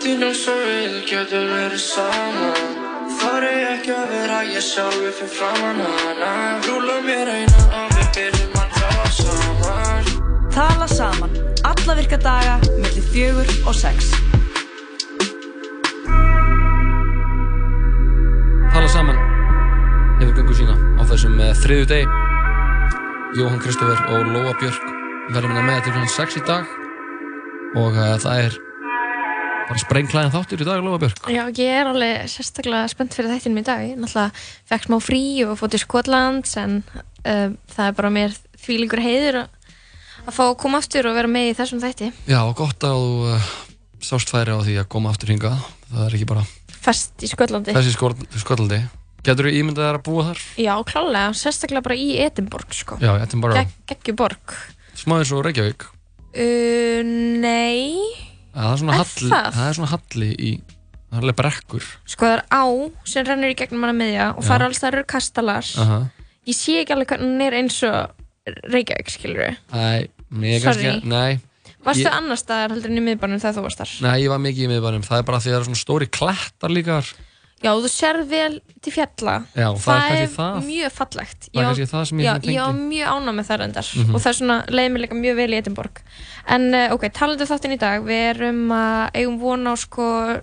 Eins og við getum verið saman Þar er ekki að vera ég sjálfi fyrir framann hana. Rúla mér eina og við byrjum að tala saman. Tala saman, alla virka daga, mellir fjögur og sex. Tala saman yfir göngu sína á þessum uh, þriðu deg Jóhann Kristófer og Lóa Björk verðum hérna með til fyrir 6 í dag. Og uh, það er bara sprengklæðin þáttur í dag Lóa Björk Já, ég er alveg sérstaklega spennt fyrir þættinum í dag. Ég náttúrulega fekk smá frí og fótt í Skotlands en uh, það er bara mér þvílingur heiður að, að fá að koma aftur og vera með í þessum þætti. Já, gott að þú uh, sást færi á því að koma aftur hingað það er ekki bara Fest í Skotlandi. þessi Skotlandi Getur þú ímyndað þær að búa þar? Já, klálega, sérstaklega bara í Edinborg, sko. Já, er bara Geg, Nei, Það er svona Er halli, það? það er svona halli í það er alveg brekkur sko það er á sem rennur í gegnum hana miðja og Já. fara alls það eru kastalar. Aha. Ég sé ekki alveg hvernig hún er eins og Reykjavík, skilur við. Æ, mér kannski, Sorry. nei Varstu Ég- annar staðar heldur en í miðbænum þegar þú varst þar? Nei, ég var mikið í miðbænum, það er bara því að það eru svona stóri klettar líka þar. Já, þú sér vel til fjalla. Já, það er kannski það. mjög fallegt. Það er kannski það sem ég já, svona ég tengdi. mjög ánað með það reyndar Mhm. og það er svona leiði mig líka mjög vel í Edinborg. En uh, ok, talandu þáttinn í dag, við erum að eigum vona á sko uh,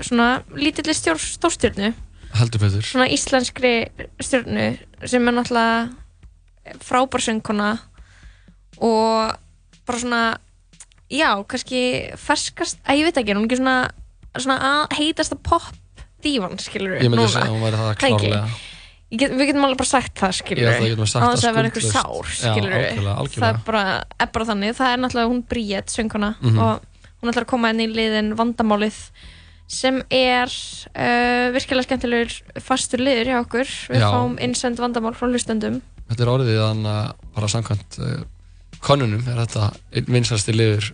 svona lítilli stórstjörnu, Heldur betur. svona íslenskri stjörnu sem er náttúrulega frábær söngkona og bara svona já, kannski ferskast, að ég veit ekki, er hún ekki svona, svona heitasta pop dívan, skilur Ég myndi að hún væri það Það klárlega. Get, við getum alveg bara sagt það, skilur Já, það getum við sagt á þess það að vera eitthvað skuldlaust. sár, skilur algjörlega, það er bara, er bara þannig, það er náttúrulega hún Bríett, sönguna Mhm. og hún ætlar að koma inn í liðin vandamálið sem er uh, virkilega skemmtilegur fastur liður hjá okkur. Við Já. fáum innsend vandamál frá hlustendum. Þetta er orðið þannig að bara samkvæmt uh, konunum er þetta einn vinsasti liður,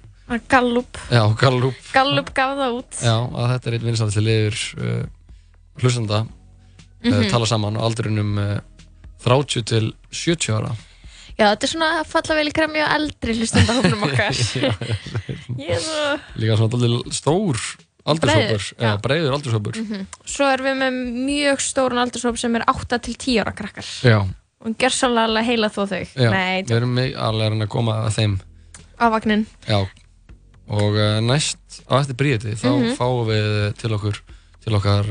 Gallup, já, Gallup, Gallup gaf það út. Já, að þetta er einn vinsasti liður uh, hlustanda, uh, Mhm. tala saman á aldrinum uh, 30 til 70 ára. Já, þetta er svona falla vel í kremja eldri hlustendahófnum okkar Líka svona stór aldurshópur, eða breiður aldurshópur. Mhm. Svo erum við með mjög stórun aldurshóp sem er 8 til 10 ára krakkar Já, og gerðsannlega heila þó þau já, Nei, við erum alveg að reyna að koma að þeim. afvagnin Já, og uh, næst á eftir bríði þá Mhm. fáum við til okkur til okkar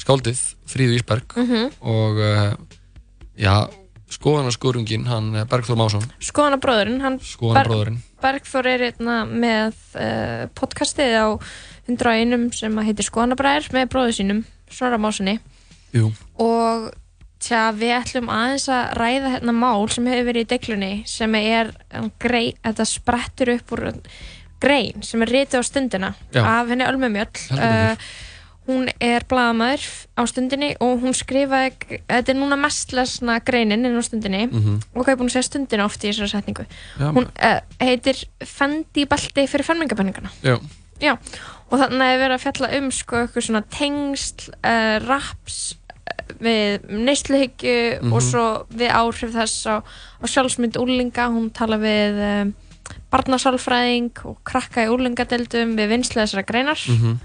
skáldið Fríðu Ísberg Mhm. og uh, já, skoðanarskurungin hann eh, Bergþór Másson Skoðana bróðurinn, hann Skoðanabróðurinn. Bergþór er hérna með uh, podcastið á 101 sem heitir Skoðanabræðir með bróður sínum, Snorra Másinni Jú, og tja, við ætlum aðeins að ræða hérna mál sem hefur verið í deglunni sem er grei, þetta sprettur upp úr grein sem er ritið á stundina Já. af henni Ölmu Mjöll Heldur betur. Hún er blaðamæður á stundinni og hún skrifaði þetta er núna mest lesna greinin inn á stundinni Mhm. og hvað er búin að segja stundina oft í þessari setningu Já. hún uh, heitir Fendi belti fyrir Já, og þannig að verið að fjalla um sko eitthvað svona tengsl, uh, raps uh, við neysluhyggju Mhm. og svo við áhrif þess á, á sjálfsmynd úrlinga, hún tala við barnasálfræðing og krakka í úrlingadeildum við vinslu þessara greinar Mhm. og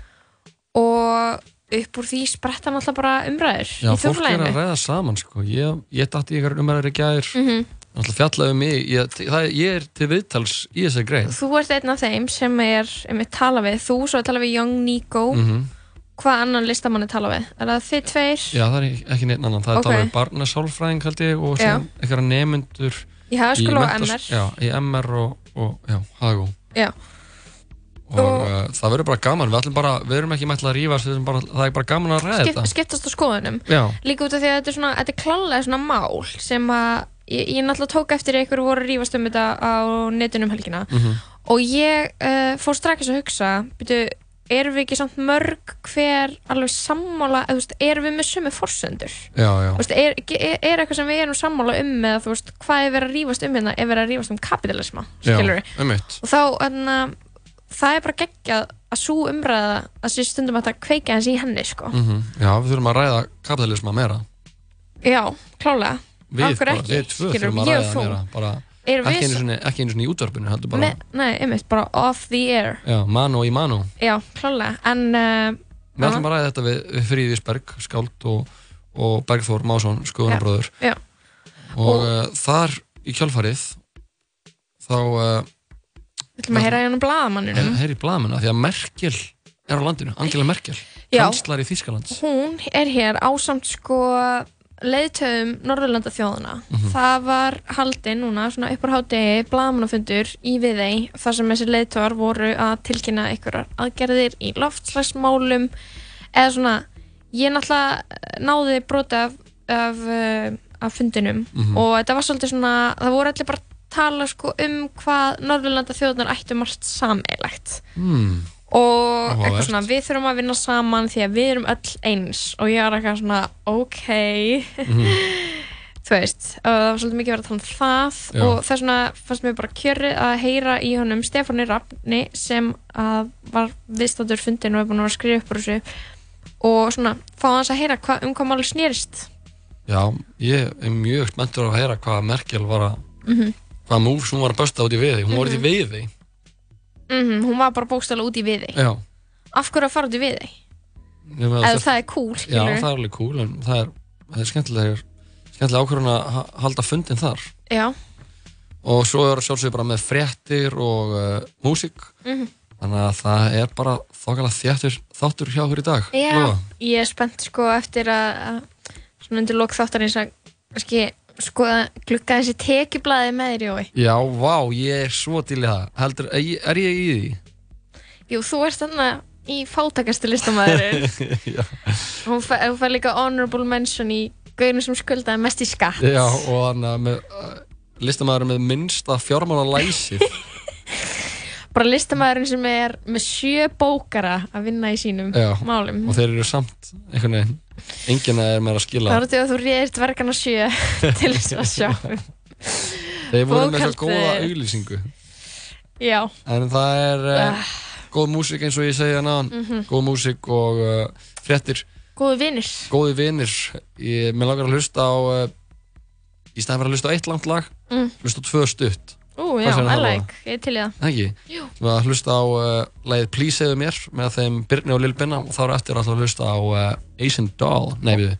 upp úr því spretta náttúrulega bara umræður já fólk er að ræða saman sko. ég, ég dætti einhverjum umræður í gær Mhm. náttúrulega fjallaði um mig ég, það, ég er til viðtals í þessari grein Þú ert einn af þeim sem er um að tala við, þú svo að tala við Young Nico, Mhm. hvað annan listamann er tala við? Er það þið tveir? Já, það er ekki neitt annan, það er Ok. okay. talað um barnasálfræðing held ég og einhverja nefnendur Í MR. Já, í MR og, og já, Hagó Já. Og, uh, það verður bara gaman, við bara við erum ekki mættilega að rífast, bara, það er bara gaman að ræða Skip, þetta. skiptast á skoðunum. Já, líka út af því að þetta er svona þetta er klálega svona mál sem að ég, ég náttúrulega tók eftir ykkur voru að rífast um þetta á netunum helgina. Mhm. og ég uh, fór strax að hugsa byrju, erum við ekki samt mörg hver alveg sammála eða, veist, erum við með Þú veist, er, er, er eitthvað sem við erum sammála um eða veist, hvað er verið að rífast um hérna er verið að rífast um kapitalisma já, og þá enna, það er bara geggjað að svo umræða að sér stundum að það kveika hans í henni sko. mm Já, við þurfum að ræða kapitalisma meira. Já, klálega. Við, bara, við tvö þurfum að ræða þú. meira bara, ekki einu sinni, ekki einu sinni í útvarpinu bara, nei, einmitt, bara off the air. Já, mano í mano. Já, klálega, en uh, við ætlum að ræða þetta við, við Fríðisberg skáld og, og Bergþór Másson skoðanabróður já, og, Og- uh, þar í kjálfarið þá uh, við ætlum að heyra hérna blaðamanninum heyri blaðmenn því að Merkel er á landinu, Angela Merkel Já. kanslari Þýskalands hún er hér ásamt sko leiðtöðum Norðurlanda þjóðuna Mhm. það var haldinn núna svona uppar hádegi blaðamannafundur í Viðey þar sem þessi leiðtöðar voru að tilkynna einhverjar aðgerðir í loftslagsmálum eða svona ég náttúrulega náði brota af, af, uh, af fundinum Mhm. og þetta var svolítið svona það voru allir bara tala sko um hvað Norðurlanda þjóðunar ættu margt sameilegt hmm. og Áhugavert. eitthvað svona við þurfum að vinna saman því að við erum öll eins. Og ég var eitthvað svona ok. Þú veist og það var svolítið mikið verið að tala um það. Já. og þess vegna fannst mér bara kjörið að heyra í honum Stefáni Rafni sem að var viðstáttur fundin og er búin að skrifa upp úr þessu. Og svona fá hans að heyra hva, um hvað máli snýrist já, ég er mjög spenntur að heyra hvað Merkel var að Mhm. hvað moves hún var að bösta út í viði hún var út í viði mm hún var bara bókstæla út í viði já, af hverju að fara út í viði eða það- það er cool já, skilurðu. það er alveg cool en það er, það er skemmtilega skemmtilega ákvörðun að ha- halda fundin þar já, og svo er sjálfsögur bara með fréttir og uh, músík Mhm. þannig að það er bara þokkalega þjættur þáttur hjá okkur í dag Já, Lóa. ég er spennt sko eftir að, að svona undir lok þáttarins að kannski skoða glugga þessi tekjublaði með þér Jói. já, vá, ég er svo til í það heldur, er ég, er ég í því? Jú, þú ert þarna í fátakastu listamæðurinn. já, Hún fær hún fær líka honorable mention í gauðinu sem skuldaði mest í skatt. já, og þannig að með uh, listamæður með minnsta fjármála læsið Bara listamæðurinn sem er með sjö bókara að vinna í sínum Já, málum. og þeir eru samt einhvern veginn, enginn er með að skila Það er því að þú réðir dvergana sjö til þess að sjá. þeir voru með svo góða auglýsingu Já, en það er uh, góð músík eins og ég segja náðan Mhm. góð músík og uh, fréttir góðu vinnir. góði vinir ég, mér langar að hlusta á uh, í staðin fyrir að hlusta á eitt langt lag Mm. hlusta á tvö stutt Ú, já, I það, like, ég til í það. ekki, Jú. við að hlusta á uh, lagið Please segðu mér með þeim Birni og Lil Binna og þá er eftir alltaf að hlusta á uh, Asian Doll, nei við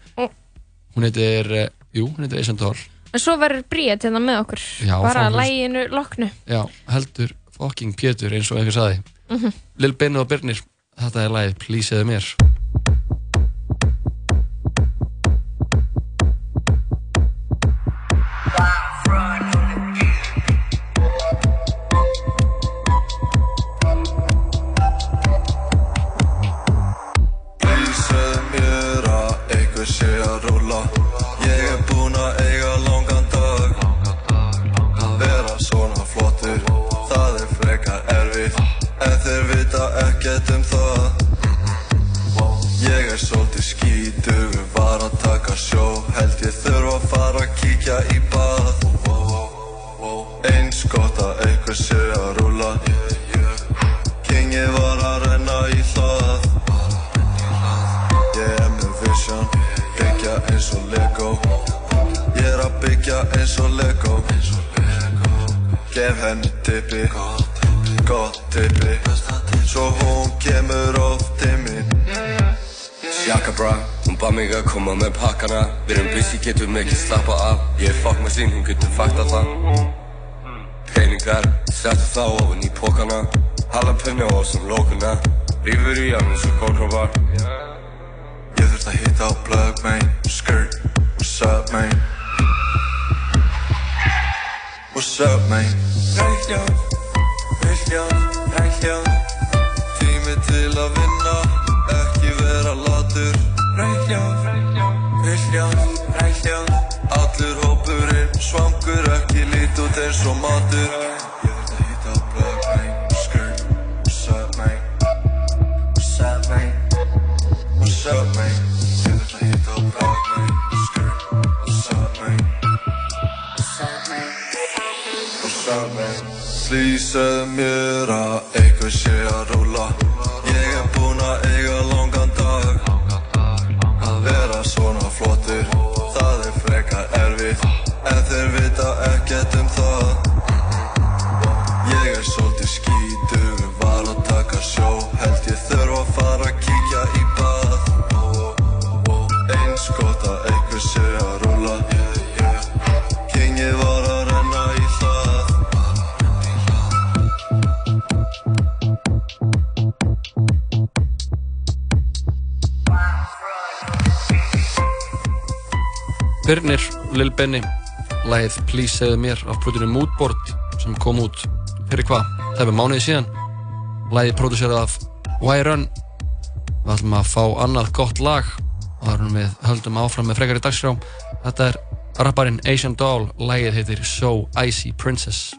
hún heitir, uh, jú, hún heitir Asian Doll. En svo verður Bríet hérna með okkur. Já, bara hlust- læginu loknu. Já, heldur fucking Pétur eins og einhver saði Mhm. Lil Binna og Birnir, þetta er lagið Please segðu mér Please segðu mér af plötunni Moodboard sem kom út fyrir hvað, það er mánuði síðan. Lagið pródúserað af Y-Run við ætlum að fá annað gott lag. Og þar við höldum áfram með frekari dagskrá. Þetta er rapparinn Asian Doll. Lagið heitir So Icy Princess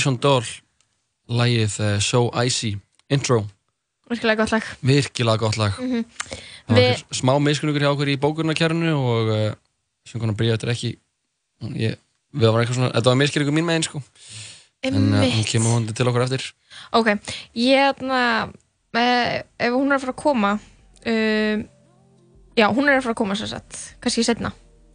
Asian Doll lagið uh, So Icy Intro, Virkilega gott lag. Virkilega gott lag. Mhm. það var einhver smá miskunningur hjá okkur í bókurnarkjærinu og uh, söngarinn bríða þetta ekki ég, við var eitthvað svona, þetta var miskunningur mín megin sko. En uh, hún kemur hún til okkur eftir. Ok, ég þarna uh, ef hún er að fara að koma já, hún er að fara að koma sér satt, kannski setna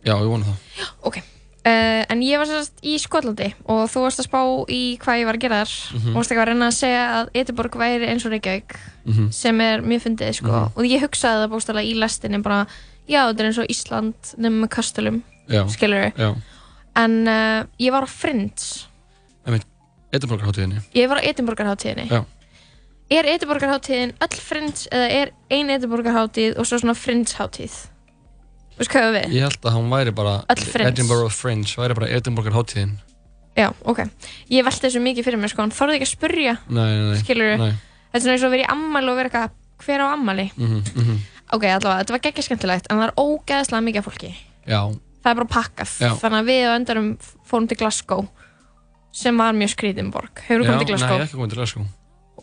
já, ég vona það. Ok, uh, en ég var sér satt í Skotlandi og þú varst að spá í hvað ég var að gera þar. Mhm. og varst ekki að reyna að segja að Ediborg væri eins og Reykjavík Mhm. sem er mjög fyndið sko. Mhm. og ég hugsaði það bókstæðlega í lestinni bara, já, þetta er eins og Ísland nefnum með kastalum, skilur já, en uh, ég var á Friends. Edinborgarháttíðinni ég var á Edinborgarháttíðinni Já. er Edinborgarháttíðin öll Friends eða er ein Edinborgarháttíð og svo svona Friends-háttíð veist hvað við? ég held að hún væri bara. Edinburgh Fringe, væri bara Edinborgarháttíðin já, ok, ég velti þessu mikið fyrir mér sko, hann þorði ekki að spurja Skilurðu? nei. þetta er svona eins og vera í ammali og vera eitthvað hver á ammali? Mm -hmm, ok, allavega, þetta var geggja skemmtilegt en það er ógeðslega mikið af fólki já, það er bara pakkað, Já. þannig að við á endanum fórum til Glasgow sem var mjög skrítin borg hefur já, komið til Glasgow? nei, ekki komið til Glasgow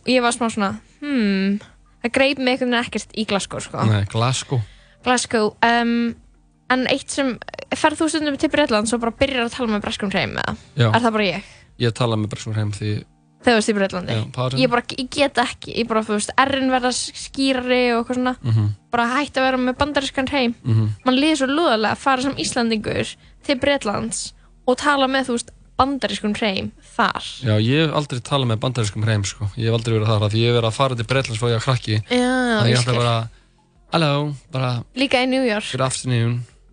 ég var smá svona, hmm það greip mig ekkert í Glasgow sko. nei, Glasgow Glasgow um, en eitt sem ferð þú stundum til Breitlands og bara byrjar að tala með breskum hreim eða? Já. er það bara ég? ég tala með Bergsson heim því þegar þú veist í Breitlandi Já, pardon. ég, bara, ég get ekki, ég bara, þú veist, errin verða skýrari og eitthvað svona Mhm. bara hætti að vera með bandarískan heim Mhm. mann líður svo lúðalega að fara sem Íslandingur til Breitlands og tala með, þú veist, bandarískun hreim þar Já, ég hef aldrei talað með bandarískum hreim sko. Ég hef aldrei verið þar Því ég hef verið að fara til Breitlands ég að krakki Já, ég skil. bara Hello, bara líka í New York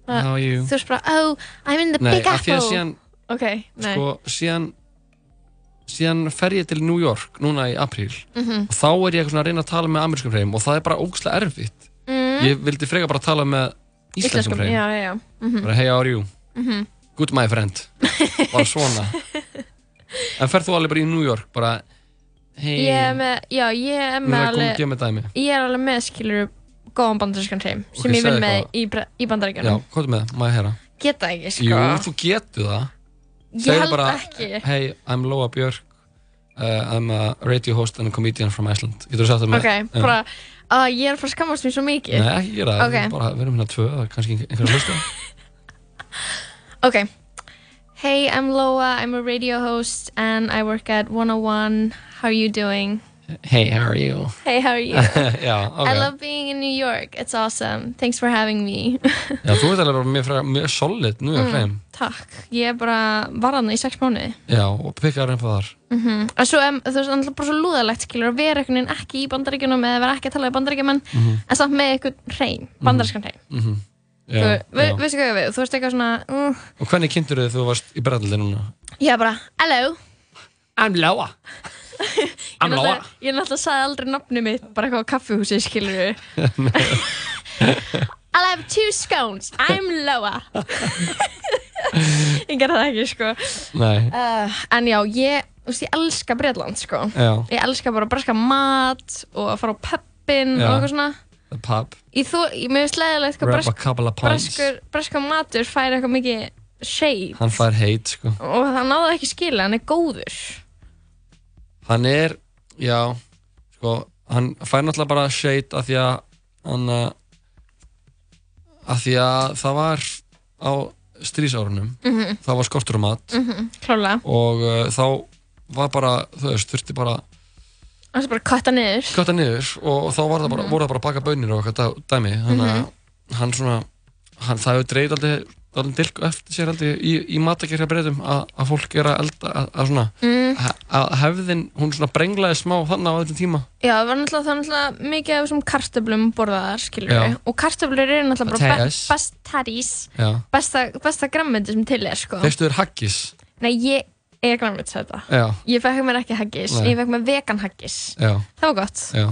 Bara- How are you? þú veist bara, oh, I'm in the Nei, Big af því Apple að síðan, ok, nei sko, síðan síðan fer ég til New York núna í apríl Mhm. og þá er ég eitthvað svona að reyna að tala með amerískum hreim og það er bara ógslag erfitt Mm. Ég vildi freka bara tala með íslenskum hreim já, já, já Mhm. bara hey, how are you? Mhm. Good my friend bara svona En ferð þú alveg bara í New York bara hey, Ég er með, já, ég er Nú með er komið alveg að gefa mig dæmi Ég er alveg með, skilur góðan bandarískan hreim Ok, sem ég vinn með í, í Já, bandaríkjunum. Hvað er með, má ég heyra? Geta ekki, sko. Jú, þú getur það. Ég Segðu held bara, ekki. Hey, I'm Lóa Björk. Uh, I'm a radio host and a comedian from Iceland. Getur þú sagt það með? Ok, Já. bara að ég er að fara að skammast mér svo mikið. Nei, ekki gera það, Ok. bara við erum hérna tvö, það kannski einhverja hlusta. Ok. Hey, I'm Loa, I'm a radio host and I work at 101 How are you doing? Hey, how are you? Hey, how are you? Já, ok. I love being in New York, it's awesome. Thanks for having me. Já, þú ert alveg bara mjög, mjög solid nú mm. hreim Takk, ég er bara var hann í sex mánuði. Já, og pikkaður einn þar. Mm En svo, um, þú veist, það er bara svo lúðalegt skilur að vera einhvern veginn ekki í bandaríkjunum eða vera ekki að tala í bandaríkjumenn en samt með einhvern hreim, bandarískan hreim mm -hmm. Þú Já, já. veistu hvað ég við, þú veist eitthvað svona uh, Og hvernig kynntur þið þú varst í Breitlandi núna? Ég er bara, hello. I'm Lóa Lóa náttúrulega- Ég náttúrulega sagði aldrei nafni mitt bara eitthvað á kaffihúsi, skilur við I'll have two scones, I'm Loa Ég gerði það ekki, sko. Nei, uh, En já, ég, þú veist, ég elska Breitland, sko. Já, Ég elska bara breska mat og að fara á pubin og eitthvað svona. The pub. Ég þú, ég mér finnst leiðilegt hvað Grab bresk, a couple of pints. breskur, breska matur fær eitthvað mikið shade. Hann fær heit, sko. Og það náðu ekki skila, hann er góður Hann er, já, sko, hann fær náttúrulega bara shade af því að hann uh, af því að það var á strísárunum Mhm. þá var skortur á mat mm Klálega, og uh, þá var bara, þú veist, þurfti bara það er bara kvætta niður skatta niður og, og þá var það bara, Mhm. voru það bara að baka bönir og eitthvað dæ- dæmi þannig að hann svona hann, það hefur dreifð aldrei alveg dilk eftir sér aldrei í, í matagerja breytum að, fólk er að elda að, að svona, mm. að, hefðin hún svona brenglaði smá þannig á þessum tíma. Já, það var náttúrulega, það var náttúrulega mikið af þessum kartöflum borðaðar, skilur Já. við og kartöflur eru náttúrulega bara be best já. besta, besta grammeti sem til er, sko. Fyrstu er haggis? Nei, ég er grammeti þetta. Já, Ég fekk mér ekki haggis, ég fekk mér vegan haggis. Já, Það var gott. Já.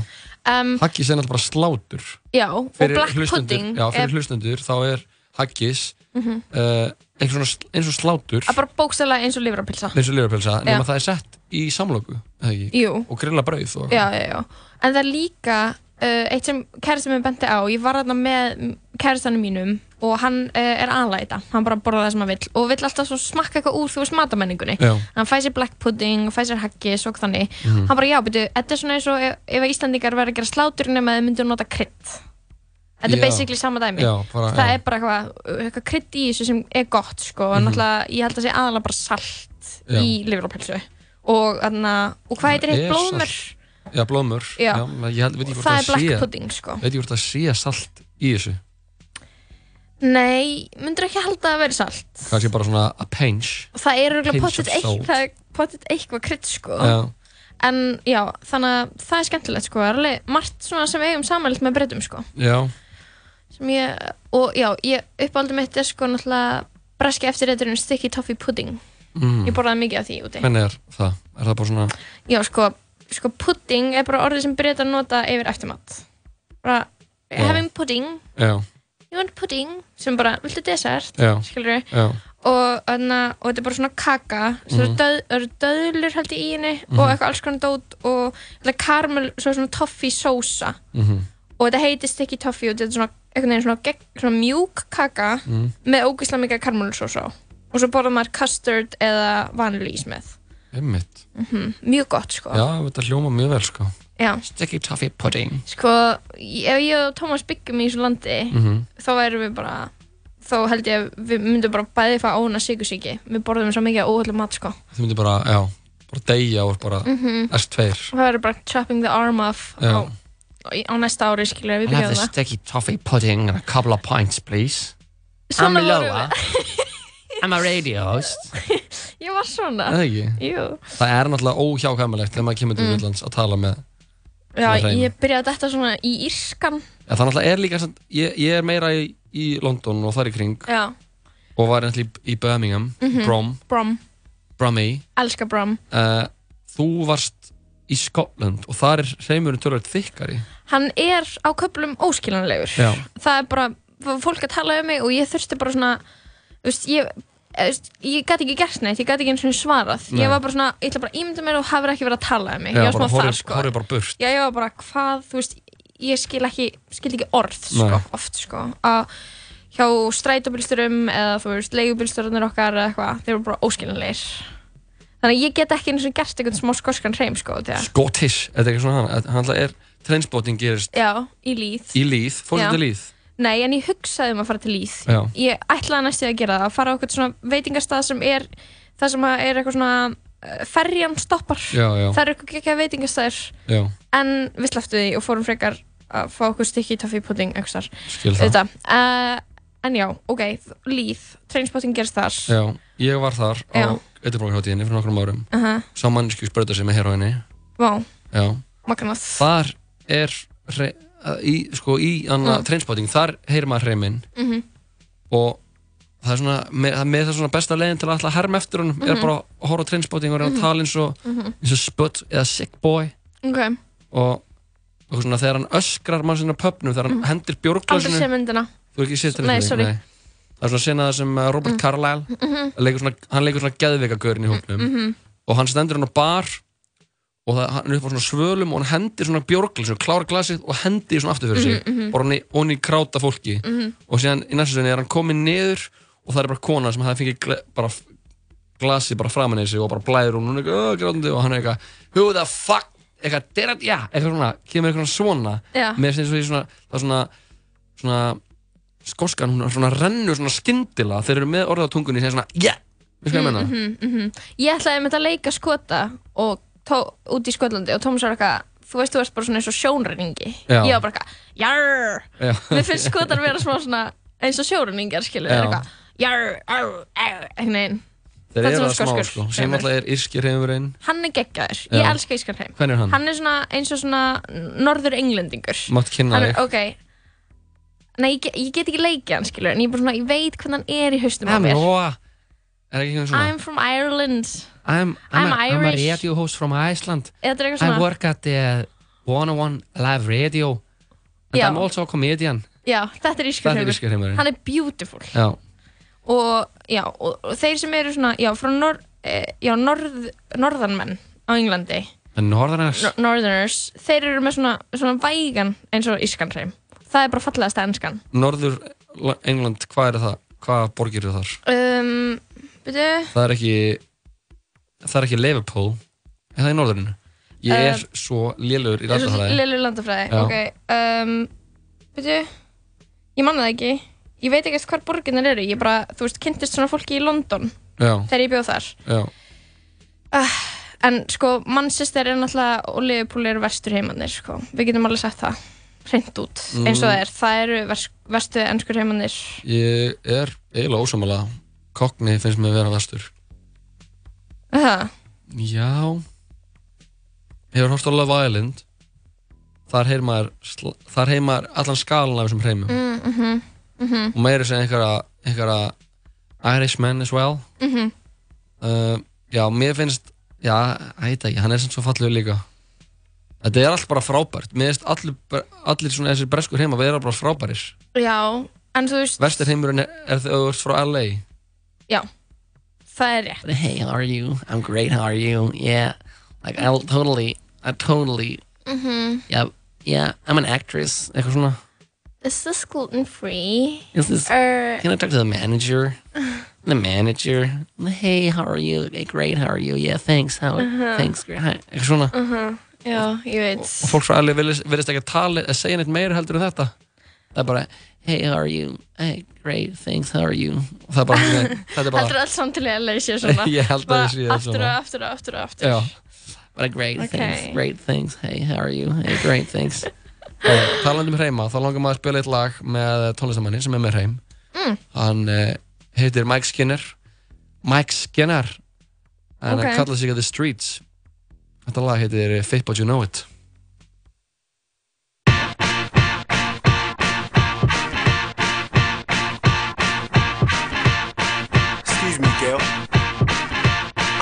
Um, haggis er náttúrulega bara slátur. Já, og black pudding já, fyrir er hlustendur þá er haggis Mhm. uh, eins, eins og slátur. Að bara bókstæðlega eins og livrapilsa eins og lirapilsa, nema það er sett í samlóku, og grilla brauð og já, já, já. En það er líka uh, eitt sem kæristinn minn benti á Ég var þarna með kæristanum mínum og hann uh, er þetta. Hann bara borða það sem hann vill og vill alltaf smakka eitthvað úr þú veist matamenningunni. Já. hann fæ sér black pudding, fæ sér haggis og þannig. Mhm. hann bara já, betur, þetta er svona eins og ef, ef Íslandingar verður að gera slátur nema þeir myndu nota krydd þetta er basically sama dæmi. Já, bara, það já. er bara eitthvað, eitthvað krydd í þessu sem er gott sko, Mhm. og náttúrulega ég held að sé aðalega bara salt Já. í livrapilsu og, og hvað heitir Það hitt? blóðmör. Já, blóðmör. Ég það er black sé pudding sko. veit ekki hvort það sé salt í þessu. Nei, myndur ekki halda að það veri salt? Kannski bara svona a pinch. Og það er það er pottet eitthvað krydd sko. En já, þannig að það er skemmtilegt sko, það er alveg margt svona sem við eigum samanlít með breytum sko. Já, ég, og já, ég uppáldum mitt er sko náttúrulega breski eftirreiturinn sticky toffee pudding mm. ég borðaði mikið af því úti hvernig er það? er það bara svona já, sko, sko pudding er bara orðið sem breytar nota yfir eftirmat bara, Já. having pudding já, you want pudding, sem bara, viltu dessert já, skilur við, og, öðna, og þetta er bara svona kaka Mhm. eru döð, eru döðlur held í henni Mhm. og eitthvað alls konar dót og þetta karamel, svo svona toffee sósa mhm, og þetta heitir sticky toffee og þetta er svona, einhvern veginn svona, gegn, svona mjúk kaka mhm með ógeðslega mikið karamelsósa á. Og svo borðar maður custard eða vanilís með einmitt, mm mjög gott sko. Já, þetta hljóma mjög vel sko. Já. sticky toffee pudding. Sko, ef ég og Tómas byggjum í þessu landi mhm, þá værum við bara þá held ég að við myndum bara bæði fá óna sigursíki við borðum svo mikið óhaldum mat sko. Þið myndir bara, já bara deyja og bara Mhm. S2 og það verður bara chopping the arm off Já. á, á næsta ári skilur við I'll have byrjaðum the það sticky toffee pudding and a couple of pints please. Svona I'm Loa. I'm a radio host. Ég var svona. Eða ekki? Jú. það er náttúrulega óhjákvæmulegt þegar maður kemur til Mm. Útlands að tala með Já, hreim. ég byrjaði þetta svona í Írskan. Já, það náttúrulega er líka ég, ég er meira í, í London og þar í kring. Já, og var náttúrulega í, Birmingham, Mhm. Brom, Brom, Brummy. Elska Brom. Uh, þú varst í Scotland og þar er hreimurinn tölvöld þykkari Hann er á köflum óskiljanlegur. Já. Það er bara, fólk að tala um mig og ég þurfti bara svona veist, ég, eh, veist, ég gæti ekki gert neitt, ég gæti ekki eins og svarað. Nei. Ég var bara svona, ég ætla bara að ímynda mér og hafur ekki verið að tala um mig. Já, Ég var svona þar sko. horfið bara burt. Já, ég var bara, hvað, þú veist ég skil ekki, skil ekki orð sko, oft sko. Að hjá strætóbílsturum eða þú veist, leigubílsturarnir okkar eða eitthvað, þeir eru bara óskilinleir þannig að ég get ekki eins og gert einhvern smá skoskan hreim sko þegar, Scottish, þetta er ekki svona hann? Hann alltaf er, trainspotting gerist já, í líð. Í líð, fórstu til líð? Nei, en ég hugsaði um að fara til líð. Já. ég ætlaði næstu að gera það, að fara á eitthvað svona veitingastað sem er það sem að er eitthvað svona uh, ferjan stoppar. Já, já. það eru eitthvað ekki veitingastæður Já, en við sleftu því og fórum frekar að fá okkur stykki pudding einhversar skil það. Þetta, uh, en já, ok, líð, trainspotting gerst þar. Já, ég var þar á Já. Edinborg-háttíðinni fyrir nokkrum árum. Uh -huh. Sá mannsku sprauta sig með heroinni Vá, Já, magnað. Þar er hre, í, sko, í anna Mm. trainspotting, þar heyrir maður hreiminn Mhm. og það er svona með, með það svona besta leiðin til að alltaf herma eftir honum er Mhm. bara að horfa trainspotting og reyna Mhm. að tala eins og, Mhm. og Spud eða Sick Boy Ok, og, og svona þegar hann öskrar mann sinna pöpnum þegar hann hendir Mhm. aldrei sé myndina Þú er ekki Nei, trainspotting? sorry. Það er svona senað sem uh, Robert Mm. Carlyle Mhm. leikur svona, hann leikur svona geðveikagörn í hóknum Mhm. og hann stendur hann á bar og það, hann er upp á svona svölum og hann hendir svona bjórglasinu, klára glasið og hendir svona aftur fyrir sig Mhm, mhm. bara hann í, onni kráta fólki Mhm. og síðan í næstu sinni er hann komin niður og það er bara kona sem hefði fengið bara glasið bara framan í sig og bara blæður og hún er eitthvað og hann er eitthvað who the fuck eitthvað, it, yeah, eitthvað svona kemur eitthvað svona Já. með að svona það er svona svona skoskan hún er svona rennur svona skindila þeir eru með orðið á tungunni sem er svona yeah, við Mhm, mhm. Ég ætlaði með að leika skota og út í Skotlandi og Tómas var eitthvað þú veist, þú ert bara svona eins og sjónræningi. Ég var bara eitthvað, jarr. Já. mér finnst skotar vera smá svona eins og sjónræningar, skilur, Já. eitthvað jarr, jarr, jarr, einhvern veginn. Þeir er eru það smá sko. Sem alltaf er írskir heimurinn hann er geggjaður, ég elska Ískan heim Hvernig er hann? hann er svona eins og svona norður englendingur. Mátt kynna er, þig. ok. Nei, ég, ég get ekki leikið hann, skilur en ég, svona, ég veit hvernig hann er í haustum á mér Roa er ekki svona I'm from Ireland. I'm, I'm I'm, a, I'm a Irish. radio host from Iceland. I work at the 101 live radio. And Já. I'm also a comedian. Já, þetta er írski heimurinn. hann er beautiful. Já, og, já, og, og þeir sem eru svona já, frá nor, eh, já, norð, norðanmenn á Englandi. En Northerners? No, Northerners, þeir eru með svona, svona vægan eins og Ískanreim það er bara fallegasta enskan. Norður England, hvað er það? Hvað borgir eru þar? um, byrju, Það er ekki það er ekki Liverpool. Er það í norðurinu? Ég er Um, svo lélugur í landafræði. Lillu landafræði. Já. ok, um, byrju ég manna það ekki. Ég veit ekki hvað borginar eru, ég bara, þú veist, kynntist svona fólki í London Já, þegar ég bjóð þar. Uh, en sko, Manchester er náttúrulega og Liverpool eru vestur heimannir sko. við getum alveg sagt það. Hreint út, eins og Mm. það er, það eru vestu ennskur heimannir ég er eiginlega ósamala Cockney finnst mér að vera vestur það, Já. Hefur hórst Love Island. Þar sl- Þar heyr maður allan skalan af þessum hreimum. Mm, mhm, mhm, og meira segja einhverja einhverja Irishman as well. Mhm. Uh, Já, mér finnst Já, veit ekki, hann er sem svo fallegur líka. Þetta er allt bara frábært. Mér finnst allir, allir svona þessir breskur heima vera bara frábærir. Já, en þú veist Vestir heimurinn er, er ert frá LA já, það er rétt Hey, how are you? I'm great. How are you? Yeah, like I'll totally, I totally, mhm yeah, yeah. I'm an actress. Eitthvað svona is this gluten free? Is this? Er, Can I talk to the manager? The manager. Hey, how are you? Hey, great. How are you? Yeah, thanks. How? Uh-huh. Thanks. Great. Hi. Eitthvað svona mhm, já, ég veit Og fólk LA virðist virðist ekki að tala að segja neitt meira heldur en þetta Það er bara, hey, how are you? Hey, great. Thanks. How are you? Og það er bara, þetta er bara heldur allt samtalið að leysi svona Ég held að Bara ég sé það aftur og aftur og aftur og aftur But great. Okay. Thanks. Great. Thanks. Hey, how are you? Hey, great. Thanks. Og talandi um hreima, þá langar maður að spila eitt lag með tónlistamanni sem er með hreim. Mm. Hann uh, heitir Mike Skinner. Mike Skinner. En hann kallar sig The Streets. Þetta lag heitir Fit But You Know It.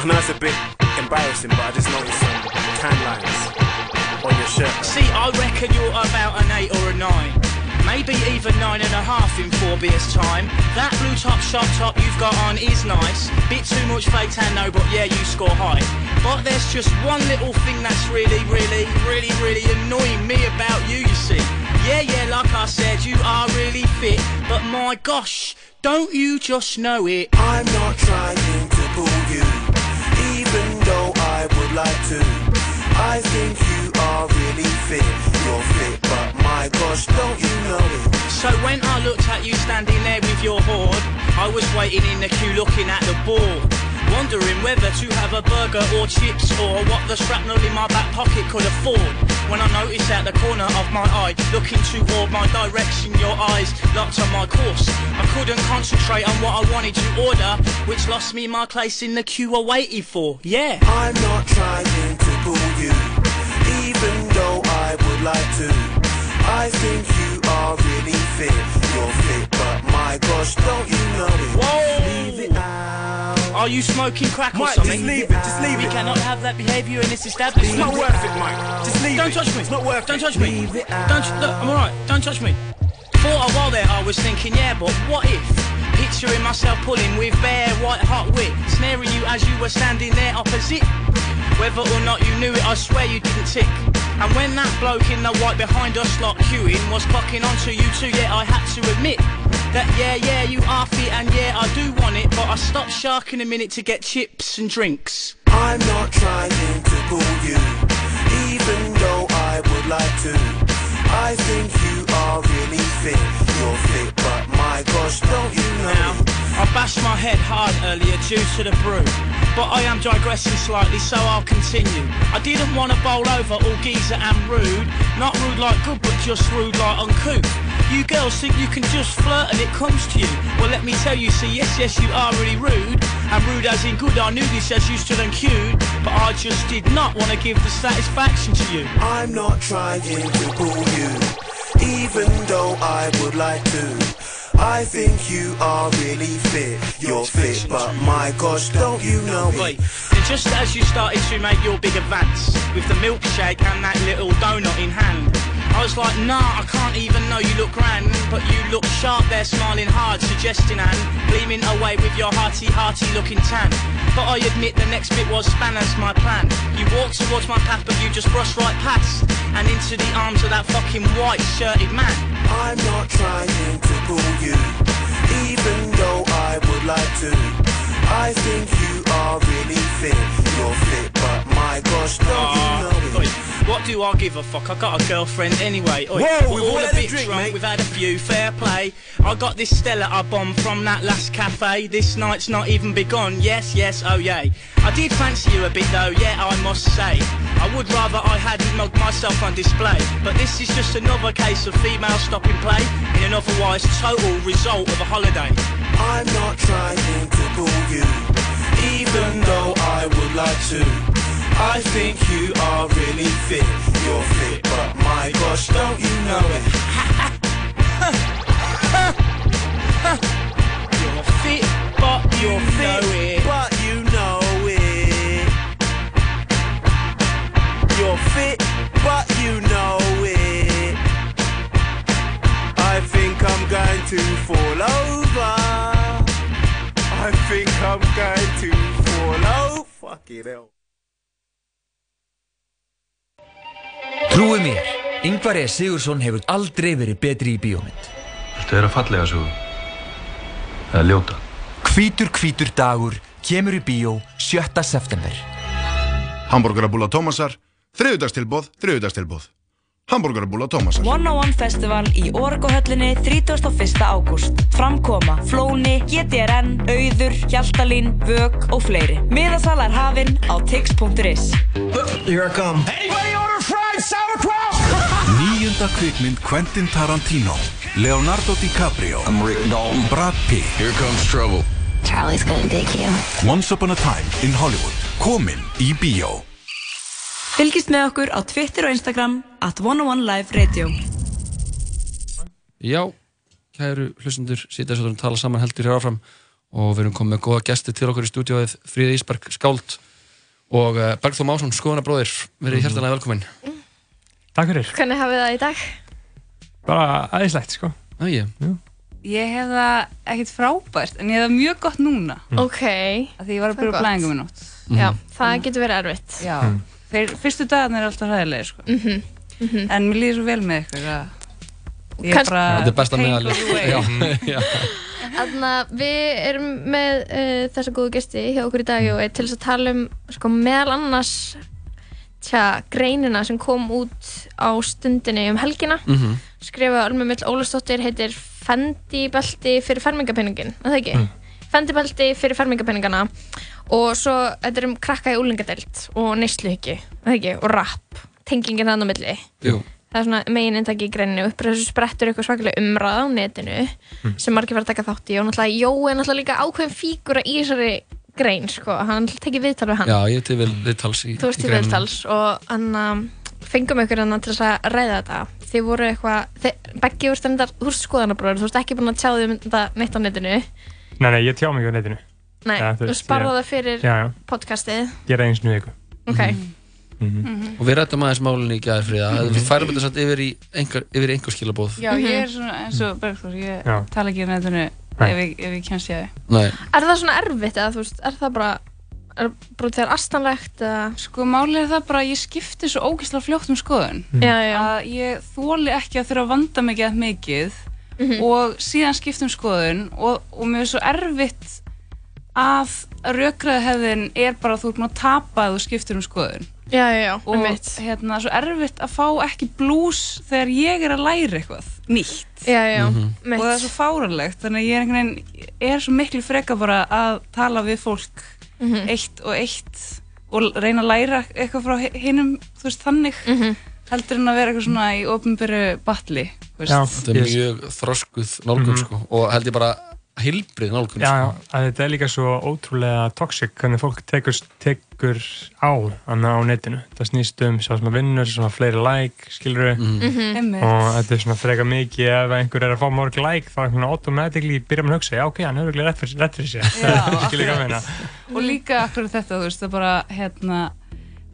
I know it's a bit embarrassing, but I just noticed some tan lines on your shirt. See, I reckon you're about an eight or a nine. Maybe even nine and a half in four beers time. That blue top shop top you've got on is nice. Bit too much fake tan though, but yeah, you score high. But there's just one little thing that's really, really, really, really annoying me about you, you see. Yeah, yeah, like I said, you are really fit. But my gosh, don't you just know it? I'm not trying to pull you, like to. I think you are really fit. You're fit, but my gosh, don't you know it? So when I looked at you standing there with your hoard, I was waiting in the queue looking at the board. Wondering whether to have a burger or chips or what the shrapnel in my back pocket could afford. When I noticed out the corner of my eye, looking toward my direction, your eyes locked on my course. I couldn't concentrate on what I wanted to order, which lost me my place in the queue I waited for. Yeah. I'm not trying to pull you, even though I would like to. I think you are really fit. You're fit, but my gosh, don't you know it? Whoa! Leave it out. Are you smoking crack or Mike, something? just leave it, just leave We it. cannot have that behaviour in this establishment. It's not worth it, Mike. Just leave Don't it. touch me. It's not worth Don't it. touch me. Leave it Don't. Look, I'm alright. Don't touch me. For a while there, I was thinking, yeah, but what if? Picturing myself pulling with bare white hot wit, snaring you as you were standing there opposite. Whether or not you knew it, I swear you didn't tick. And when that bloke in the white behind us, like queuing, was clocking onto you too, yeah, I had to admit that, yeah, yeah, you are fit, and yeah, I do want it, but I stopped sharking a minute to get chips and drinks. I'm not trying to pull you, even though I would like to. I think you are really fit. You're fit, but my gosh, don't you know Now? I bashed my head hard earlier due to the brew, but I am digressing slightly, so I'll continue. I didn't want to bowl over all geezer and rude, not rude like good, but just rude like uncouth. You girls think you can just flirt and it comes to you. Well, let me tell you, see, yes, yes, you are really rude, and rude as in good. I knew this as you stood and but I just did not want to give the satisfaction to you. I'm not trying to pull you, even though I would like to. I think you are really fit. You're fit, but my gosh, don't you know it? and just as you started to make your big advance with the milkshake and that little donut in hand, I was like, nah, I can't even know you look grand, but you look sharp there, smiling hard, suggesting and gleaming away with your hearty, hearty looking tan. But I admit the next bit was spanners my plan. You walked towards my path, but you just brushed right past and into the arms of that fucking white shirted man. I'm not trying to pull you, even though I would like to. I think you are really fit. You're fit, but my gosh, don't you ah, know Oi, it? what do I give a fuck? I got a girlfriend anyway. Oi, Whoa, we're we've all had a bit drink, drunk. mate. We've had a few. Fair play. I got this Stella I bombed from that last cafe. This night's not even begun. Yes, yes, oh yay. I did fancy you a bit though. Yeah, I must say. I would rather I hadn't mugged myself on display. But this is just another case of female stopping play in an otherwise total result of a holiday. I'm not trying to pull you, even though I would like to. I think you are really fit. You're fit, but my gosh, don't you know it? You're fit, but you You're know it. but you know it. You're fit, but you know it. I think I'm going to fall over. I think I'm going to fall over. Fucking hell. Trúi mér, Ingvar E. Sigursson hefur aldrei verið betri í bíómynd. Þetta er að fallega svo eða ljóta Hvítur hvítur dagur kemur í bíó 7. september. Hamburgerabúla Tómasar, þriðudagstilbóð, þriðudagstilbóð. Hamburgerabúla Tómasar. 101 Festival í Orgohöllinni 31. ágúst. Framkoma, Flóni, GTRN, Auður, Hjaltalín, Vög og fleiri. Miðasala er hafinn á tix.is. Here I come. Anybody order fried sauerkraut? Níunda kvikmynd Quentin Tarantino Leonardo DiCaprio I'm Rick Dalton. Brad Pitt. Here comes trouble. Charlie's gonna dig you. Once upon a time in Hollywood Komin í bíó. Fylgist með okkur á Twitter og Instagram at 101 Live Radio. Já, kæru svo að tala saman heldur hér áfram. Og við erum komið með góða gesti til okkur í stúdíóið Fríða Ísberg, Skáld og uh, Bergþór Másson, skoðanabróðir verið hjertanlega velkominn Takk fyrir. Hvernig hafið það í dag? Bara aðeinslegt, sko. Já, ég. Ég hef það ekkert frábært, en ég hef það mjög gott núna. Ok. Af því ég var að Það byrja gott. blæðingum í nótt. Já, það getur verið erfitt. Já. Mm. Fyr, fyrstu dagarnir er alltaf hræðilegir, sko. Mhm, mhm. En mér líður svo vel með ykkur að Ég er Kannski- bara Þetta er besta. Já, já. Þannig að við erum með uh, þessa góðu gesti hjá okkur í dag og til þess að tala um sko, meðal annars tja, greinina sem kom út á stundinni um helgina Mhm. skrifa Ölmu Mill Ólafsdóttir heitir Fendi belti fyrir fermingapenningin er það ekki? Mm. Fendi belti fyrir fermingapenningana og svo þetta er um krakka í úlingadelt og neysluhyggju er það ekki? og rap, tengingin þannig á milli Jú. það er svona megin inntaki í greininu upp þessu sprettur eitthvað svakalega umræða á netinu sem margir verður að taka þátt í og náttúrulega Jó er náttúrulega líka ákveðin fígura í þessari grein sko, hann tekið viðtal við hann Já, ég er til vel viðtals í þú veist í til greininni. viðtals og hann um, fengum ykkur hann til þess að ræða þetta þið voru eitthvað, Beggi úr stendar þú veist skoðanabróður, þú veist ekki búin að tjá þig um þetta neitt á netinu Nei, nei, ég tjá mig á netinu. Nei, Ja, þú veist, sparða ég- það fyrir Já, já. podcastið Gera eins og viku. ok, Mhm. Og við rættum aðeins málinni í gæðar fríða Við færum þetta samt yfir í einhver, yfir í einhver skilabóð Já, ég er svona eins og Bergþór, ég Já. tala ekki um netinu. Ef ég, ef ég kemst ég Nei. er það svona erfitt eða þú veist, er það bara er bara þegar astanlegt eða Sko málið er það bara að ég skipti svo ógeðslega fljótt um skoðun Mm. Já, já. að ég þóli ekki að þurfa að vanda mig gett mikið Mhm. og síðan skipti um skoðun og, og mér er svo erfitt að rökraðhefðin er bara að þú ert búin að tapa að þú skiptir um skoðun já, já, já, og hérna svo erfitt að fá ekki blús þegar ég er að læra eitthvað nýtt já, já, Mhm. mitt. og það er svo fáranlegt þannig að ég er einhvern veginn er svo miklu freka bara að tala við fólk Mhm. eitt og eitt og reyna að læra eitthvað frá hi- hinum þú veist þannig Mhm. heldur en að vera eitthvað svona í ofnbyrju batli þú veist. Þetta er mjög þroskuð nálgun Mhm. sko Og held ég bara heilbrið nálgun Já, já, sko. þetta er líka svo ótrúlega toxic hvernig fólk tekur, tekur á annað á netinu. Það snýst um sem að vinnur, sem að fleiri like, skilur Mhm. Mhm. Einmitt. og þetta er svona freka mikið ef einhver er að fá mörg like þá er svona automatically byrja maður að hugsa, já ok, hann hefur ekki rétt fyrir, rétt fyrir sér. Já, skilur ekki að meina. og líka akkur þetta, þú veist, það bara hérna,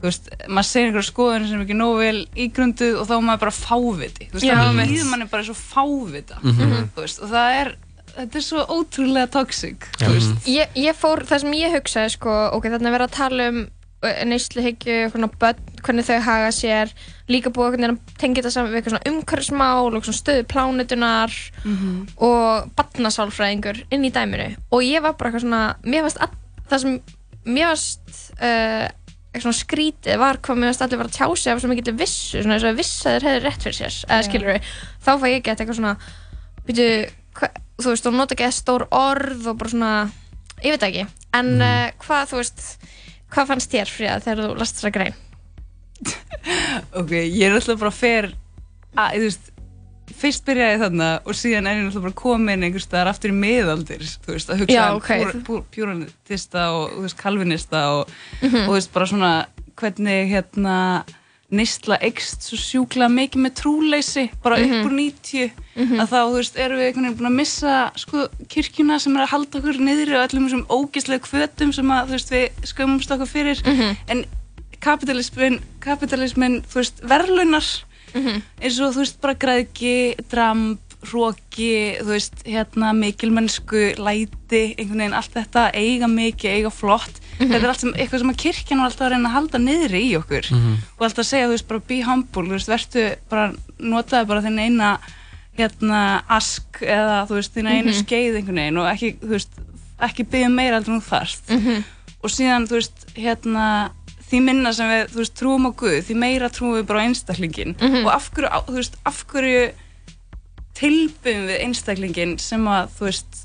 þú veist, maður segir einhverja skoðun sem er ekki nógu vel ígrunduð og þá er maður bara fáviti, þú veist, það mitt. líður manni bara svo fávita, Mhm. þú veist, og það er þetta er svo ótrúlega toxic. Þú veist, ég, ég fór, það sem ég hugsaði sko, ok, þannig að vera að tala um neysluhyggju, börn, hvernig þau haga sér, líka búið að tengja þetta saman við eitthvað svona umhverfismál og svona stöðu plánutunar Mhm. og barnasálfræðingur inn í dæminu. Og ég var bara eitthvað svona, mér varst all, það sem mér varst uh, eitthvað svona skrítið var hvað mér varst allir vera að tjá sig af svo mikið vissu, svona þess að viss að þeir hefði rétt fyrir sér, eða Já. skilur við þá fæ ég gett eitthvað svona byrju, þú veist, og nota ekki að stór orð og bara svona, ég veit ekki en mm. hvað, þú veist hvað fannst þér Fríða þegar þú last þessa grein? ok, ég er alltaf bara fer að, þú veist fyrst byrjaði þarna og síðan er ég náttúrulega bara komin einhvers staðar aftur í miðaldir þú veist, að hugsa Já, um ok. púr- púr- pjúralistista og þú veist, kalvinista og, Mhm. og þú veist, bara svona hvernig hérna neysla eikst svo sjúklega mikið með trúleysi bara upp Mhm. úr 90 Mhm. að þá, þú veist, erum við einhvern veginn búin að missa sko, kirkjuna sem er að halda okkur niðri og öllum þessum ógeðslega kvötum sem að, þú veist, við skömmumst okkur fyrir Mhm. en kapitalismin, kapitalismin þú veist, verðlunar Mhm. eins og þú veist bara græðki, dramb, hróki, þú veist hérna mikilmennsku, læti einhvern veginn allt þetta, eiga mikið, eiga flott Mhm. þetta er allt sem, eitthvað sem að kirkjan var alltaf að reyna að halda niðri í okkur Mhm. og alltaf að segja, þú veist, bara be humble þú veist, vertu, bara notaði bara þinn eina hérna ask eða þú veist, þinn einu Mhm. skeið einhvern veginn og ekki, þú veist ekki byggja meira heldur en þú þarft Mhm. og síðan, þú veist, hérna því minna sem við, þú veist, trúum á Guð því meira trúum við bara á einstaklingin Mhm. og af hverju, þú veist, af hverju tilbyðum við einstaklingin sem að, þú veist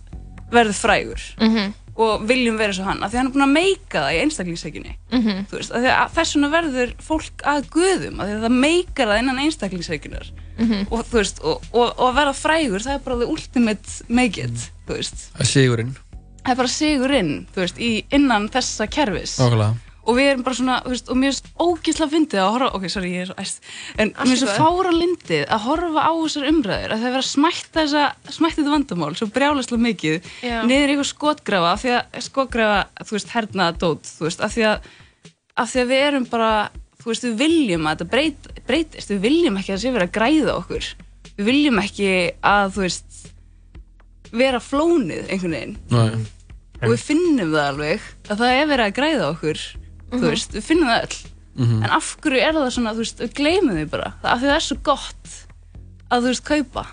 verður frægur. Mhm. og viljum vera svo hann, af því hann er búin að meika það í einstaklingsseginni Mhm. þú veist, af því að þess vegna verður fólk að Guðum, af því að það meikar það innan einstaklingsseginar Mhm. og þú veist, og, og, og að vera frægur það er bara the ultimate make it, þú veist. Það er sigurinn. Það er bara sigurinn, þú veist, í innan þessa kerfis. Nákvæmlega og við erum bara svona, þú veist, og mér er ógísla fyndið að horfa, ok, sorry, ég er svo æst en Allt mér svo í góðu. fára lindið að horfa á þessar umræður að það er verið að smætta þessa smætta þetta vandamál, svo brjálaslega mikið Já. niður í eitthvað skotgrafa af því að skotgrafa, þú veist, hernaða dót þú veist, af því að af því að við erum bara, þú veist, við viljum að þetta breyt, breytist, við viljum ekki að það sé verið að græða okkur við viljum ekki að, þú veist vera flónið einhvern veginn Nei. og við finnum það alveg að það er verið að græða okkur þú Mhm. veist, við finnum það öll Mhm. en af hverju er það svona, þú veist, við gleymum því bara af því það er svo gott að þú veist, kaupa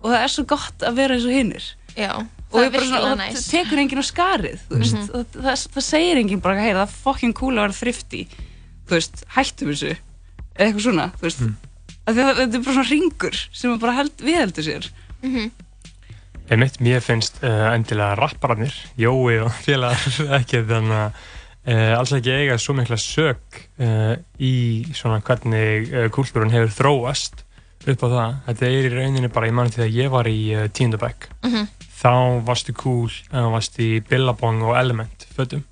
og það er svo gott að vera eins og hinnir Já, og það er bara svona, virkilega og næs. það tekur enginn á skarið þú veist, Mhm. og það, það segir enginn bara heyra, það er fucking cool að vera thrifty þú veist, hættum þessu eða eitthvað svona, þú veist mm. það, þetta er bara svona ringur sem að bara held, viðheldur sér Mhm. Einmitt, mér finnst uh, endilega rappararnir, Jói og félagar ekki þannig að uh, alls ekki eiga svo mikla sök uh, í svona hvernig uh, kúltúrun hefur þróast upp á það. Þetta er í rauninni bara, ég mann því að ég var í uh, tíundabæk. Mhm. Þá varstu cool, uh, varstu í Billabong og Element fötum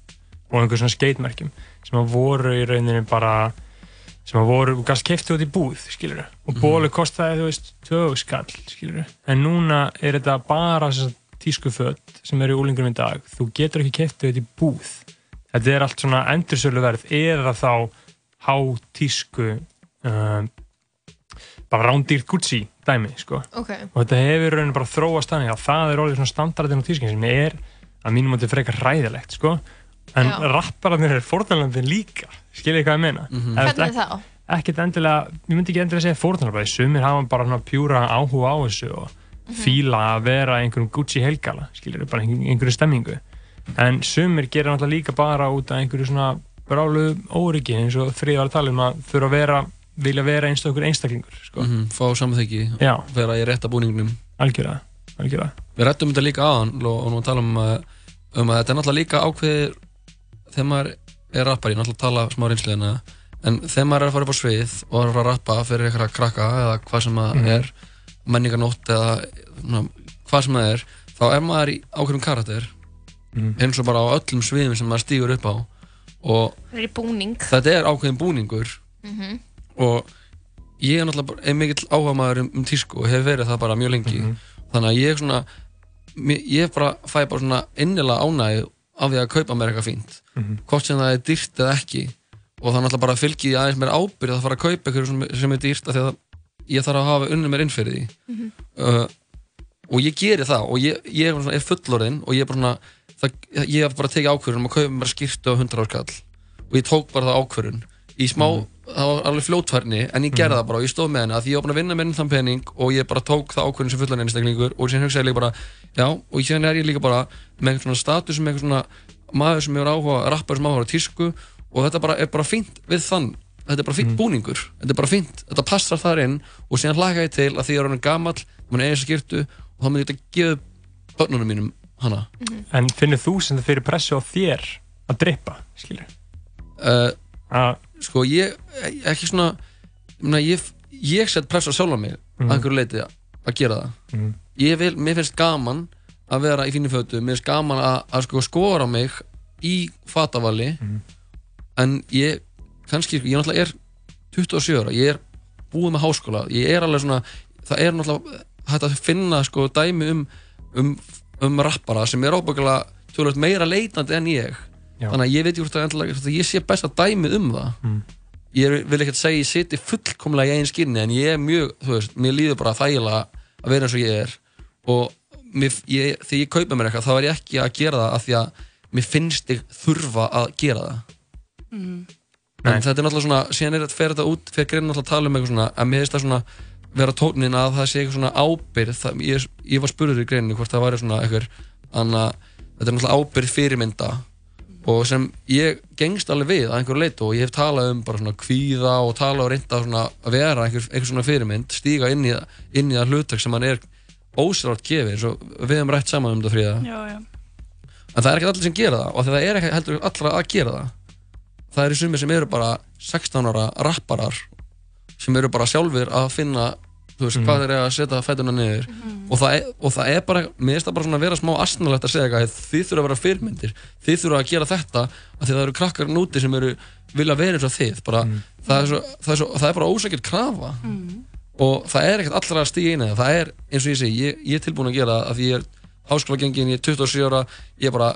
og einhver svona skatemerkjum sem að voru í rauninni bara sem að voru, gæst kefti út í búð, skilur og Mhm. bólu kostaði, þú veist, tvö skall, skilur en núna er þetta bara þessar tísku föt sem eru í úlingurum í dag þú getur ekki kefti út í búð þetta er allt svona endursölu verð eða þá há tísku um, bara rándýrt Gucci dæmi, sko Ok. og þetta hefur raunin bara þróast þannig að það er orðið svona standardin á tískin sem er að mínum er frekar ræðilegt, sko en Já. rappararnir er fórnalandin líka skiljið hvað ég meina Mhm. Ef þetta Hvernig þá? ekkert endilega, ég myndi ekki endilega segja fórnarnarbæði, sumir hafa bara svona pjúra áhuga á þessu og fíla að vera einhverjum Gucci helgala skilur bara einhver, einhverju stemmingu en sumir gera náttúrulega líka bara út af einhverju svona brálu óryggi eins og þrið var að tala um að þurfa að vera vilja vera einst okkur einstaklingur sko. Mhm, fá samþyggi Já. vera í rétta búningnum algjörlega, algjörlega. við rættum þetta líka aðan og, og nú tala um, að- um að þetta er náttúrulega líka ákveðir þegar maður er rappari, náttúrulega tala smá reynsliðina en þegar maður er að fara upp á svið og er að fara að rappa fyrir eitthvað krakka eða hvað sem það Mhm. er menningarnótt eða svona, hvað sem það er þá er maður í ákveðum karakter Mhm. eins og bara á öllum sviðum sem maður stígur upp á og þetta er ákveðin búningur Mhm. og ég er náttúrulega bara- mikill áhuga maður um, um tísku og hef verið það bara mjög lengi þannig að ég svona ég bara fæ bara svona innilega ánægju af því að kaupa mér eitthvað fínt Mhm. hvort sem það er dýrt eða ekki og það náttúrulega bara fylgji aðeins mér ábyrð að fara að kaupa eitthvað sem, sem er dýrt af því að ég þarf að hafa unnið mér inn fyrir því Mhm. uh, og ég geri það og ég, ég er, er fullorinn og ég er bara svona það, ég hef bara tekið ákvörðun um að kaupa mér skýrtu á 100 áskall og ég tók bara það ákvörðun í smá, það var alveg fljótfærni en ég gerði það bara og ég stóð með henni að ég var búin að vinna með henni þann pening og ég bara tók það ákvörðun sem fullan einstaklingur og síðan hugsaði ég líka bara já, og síðan er ég líka bara með einhvern svona status sem einhvern svona maður sem hefur áhuga, rappar sem áhuga tísku og þetta bara er bara fínt við þann. Þetta er bara fínt búningur, þetta er bara fínt. Þetta passar þar inn og síðan hlaka ég til að því ég er gamall, mann er þess skiptu og þá myndi ég þetta gefa börnunum mínum hana en finnir þú sem það fyrir pressu á þér að drippa, skilur uh, sko ég ekki svona ég, meina, ég, ég set press á sjálfa mig Mhm. að einhverju leiti að gera það. Mhm. ég vil, mér finnst gaman að vera í fínu fötu, mér finnst gaman að, að sko skora mig í fatavali. En ég kannski, ég náttúrulega er 27 ára, ég er búið með háskóla ég er alveg svona, það er náttúrulega hægt að finna sko dæmi um um, um rappara sem er ábyggilega meira leitandi en ég Já. þannig að ég veit að, að ég sé besta dæmið um það Mm. ég er- vil ekkert segja ég siti fullkomlega í einn skinni en ég er mjög, þú veist, mér líður bara þægilega að vera eins og ég er og mér, ég, þegar ég kaupa mér eitthvað þá er ég ekki að gera það af því að mér finnst ég þurfa að gera það Mm. en þetta er náttúrulega svona, síðan er þetta fer þetta út fyrir greinin náttúrulega að tala um eitthvað svona að mér finnst það svona vera tónin að það sé eitthvað svona ábyrð það, ég, ég var spurður í greininu hvort það væri svona eitthvað anna, þetta er náttúrulega ábyrð fyrirmynda og sem ég gengst alveg við að einhverju leitu og ég hef talað um bara svona kvíða og talað og reynda svona að vera einhver, einhver svona fyrirmynd stíga inn í, inn í það hlutverk sem hann er ósrátt gefið eins og við hefum rætt saman um þetta fríða. En það er ekki allir sem gera það og það er ekki heldur allra að gera það. Það eru sumir sem eru bara 16 ára rapparar sem eru bara sjálfur að finna þú veist, hvað þeir eru að setja fætuna niður. Og, það er, og það er bara mér finnst það bara svona að vera smá asnalegt að segja eitthvað þið þurfa að vera fyrirmyndir, þið þurfa að gera þetta af því það eru krakkar núti sem eru vilja vera eins og þið. Bara, það, er svo, það, er svo, það er bara ósækjart krafa. Og það er ekkert allra að inn í það. Það er eins og ég segi, ég, ég er tilbúin að gera af því ég er háskóla gengin, ég er 27 ára ég er bara,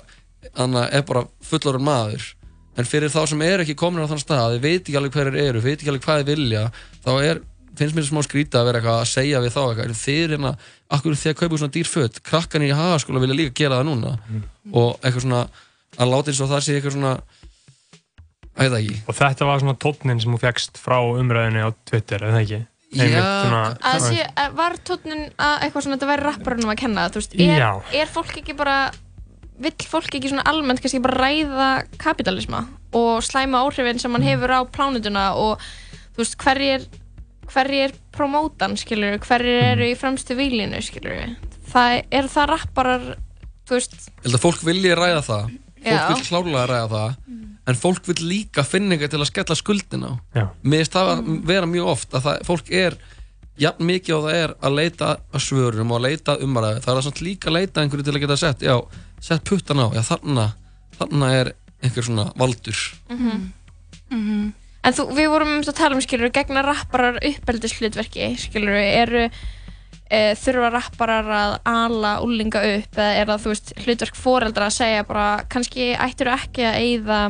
anna, er bara fullorinn maður en fyrir þá sem eru ekki komin á þann stað, þið veit ekki alveg hverjir eru veit ekki alveg hvað þið vilja þá er, finnst mér smá skrítið að vera eitthvað að segja við þá eitthvað, þið er hérna akkur því að kaupa svona dýr föt, krakkan í hagaskóla vilja líka gera það núna. Og eitthvað svona, að láta eins og það sé eitthvað svona æða ekki. Og þetta var svona tónnin sem þú fegst frá umræðinni á Twitter, eða ekki? svona, að sé, var tónin að eitthvað svona þetta væri rapparunum að kenna þú veist, er, er fólk ekki bara vill fólk ekki svona almennt kannski bara ræða kapitalisma og slæma áhrifin sem Mm. hann hefur á plánutuna og þú veist, hverjir hverjir promótan, skilur hverjir Mm. eru í fremstu výlinu, skilur það er það rapparar þú veist, Ég held að fólk vilji ræða það Fólk Já. vil klárlega ræða það En fólk vil líka eitthvað til að skella skuldin á Já. Mér finnst það að vera mjög oft að það, fólk er jafn mikið og það er að leita að svörum og að leita umræðu það er samt líka að leita einhverju til að geta sett já, sett puttan á, já þarna þarna er einhver svona valdur Mhm. En þú, við vorum um að tala um, skilur, gegna rapparar uppeldishlutverki, skilur, eru e, þurfa rapparar að ala úlinga upp eða er það, þú veist, hlutverk foreldra að segja bara, kannski ættir ekki að eyða,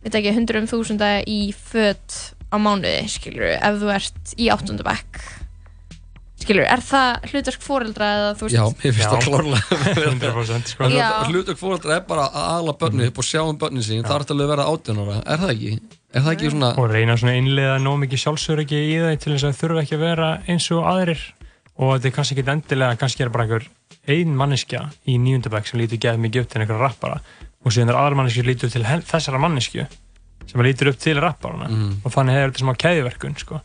veit ekki, hundruðum þúsunda í föt á mánuði, skilur, ef þú ert í áttundabæk. Skilur, er það hlutverk foreldra eða, þú veist, Já, mér finnst það klárlega 100% sko. Já. Hlutverk fóreldra er bara að ala börni upp og sjá um börnin sín. Það er alltaf að vera átjónara, er það ekki? Er það ekki svona og reyna svona að innlega nóg mikið sjálfsöryggi í það til þess að þurfa ekki að vera eins og aðrir. Og þetta er kannski ekki endilega kannski er bara einhver ein manneskja í níundabæk sem lítur geð mikið upp til einhverja rappara. Og síðan er aðra manneskja lítur til þessara manneskju sem lítur upp til rapparana. Mhm. og þannig hefur þetta smá keðiverkun sko.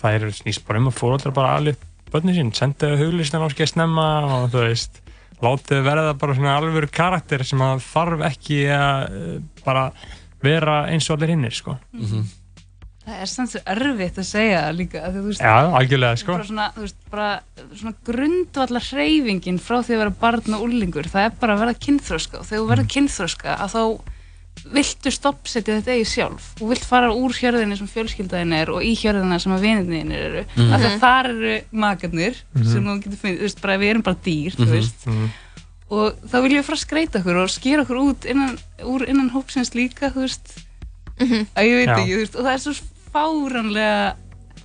það er snýst bara um að fóróldra bara alveg börnin sín, senda þau huglistan á skeið snemma og þú veist látið þau verða bara svona alvöru karakter sem að þarf ekki að eh, bara vera eins og allir hinnir sko. Það er samt svo erfitt að segja það líka af því, þú veist, Já, algjörlega, sko. bara svona, þú veist, bara svona grundvallar hreyfingin frá því að vera barn og úrlingur það er bara að verða kynþróska og þegar þú Mm. verður kynþróska að þá viltu stoppsetja þetta eigi sjálf og vilt fara úr hjörðinni sem fjölskyldaðin er og í hjörðina sem að vinirnir eru Mhm. af því að þar eru makarnir Mhm. sem þú getur finnið, þú veist, bara við erum bara dýr, þú Mhm, veist mhm. og þá viljum við fara að skreita okkur og skera okkur út innan, úr innan hópsins líka þú veist að ég veit Já. ekki, þú veist, og það er svo fáranlega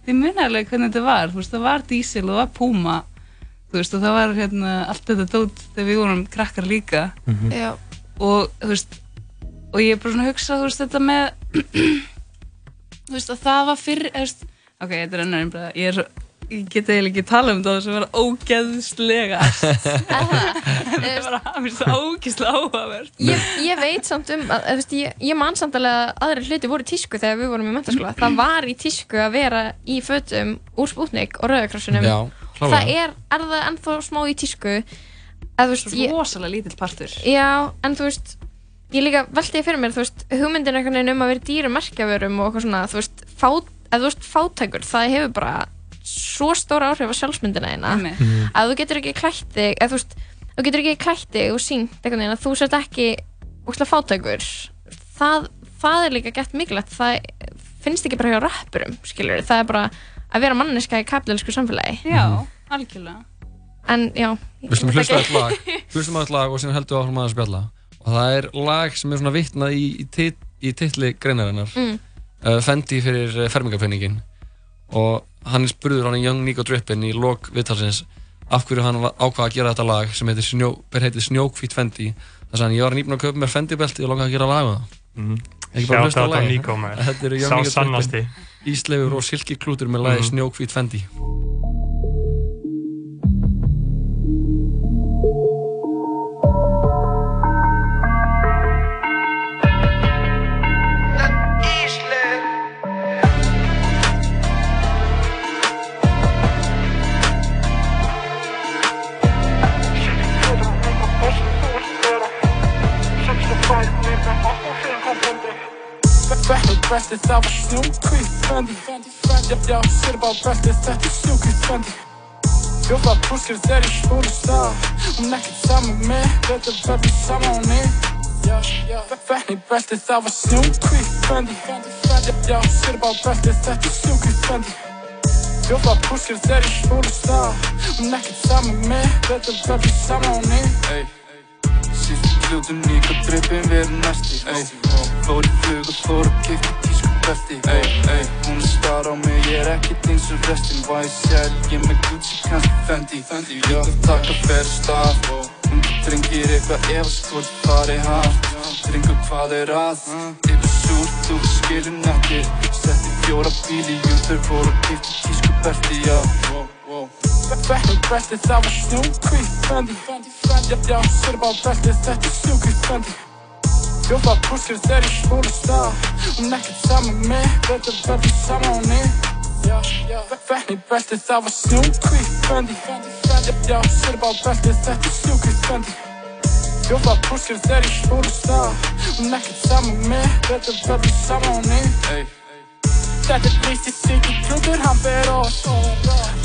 þið munaðlega hvernig þetta var þú veist, það var dísil og það var púma þú veist, og það var hérna allt þetta dót þegar við vorum krakkar líka Mhm. Og þú veist og ég er bara svona að hugsa, þú veist, þetta með þú veist, að það var fyrr, veist, ok, þetta er ennar einbreið ég er ég get eiginlega ekki tala um þetta þess að vera ógeðslega. Þetta er bara, það ógeðslega áhugavert. Ég, ég veit samt um að, veist, ég, ég man samt alveg að aðri hluti voru í tísku þegar við vorum í mentaskóla það var í tísku að vera í fötum úr Sputnik og Rauðakrossunum Já, klárlega. það er, er það ennþá smá í tísku. Að veist rosalega lítill partur. Já, en þú veist ég líka velti ég fyrir mér, þú veist hugmyndin einhvern veginn um að vera dýra merkjavörum og eitthvað svona, þú veist, fát, að þú veist fátækur, það hefur bara svo stóra áhrif á sjálfsmyndina Einmitt. Mhm. að þú getur ekki klætt þig eða þú veist, þú getur ekki klætt þig og sínt einhvern veginn að þú sért ekki úrslega fátækur. Það, það er líka gett mikilvægt. Það finnst ekki bara hjá rappurum skilur, það er bara að vera manneska í kapitalísku samfélagi. Já, algjörlega. En já Við slum hlusta á eitt lag. Hlustum á eitt lag og síðan heldum við áfram að spjalla Og það er lag sem er svona vitnað í, í, tit, í titli greinarinnar Mm. uh, Fendi fyrir uh, fermingarpenningin Og hann er spurður hann í Young Nico Drippin í lok viðtalsins Af hverju hann var- ákvað að gera þetta lag sem heitir, snjó, Snjókvít Fendi Það sagði hann, ég var nýbúin að kaupa mér Fendi-belti og langaði að gera lag með það Mhm. Ekki bara hlusta á á lagið. Nico, maður. Þetta Sá Nico sannasti. Drippin Ísleifur og Silki Klútur með lagi Mhm. Snjókvít Fendi Þetta brestið það var snjókvít fendi Já, já, sér bara brestið þetta er snjókvít fendi Fjófa brúskir þegar ég spúri stað Hún ekkert saman með, þetta verður saman já, fenni brestið það var snjókvít fendi Já, sér bara brestið þetta er snjókvít fendi Fjófa brúskir þegar ég spúri stað Hún ekkert saman með, þetta verður saman Ey, sístu klútum líka drippin við erum næsti fór í flug og fór að kipta tísku belti Ey, ey, hún er star á mig, ég er ekkert eins og restin. YSL, ég með Gucci, kannski Fendi? Ég ætla að taka fyrir stað Ungu drengir eitthvað efast hvort farið hart Drengur hvað er að? Yfir súrt, þú skilur nettir Setti fjóra bíl í umferð, fór að kipta tísku Berti, já. Fækni belti, það var snjókví Fendi, já, já, sér bara belti Þetta er sjúkví fendi Fjófa púskir þegar ég spúla stað Hún ekkert saman með Þetta verður saman á henni Fækni belti, það var snjókví Fendi, já, sér bara belti Þetta er sjúkví fendi. Fjófa púskir þegar ég spúla stað Hún ekkert saman með Þetta verður saman á henni Þetta er lísti síki klútur, hann ber oss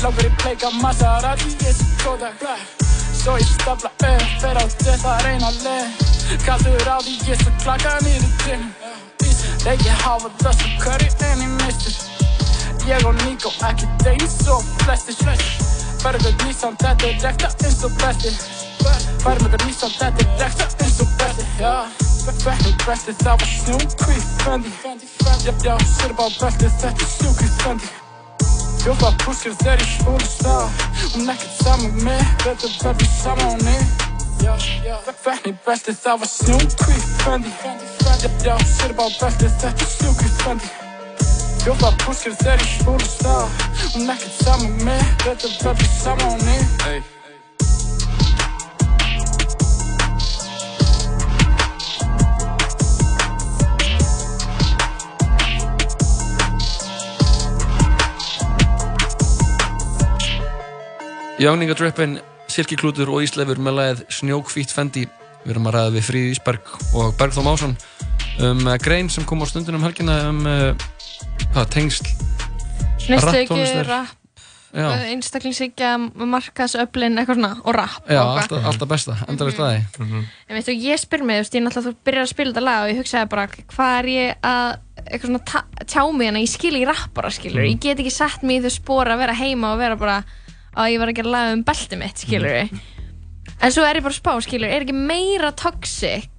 Langar í pleika Maserati, ég sé Kodak Svo ég stafla upp, fer á þetta að reyna leið Kaldur á því, ég svo klaka nýri gym Reiki hafa þessu curry en ég mistur. Ég og Nico ekki deyn svo flestir Ferður nýsan, þetta er rekta eins og bestir Ferður nýsan, þetta er rekta eins og bestir, Fækni belti, það var snjókví Fendi, já, já, sér bara belti Þetta er sjúkví fendi Fjófa púskir þegar ég spúla stað Hún ekkert saman með mig Þetta verður saman á henni Fækni belti, það var snjókví Fendi, já, já, sér bara belti Þetta er sjúkví fendi Fjófa púskir þegar ég spúla stað Hún ekkert saman með mig Þetta verður saman á henni Jáningadrippin, Silkiklútur og Ísleifur með lagið Snjókvít Fendi. Við erum að ræða við Fríði Ísberg og Bergþór Másson um uh, grein sem kom á stundin um helgina um uh, hvað, tengsl rapptónlistar. rapp, Já. einstaklingshyggja, markaðsöflin, eitthvað svona, og rapp Já, og alltaf, alltaf besta, endalega staði En veistu, ég spyr mig, ég náttúrulega þú byrjar að spila þetta lag og ég hugsaði bara, hvað er ég að eitthvað svona tjá mig hérna, ég skil ekki rappara, skilur, Mm. ég get ekki sett mig í þau spór að vera heima og vera bara að ég var að gera lag um beltið mitt, skilur en svo er ég bara að spá, skilur, er ekki meira toxic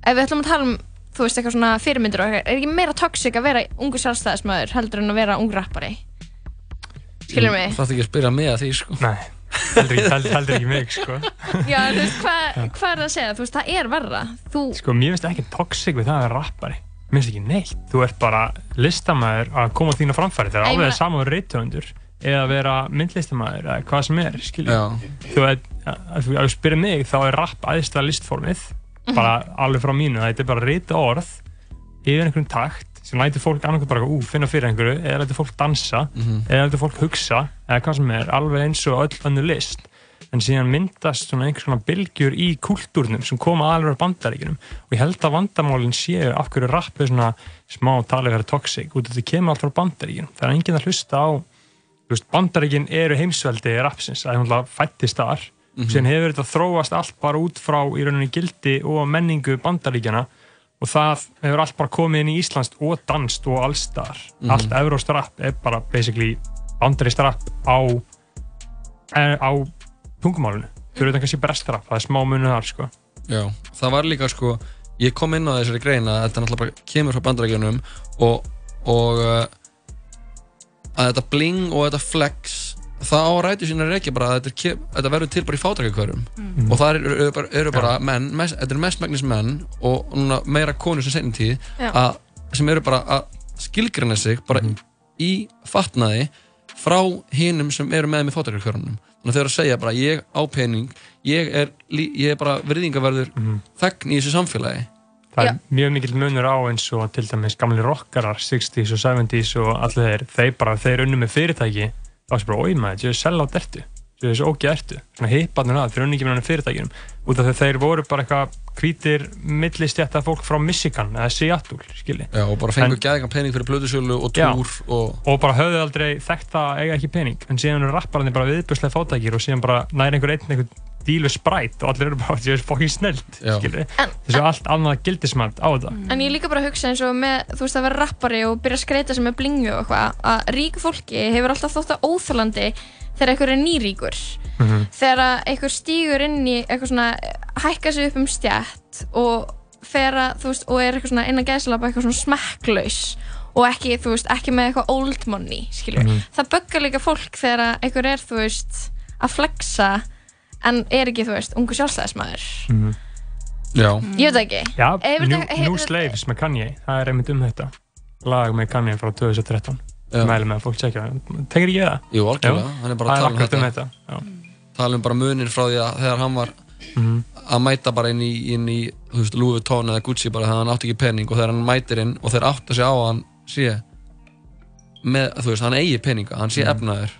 ef við ætlum að tala um þú veist, eitthvað svona fyrirmyndir og eitthvað, er ekki meira toxic að vera ungu sjálfstæðismæður heldur en að vera ung rappari? Skilur mig? Það ekki að spyrja mig að því, sko. Nei, heldur ekki, held, heldur ekki mig, sko. Já, þú veist, hvað hva er það að segja? Þú veist, það er verra. Þú, Sko, mér finnst ekki toxic við það að vera rappari. Mér finnst ekki neitt. Þú ert bara listamæður að koma á þína framfæri þegar Ég alveg er saman reythöfundur eða vera myndlistamæður eða hvað sem er, skilju Já. Þú veit, að þú að spyrir mig þá er rapp aðeinstlega listformið bara alveg frá mínu, þetta er bara reyta orð yfir einhverjum takt sem lætur fólk annarkoð bara ú, finna fyrir einhverju eða lætur fólk dansa, Mhm. eða lætur fólk hugsa eða hvað sem er, alveg eins og öll önnu list. En síðan myndast svona einhvers konar bylgjur í kultúrnum sem koma alveg á bandaríkinum og ég held að vandamálinn séu af hverju rapp er svona smá talið verið toxic. Út af þetta kemur allt frá bandaríkinum það er enginn að hlusta á þú veist, bandaríkin eru heimsveldi rappsins að það fættist þar Mhm. síðan hefur þetta þróast allt bara út frá í rauninni gildi og menningu bandaríkjana og það hefur allt bara komið inn í Íslands og danst og allstar Mhm. allt euróst rapp er bara basically bandarist rapp á er, á tungumálinu fyrir utan kannski brest rapp, það er smá munu þar sko Já, það var líka sko ég kom inn á þessari grein að þetta náttúrulega bara kemur frá bandarækjunum og, og uh, að þetta bling og þetta flex það á rætu sína er ekki bara að þetta, er þetta verður til bara í fátækjakvörum Mm. og það eru, eru, bara, eru bara menn mest, þetta eru mestmægnis menn og núna meira konur sem senum tíð Já. að, sem eru bara að skilgrina sig bara í fatnaði frá hinum sem eru með með fátækjakvörunum þannig að þau eru að segja bara ég á pening ég er, ég er bara virðingaverður þegn í þessu samfélagi það er mjög mikill munur á eins og til dæmis gamli rockarar 60s og 70s og allir þeir, þeir bara, þeir unnu með fyrirtæki þá er bara, oi maður, ég er sell á dertu ég er þessu ógi ertu, svona heiparnir að þeir unni ekki með hann fyrirtækinum, út af því þeir voru bara eitthvað hvítir millistjætta fólk frá Michigan eða Seattle, skilji. Já, og bara fengur gæðingan pening fyrir blöðusölu og túr og... og bara höfðu aldrei þekkt það að eiga ekki pening. En síðan eru rappararnir bara viðbjörslega fátækir og síðan bara næri einhver einn einhver díl við sprætt og allir eru bara, þetta er fokkin snelt Já. skilji, þessu allt annað gildismælt á þetta en ég líka bara að hugsa eins og með, þú veist, að vera rappari og byrja að skreita sem með blingu og eitthvað, að ríku fólki hefur alltaf þótt að óþólandi þegar einhver er nýríkur. Þegar að einhver stígur inn í eitthvað svona, hækka sig upp um stjætt og fer að, þú veist, og er eitthvað svona innan gæðslapa eitthvað svona smekklaus og ekki, þú veist, ekki með eitthvað old money, skilur. Mhm. Það böggar líka fólk þegar að einhver er, þú veist, að flexa en er ekki, þú veist, ungu sjálfstæðismæður. Já. Ég veit það ekki. Já, Hefur New, þetta- hefur New þetta- Slaves með Kanye, það er einmitt um þetta lag með Kanye frá 2013 Já. mælum með að fólk tjekka Tengir ekki það? Jú, algjörlega, Já. hann er bara Það að tala um akkurat þetta, Já. tala um bara munin frá því að þegar hann var Mhm. að mæta bara inn í, inn í þú veist, Louis Vuitton eða Gucci bara þegar hann átti ekki pening og þegar hann mætir inn og þeir átta sig á að hann sé með, þú veist, hann eigi peninga, hann sé Mhm. efnaður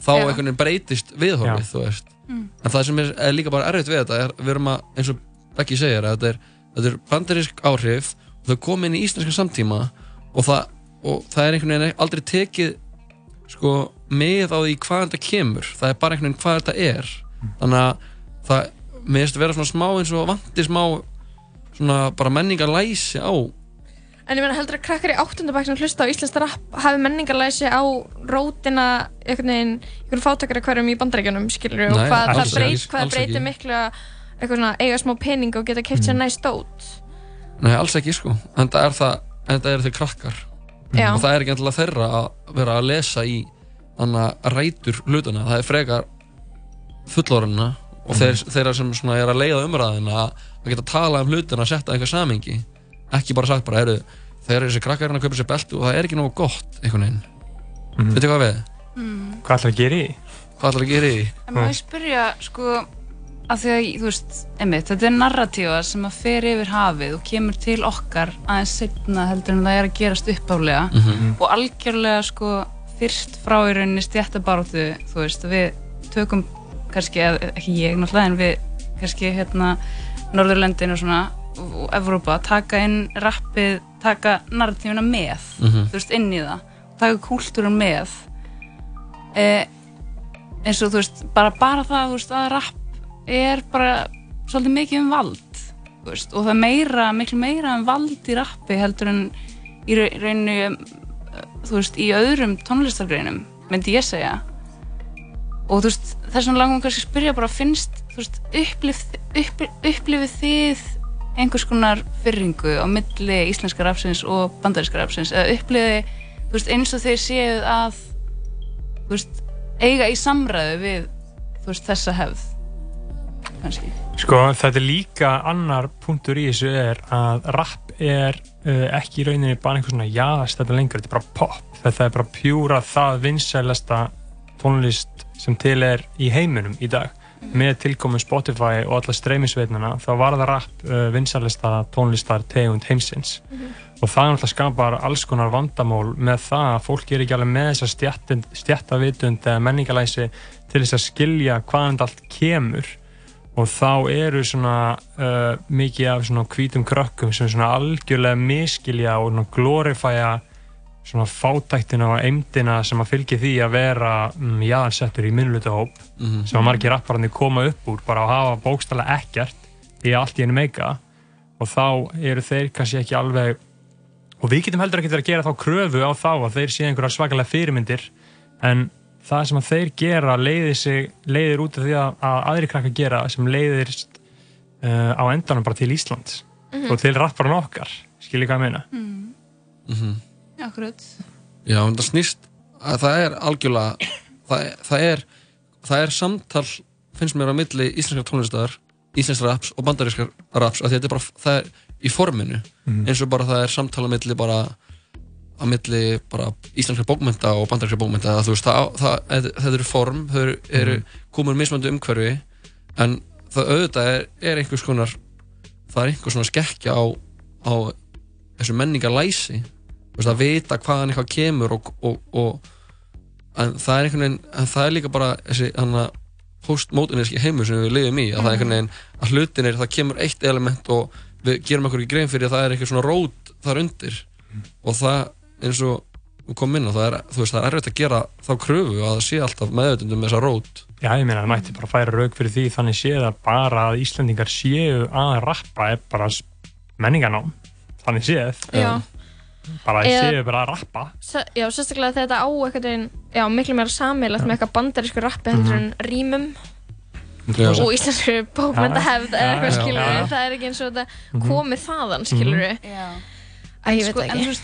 þá Já. einhvern veginn breytist viðhorfið, þú veist Mm. en það sem er, er líka bara erfitt við þetta er, við erum að, eins og Becky segir að þetta er, þetta er bandarísk áhrif og þau kom inn í íslenska samtíma og það, og það er einhvern veginn aldrei tekið sko með á því hvað þetta kemur. Það er bara einhvern veginn hvað þetta er. Þannig að það finnst að vera svona smá eins og vanti smá svona bara menningar læsi á En ég meina heldur að krakkar í áttundabæk sem hlusta á Íslands rap hafi menningarlæsi á rótina einhvern veginn, einhvern fátakara hverjum í bandaríkjunum skilur og Nei, hvað það breytir ekki. miklu að eitthvað svona eiga smá pening og geta keipt sér næst dót? Nei, alls ekki sko, en það er það en það eru þeir krakkar. Já. og það er ekki endilega þeirra að vera að lesa í þannig að rætur hlutuna það er frekar fullorðina og þeir, þeirra sem svona er að leiða umræðina að að geta tala um hlutina að setja eitthvað samingi ekki bara sagt bara, eru þegar þessi krakkar er að kaupa sér beltu og það er ekki nógu gott einhvern veginn, mm. veitu hvað við? Mm. Hvað ætlar að gera í? Hvað ætlar að gera í? En maður spyrja, sko, að því að, þú veist, einmitt, þetta er narratífa sem að fer yfir hafið og kemur til okkar aðeins setna heldur en það er að gerast uppáflega Mhm. og algjörlega, sko, fyrst frá í rauninni stjættabaróttu, þú veist, við tökum kannski, ekki ég náttúrulega, en við kannski, hérna, Norðurlöndin og svona, Evrópa, taka inn rappið, taka narratífina með, Mhm. þú veist, inn í það, taka kúltúrun með, eh, eins og þú veist, bara, bara það veist, að rapp er bara svolítið mikið um vald veist, og það er meira, miklu meira um vald í rappi heldur en í ra- rauninni um, þú veist, í öðrum tónlistargreinum myndi ég segja og þú veist, þess vegna langum kannski að spyrja bara finnst, þú veist, upplif, upplif, upplifið þið einhvers konar fyrringu á milli íslenska rapsins og bandaríska rapsins eða upplifið, þú veist, eins og þeir séu að veist, eiga í samræðu við veist, þessa hefð kannski. Sko, þetta er líka annar punktur í þessu er að rap er uh, ekki í rauninni bara einhver svona jaðast þetta lengur, þetta er bara pop. Þetta er bara pjúra það vinsælasta tónlist sem til er í heiminum í dag með tilkomin Spotify og alla streymisveitnana þá var það rap uh, vinsælasta tónlistar tegund heimsins og það náttúrulega skapar alls konar vandamál með það að fólk er ekki alveg með þessa stjættin- stjættavitund eða menningalæsi til þess að skilja hvaðan allt kemur. Og þá eru svona uh, mikið af svona hvítum krökkum sem svona algjörlega miskilja og glorifæja svona fátæktina og eimdina sem að fylgja því að vera mm, jaðansettur í minnlutahóp Mhm. sem að margir rapparandi koma upp úr bara að hafa bókstala ekkert í allt í einu meika og þá eru þeir kannski ekki alveg og við getum heldur ekki verið að gera þá kröfu á þá að þeir séu einhverjar svakalega fyrirmyndir en það sem að þeir gera leiðir, sig, leiðir út af því að, að aðri krakkar gera sem leiðir uh, á endanum bara til Íslands Mhm. og til rapparan okkar skiljið hvað ég meina mm. Akkurat Já, en það snýst að það er algjörlega það, það, er, það er samtal finnst mér á milli íslenskar tónlistar íslenskar raps og bandarískar raps að þetta er bara, það er í forminu Mhm. eins og bara það er samtal á milli bara á milli bara íslenskar bókmynda og bandarískar bókmynda það, þú veist, það, það, það, eru form þau eru, eru Mhm. komur mismöndu umhverfi en það auðvitað er, er einhvers konar það er einhvers svona skekkja á, á þessu menningarlæsi veist, að vita hvaðan eitthvað kemur og, og, og en það er einhvern veginn en það er líka bara þessi hana, postmoderníski heimur sem við lifum í að það er einhvern veginn að hlutin er það kemur eitt element og við gerum okkur ekki grein fyrir að það er eitthvað svona rót þar undir. Og það eins og komum inn á það er, þú veist, það er erfitt að gera þá kröfu að það sé alltaf meðutundum með þessa rót. Já, ég meina, það mætti bara færa rauk fyrir því þannig séð að bara að Íslandingar séu að rappa er bara menningarnám. Þannig séð Já. Bara að Eða- séu bara að rappa Já, sérstaklega þegar þetta á eitthvað já, miklu meira sammeilagt með eitthvað bandarísku rappi heldur en rýmum Já. og íslensku bókmyndahefð eða eitthvað skilur já. það er ekki eins og þetta Mhm. komið þaðan skilur við Já. Æ, ég En veit sko, ekki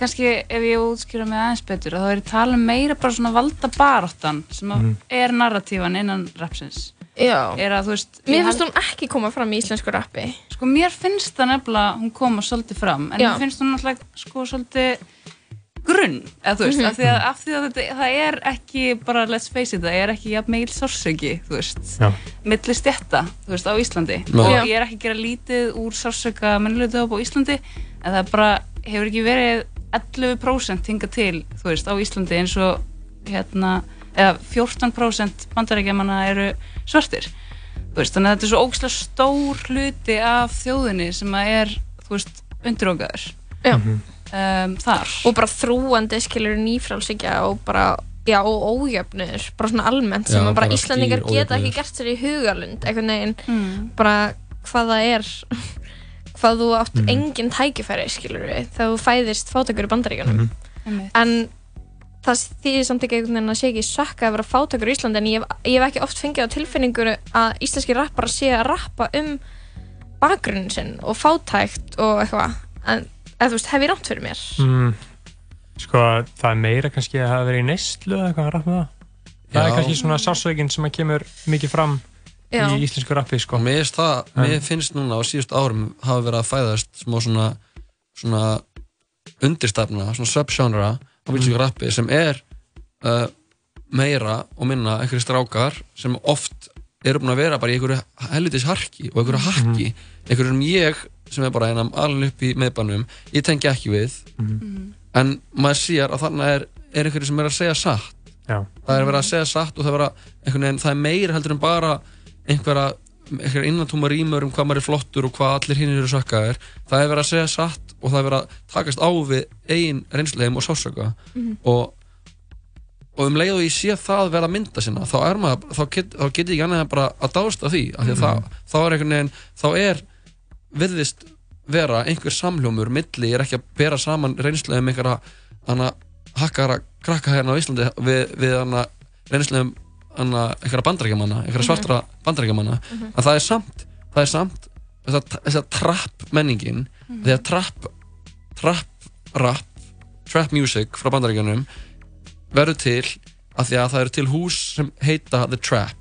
kannski ef ég útskýra mig aðeins betur þá er ég tala um meira bara svona valda baráttan sem að Mhm. er narratífan innan rapsins Já. er að þú veist Mér ég finnst hún ekki koma fram í íslensku rappi sko mér finnst það nefnilega hún koma svolítið fram en Já. mér finnst hún náttúrulega sko svolítið grunn eða þú veist, Mhm. af því að, af því að þetta, það er ekki bara, let's face it, það er ekki jafn meil sársöki, þú veist Já. milli stjætta, þú veist, á Íslandi Nei. og ég er ekki að gera lítið úr sársöka mennlutuhóp á Íslandi en það bara hefur ekki verið 11% hingað til, þú veist, á Íslandi eins og hérna, eða 14% bandarækjamanna eru svartir þú veist, þannig að þetta er svo ógslag stór hluti af þjóðinni sem að er, þú veist, undirókaður Já. um, þar og bara þrúandi skilur nýfrálsíkja og bara já, og ójöfnur, bara svona almennt sem Já, að bara Íslandingar geta ójöfnuður. ekki gert sér í hugalund einhvern veginn, Mm. bara hvað það er hvað þú átt Mhm. engin tækifæri skilur við, þegar þú fæðist fátakur í bandaríkjunum Einmitt. en það þýðir samt ekki einhvern veginn að sé ekki sökka að vera fátakur í Íslandi en ég hef, ég hef ekki oft fengið á tilfinningur að íslenski rappara sé að rappa um bakgrunnin sinn og fátækt og eitthvað en eða þú veist, hef ég rámt fyrir mér mm, sko, það er meira kannski að hafa verið í neyslu eða eitthvað að rappa það það Já. er kannski svona sársökin sem að kemur mikið fram Já. í íslensku rappi sko. mér það, En- mér finnst núna á síðust árum hafa verið að fæðast smá svona svona undirstafna, svona subgenre á íslensku rappi sem er uh, meira og minna einhverju strákar sem oft eru búin að vera bara í einhverju helvitis harki og einhverju harki, einhverju sem ég sem er bara einam alveg upp í meðbannum ég tengi ekki við. En maður sér að þarna er, er einhverju sem er að segja satt. Já. það er verið að segja satt og það er, að, einhvern veginn, það er meira heldur en bara einhverja, einhverja innantúma rýmur um hvað maður er flottur og hvað allir hinn eru sökkaðir. Það er verið að segja satt og það er verið að takast á við eigin reynsluheim og sásöka Mhm. og, og um leið og ég sé það vera að mynda sinna þá, þá, get, þá get ég ekki annað bara að dásta því, af því að þá er einhvern veginn þá er virðist vera einhver samhljómur milli, er ekki að bera saman reynsluheim einhverja hana, hakkara krakka hérna á Íslandi við, við hana reynsluheim hana, einhverja bandarækjamanna, einhverja Mhm. svartra bandarækjamanna, Mhm. en það er samt það er samt þess að trapp menningin, Mhm. þegar trapp trapp rap trap music frá bandarækjanum verður til af því að það eru til hús sem heita The Trap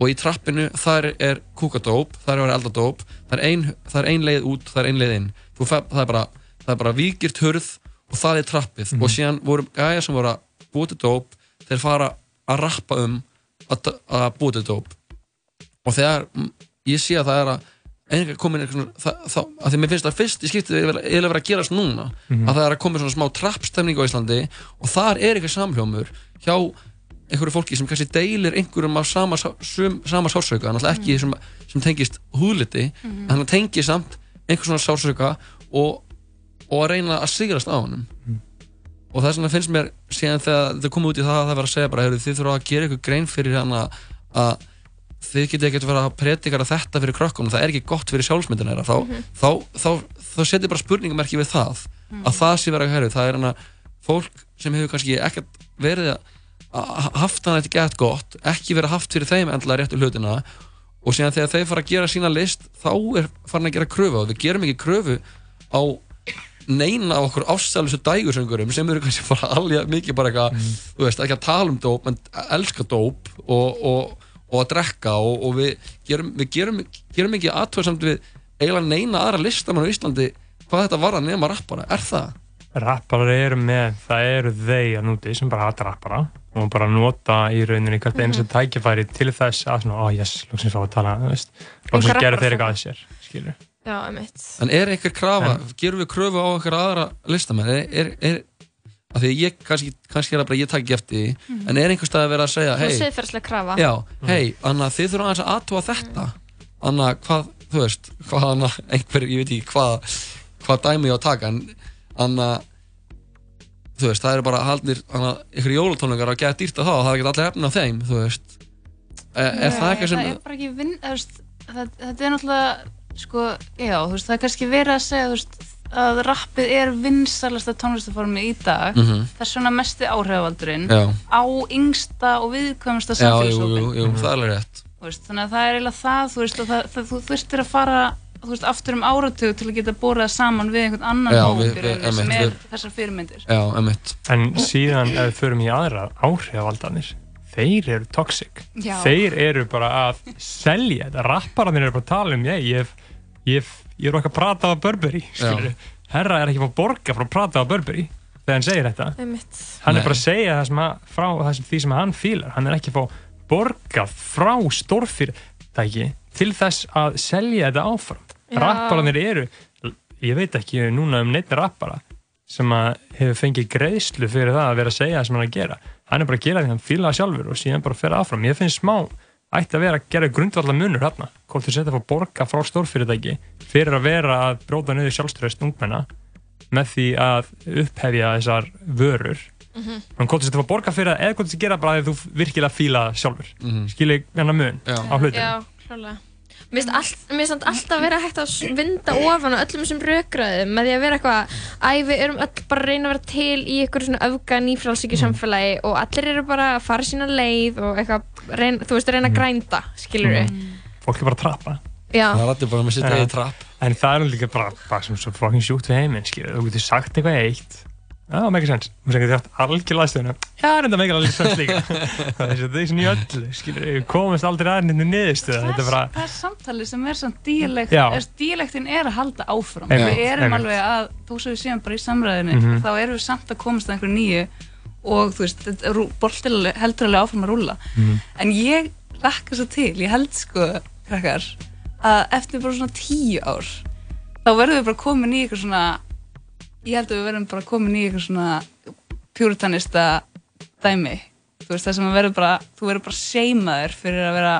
og í trappinu þar er kúkadóp, þar er eldadóp það er ein, það er ein leið út, það er ein leið inn fer, það er bara, bara víkirt hurð og það er trappið og síðan voru gæja sem voru að búa til dóp þeir fara að rappa um að, að búa til dóp og þegar mm, ég sé að það er að einhver komin einhvern það, þá, að því mér finnst að fyrst í skiptið er eiginlega verið að gerast núna Mhm. að það er að koma svona smá trappstemning á Íslandi og þar er eitthvað samhljómur hjá einhverju fólki sem kannski deilir einhverjum af sama, sama sársauka en alltaf ekki sem, sem tengist húðliti Mhm. en það tengist samt einhver svona sársauka og, og að reyna að sigrast á honum og það er svona finnst mér síðan þegar þetta kom út í það að það var að segja bara heyrðu, þið þurfa að gera ykkur grein fyrir hana að þið getið ekkert verið að predikara þetta fyrir krökkunum, það er ekki gott fyrir sjálfsmyndina þeirra. Þá, Mhm. þá, þá, þá setjum bara spurningamerki við það að það sé verið að herru, það er hana fólk sem hefur kannski ekkert verið að að haft hann eitthvað gett gott ekki verið haft fyrir þeim endla réttu hlutina og síðan þegar þeir fara að gera sína list þá er farin að gera kröfu og við gerum ekki kröfu á neina okkur ásælusu dægursöngurum sem eru kannski bara alveg mikið bara eitthvað, þú veist, ekki að tala um dóp en elska dóp og, og, og að drekka og, og við gerum, við gerum, gerum ekki aðtöðsamt við eiginlega neina aðra listamann á Íslandi hvað þetta var að nema rappara, er það? rapparar eru með, það eru þeir að núti sem bara hata rappara og bara nota í rauninni hvert eins og tækifæri til þess að svona, ó oh, yes, lóksins fá að tala þú veist, lóksins gera rappara þeir eitthvað að sér skilur Já, einmitt. En er einhver krafa, gerum við kröfu á einhver aðra listamenn, er, er, er af því að ég kannski, kannski er það bara ég takk eftir því, Mhm. en er einhver stað að vera að segja, hei, já, hei, Anna, þið þurfum aðeins að aðtúa þetta. Anna, hvað, þú veist hvað Anna, einhver, ég veit ekki hvað hvað dæmi ég á að taka en Anna þú veist, það eru bara haldnir Anna, einhverju jólatónleikar að geta dýrt að það og það er ekki allir efnin á þeim, þú veist. Er, er það eitthvað sem það er bara ekki vinn þú veist, það, þetta er náttúrulega sko, já, þú veist, það er kannski verið að segja þú veist, að rappið er vinsalasta tónlistaformi í dag. Mhm. það er svona mesti áhrifavaldurinn á yngsta og viðkvæmasta já, jú, jú, jú, það er alveg rétt. Veist, þannig að það er eiginlega það, þú veist, og það, það, þú þurftir að fara veist, aftur um áratug til að geta borað saman við einhvern annan Já, hóp við- í rauninni við- sem er við- þessar fyrirmyndir. Já, emitt En síðan ef við förum í aðra áhrifaldanir þeir eru toxic. Já. þeir eru bara að selja þetta. Rappararnir eru bara að tala um ég, ég, ég, ég er okkar að prata á Burberry. Herra er ekki að fá borga frá að prata á Burberry þegar hann segir þetta. Einmitt. hann Nei. er bara að segja það sem að, frá það sem, því sem hann fílar. Hann er ekki að fá borgað frá stórfyrirtæki til þess að selja þetta áfram. Já. rapparanir eru ég veit ekki núna um neitt rappara sem að hefur fengið greiðslu fyrir það að vera að segja það sem hann er að gera hann er bara að gera því að hann fíla það sjálfur og síðan bara að fera áfram ég finnst smá ætti að vera að gera grundvallar munur hérna hvort þú setja að fá borga frá stórfyrirtæki fyrir að vera að bróta niður sjálfströðst ungmenna með því að upphefja þessar vörur Mhm. en hvort þú setja að fá borga fyrir það eða hvort þú gera bara að þú virkilega fíla það sjálfur mm. -hmm. skilji hennar mun Já. á hlutinu Já, klálega Mér finnst alltaf vera hægt að vinda ofan á öllum þessum rökræðum með því að vera eitthvað æ, við erum öll bara að reyna að vera til í eitthvað svona öfga nýfrálsíki samfélagi og allir eru bara að fara sína leið og eitthvað, reyna, þú veist, reyna að grænda skilur við fólk er bara að trappa. Já. Það er allir bara með sitt eigið trapp. En það er nú líka bara, bara sem svo fucking sjúkt við heiminn skilju, þú getur sagt eitthvað eitt Það make sense. Þú segir þetta algjörlega stöðuna. Já, reynda make alveg sens líka. það er það er svona í öllu, skilur, við komumst aldrei aðeins er bara, það er samtalið sem er svona díalekt Já. er, er að halda áfram við erum alveg að, sem við séum bara í samræðinu Mhm. þá erum við samt að komast að einhverju nýju og þú veist, boltil heldur alveg áfram að rúlla Mhm. en ég lakka svo til, ég held sko krakkar, að eftir bara svona tíu ár þá verðum við bara komin í eitthvað svona ég held að við verðum bara komin í eitthvað svona pjúritanista dæmi þú veist það sem að verður bara þú verður bara seimaður fyrir að vera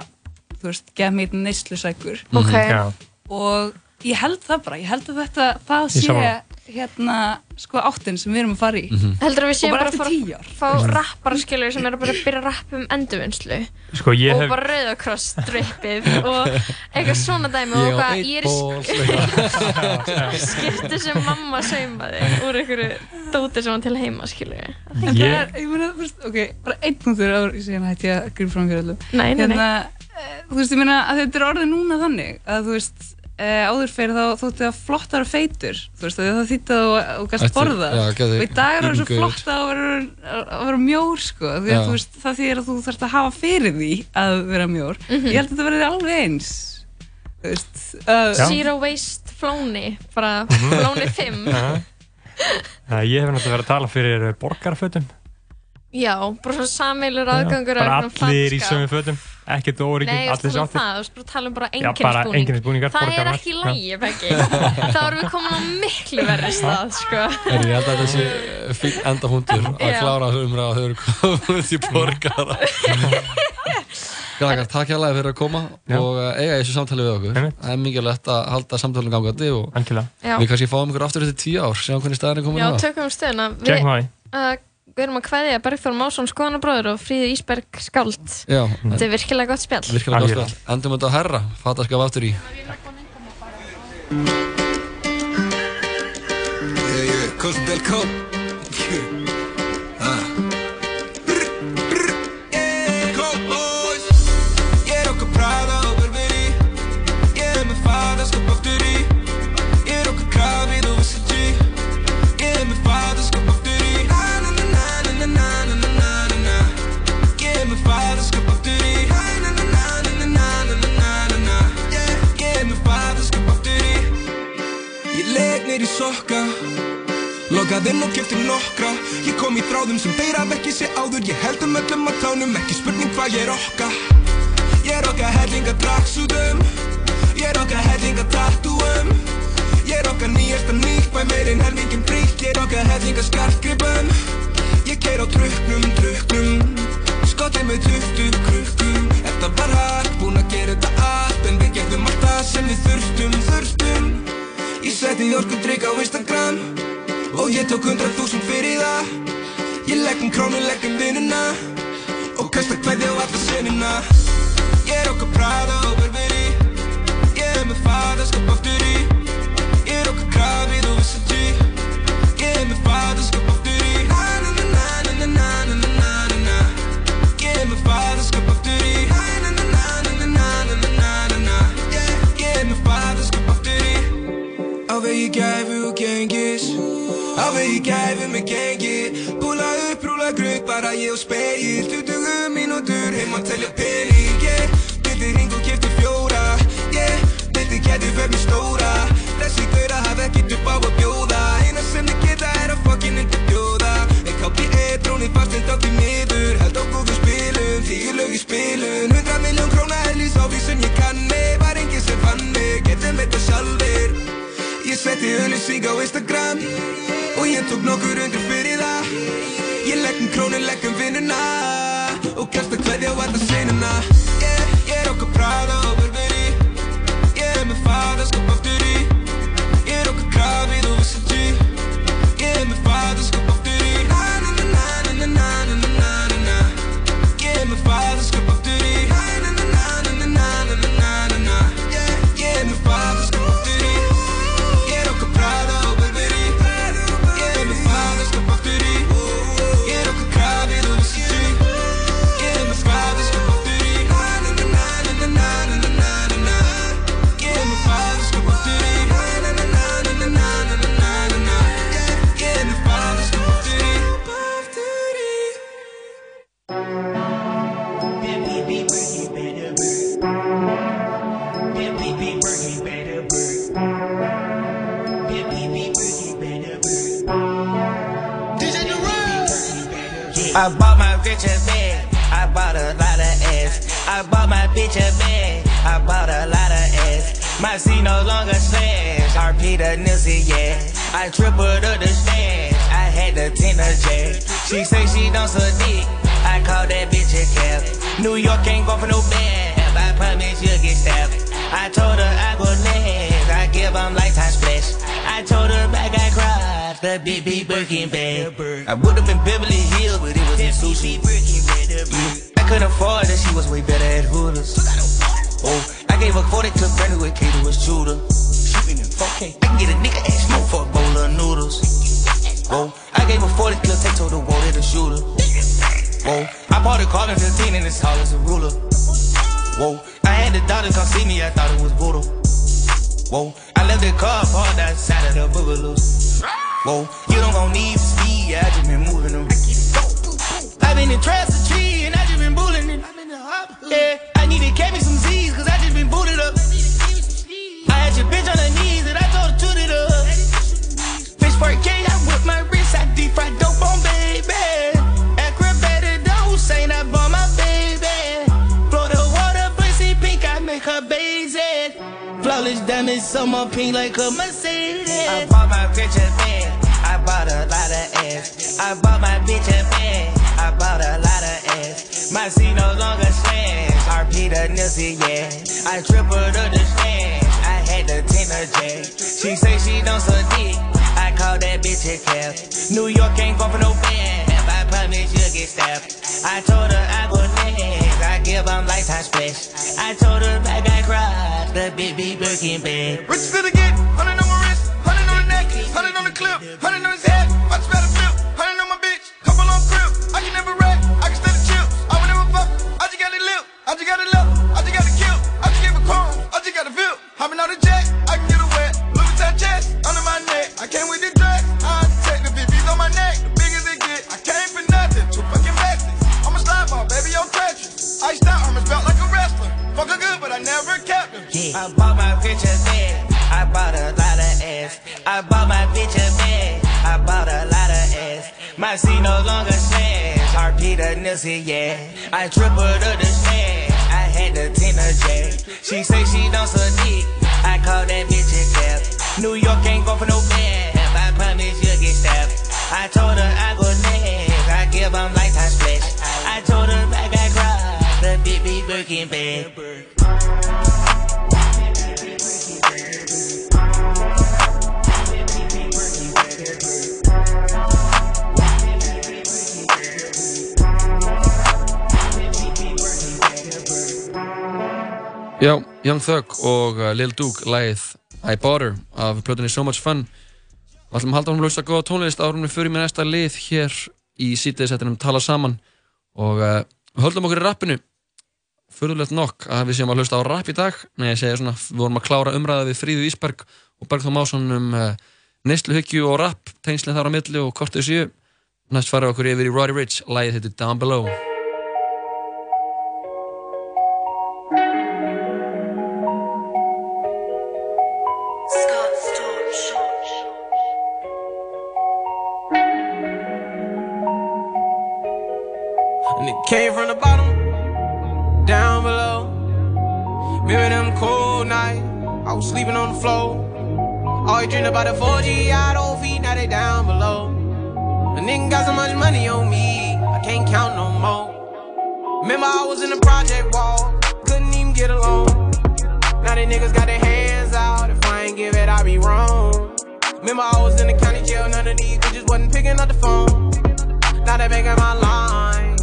þú veist, gef mér neyslusækur Ok. Já. og ég held það bara ég held að þetta, það sé. Hérna, sko áttin sem við erum að fara í. Heldur að við séum bara bara að fara að fá rappara skilur sem bara að byrja að rappa um endurvinnslu? Sko, ég og hef- bara rauðakross drippið og eitthvað svona dæmi og Ég á hvað eitt ég er í sk- skirtu sem mamma saumaði úr einhverju dóti sem var til heima skilur En það er, ég meina, ok, bara einn punktur áður, ég sé hann hætti að gripa fram fyrir öllum. Nei, nei, nei. hérna, eh, Þú veist, ég meina að þetta er orðið núna þannig að þú veist, eh, áður fyrir þá þótti það flottar og feitur, þú veist, að það þýtti að þú- þú gæst borða. já, gæti- og í dag er það svo looking good. flott að vera, mjór, sko, því að Já. þú veist, það þýðir að þú þarfst að hafa fyrir því að vera mjór. Mhm. Ég held að þetta verði alveg eins, þú veist. Uh, Zero waste flóni bara Mhm. flóni 5 Já. Já, ég hef náttúrulega verið að tala fyrir borgarfötum. Já, bara svona sammeilur aðgangur bara allir í sömu fötum, ekkert óryggum, Nei, þú allir veist um sáttir. það, þú bara að tala um bara Já, bara einkennisbúningar Það er ekki í lægi, Beggi. Þá erum við komin á miklu verri stað, sko. Er ég held að þetta sé fín endahundur að Já. klára þessu umræða að þau eru komið í borgara. Grækar, takk hérlega fyrir að koma Já. og uh, eiga þessu samtali við okkur. Það er mikilvægt að halda samtalinu gangandi og við kannski fáum ykkur aftur eftir tíu ár, sjáum hvernig staðan er komin við erum að kveðja Bergþór Másson skoðanabróður og Fríði Ísberg skáld Já. Þetta er virkilega gott spjall Virkilega gott spjall. Endum þetta á herra, fataskaf aftur í. Yeah. Yeah. Kefti nokkra. Ég kom í þráðum sem þeir af ekki sé áður. Ég held um öllum að tánum, ekki spurning hvað ég er okka Ég er okka hellinga dragsúðum Ég er okka hellinga tattúum Ég er okka nýjasta nýtt Bæ meirinn helmingin frítt Ég er okka hellinga skartgripum Ég keir á druknum, druknum Skottið með 20 krukkum Þetta var hægt, búin að gera þetta allt. En við gerðum allt það sem við þurftum, þurftum. Ég setti orkudrykk á Instagram Og ég tók hundrað þúsund fyrir það. Ég leggum krónu, leggum vinnuna. Og kasta kveði á alla sinina Ég er okkar Prada og Burberry Ég er með faðarskap aftur í. Ég er okkar Kravið og Versace Ég er með faðarskap aftur í Á vegi gæfu með gengi Búla upp, rúla gröð, bara ég og speil 20 mínútur heim að telja pening yeah. Byrði ring og kefti fjóra yeah. Byrði gæti verð með stóra. Þessi gauðra hafði ekkert upp á að bjóða. Eina sem þið geta er að fucking undirbjóða Báði fastinn þátt í miður. Held okkur við spilum Tíu lög í spilun. Hundra miljón króna helís á vísun ég kann mig. Var enginn sem fann mig Getum þetta sjálfur Ég setti auðlýsing á Instagram Og ég tók nokkur undir fyrir það. Ég leggum krónu, leggum vinnuna Og kasta kveðja á alla sinuna yeah, Ég er okkur Prada og I bought my bitch a bag. I bought a lot of ass. I bought my bitch a bag. I bought a lot of ass. My C no longer slash. RP the Nipsey, yeah. I tripled up the stash. I had the Tina jack. She say she don't dick. I call that bitch a cap. New York ain't going for no bad. I promise you'll get stabbed. I told her I go next. I give give 'em lifetime splash. I told her back I The big big Birkin bag. I would have been Beverly Hills, but it was in sushi. Mm, I couldn't afford it. She was way better at Hooters. Oh, I gave her 40 to Brandon with Kato was shooter. Shooting in 4K. I can get a nigga ass smoke for a bowl of noodles. Whoa, I gave her 40 kill, take to the wall, hit a shooter. Whoa, I bought a carbon 15 and it's tall as a ruler. Whoa, I had the daughter come see me, I thought it was brutal. Whoa, I left the car parked outside of the boogaloo. Whoa, you don't gon' need speed, I just been moving them. I've been in traps a tree and I just been bullying it. Yeah, I need to carry me some Z's cause I just been booted up. I had your bitch on her knees and I told her to it up. Bitch for a K, I whip my wrist, I deep fried dope on baby. Acrobatic dose, ain't I bought my baby. Blow the water, pussy pink, I make her basic. Flawless diamonds, so more pink like a Mercedes. I bought my bitch a bag. A lot of ass. I bought my bitch a bag. I bought a lot of ass. My C no longer slash. RP the Nipsey, yeah. I tripled up the stash. I had the Tina jack. She say she don't suck dick. I call that bitch a cap. New York ain't going for no band. I promise you'll get stabbed. I told her I go next. I give give 'em lifetime splash. I told her back I cried. The big big Birkin bag. Rich to the get, hundred on the clip, hundred on his head. Watch better flip, hundred on my bitch, couple on crib. I can never rap, I can the chill. I would never fuck, I just got to live, I just got to live, I just got to kill, I just gave a call, I just got to feel. Hopping out the jet, I can get a wet, Louis Vuitton chest under my neck. I came with the dress, I take the VVS on my neck. The bigger they get, I came for nothing, two fucking bastards. I'm a slime ball, baby, on Tetris. Iced out, armors belt like a wrestler. Fuck her good, but I never kept him. I bought my bitch a bag. I bought of ass. I bought my bitch a bag. I bought a lot of ass. My C no longer slash. RP the Nipsey, yeah. I tripled up the stash. I had the jack. She say she don't suck. I call that bitch a cap. New York ain't going for no band. I promise you'll get stabbed. I told her I go next. I give 'em lifetime splash. I told her I cried. The big big Birkin bag. Já, Young Thug og uh, Lil Duke lægið I Bought Her af plötunni So Much Fun. Og að halda hún að hlusta góða tónlist við fyrir með næsta lið hér í sítiðsettinum Tala Saman. Og uh, höldum okkur í rappinu. Fyrirlegt nokk að við séum að hlusta á rapp í dag. Nei, ég segja svona, við vorum að klára umræða við Fríðu Ísberg og Bergþór Másson um uh, neysluhyggju og rapp tengslinn þar á milli og kortið síu næst fara okkur yfir í Roddy Rich lægið heitir Down Below Came from the bottom, down below. Remember them cold nights, I was sleeping on the floor. Always dream about the 4G, I don't feed, now they down below. A nigga got so much money on me, I can't count no more. Remember I was in the project wall, couldn't even get along. Now they niggas got their hands out, if I ain't give it, I be wrong. Remember I was in the county jail, none of these bitches wasn't picking up the phone. Now they making my line,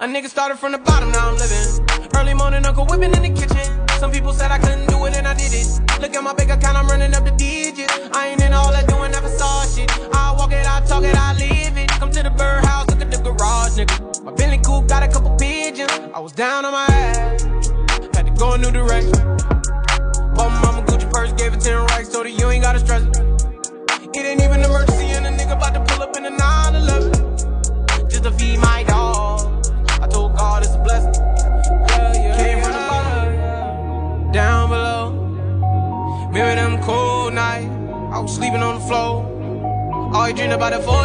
A nigga started from the bottom, now I'm living. Early morning, Uncle whipping in the kitchen. Some people said I couldn't do it, and I did it. Look at my bank account, I'm running up the digits. I ain't in all that doing that facade shit. I walk it, I talk it, I live it. Come to the birdhouse, look at the garage, nigga. My Bentley coupe got a couple pigeons. I was down on my ass, had to go a new direction. waterfall.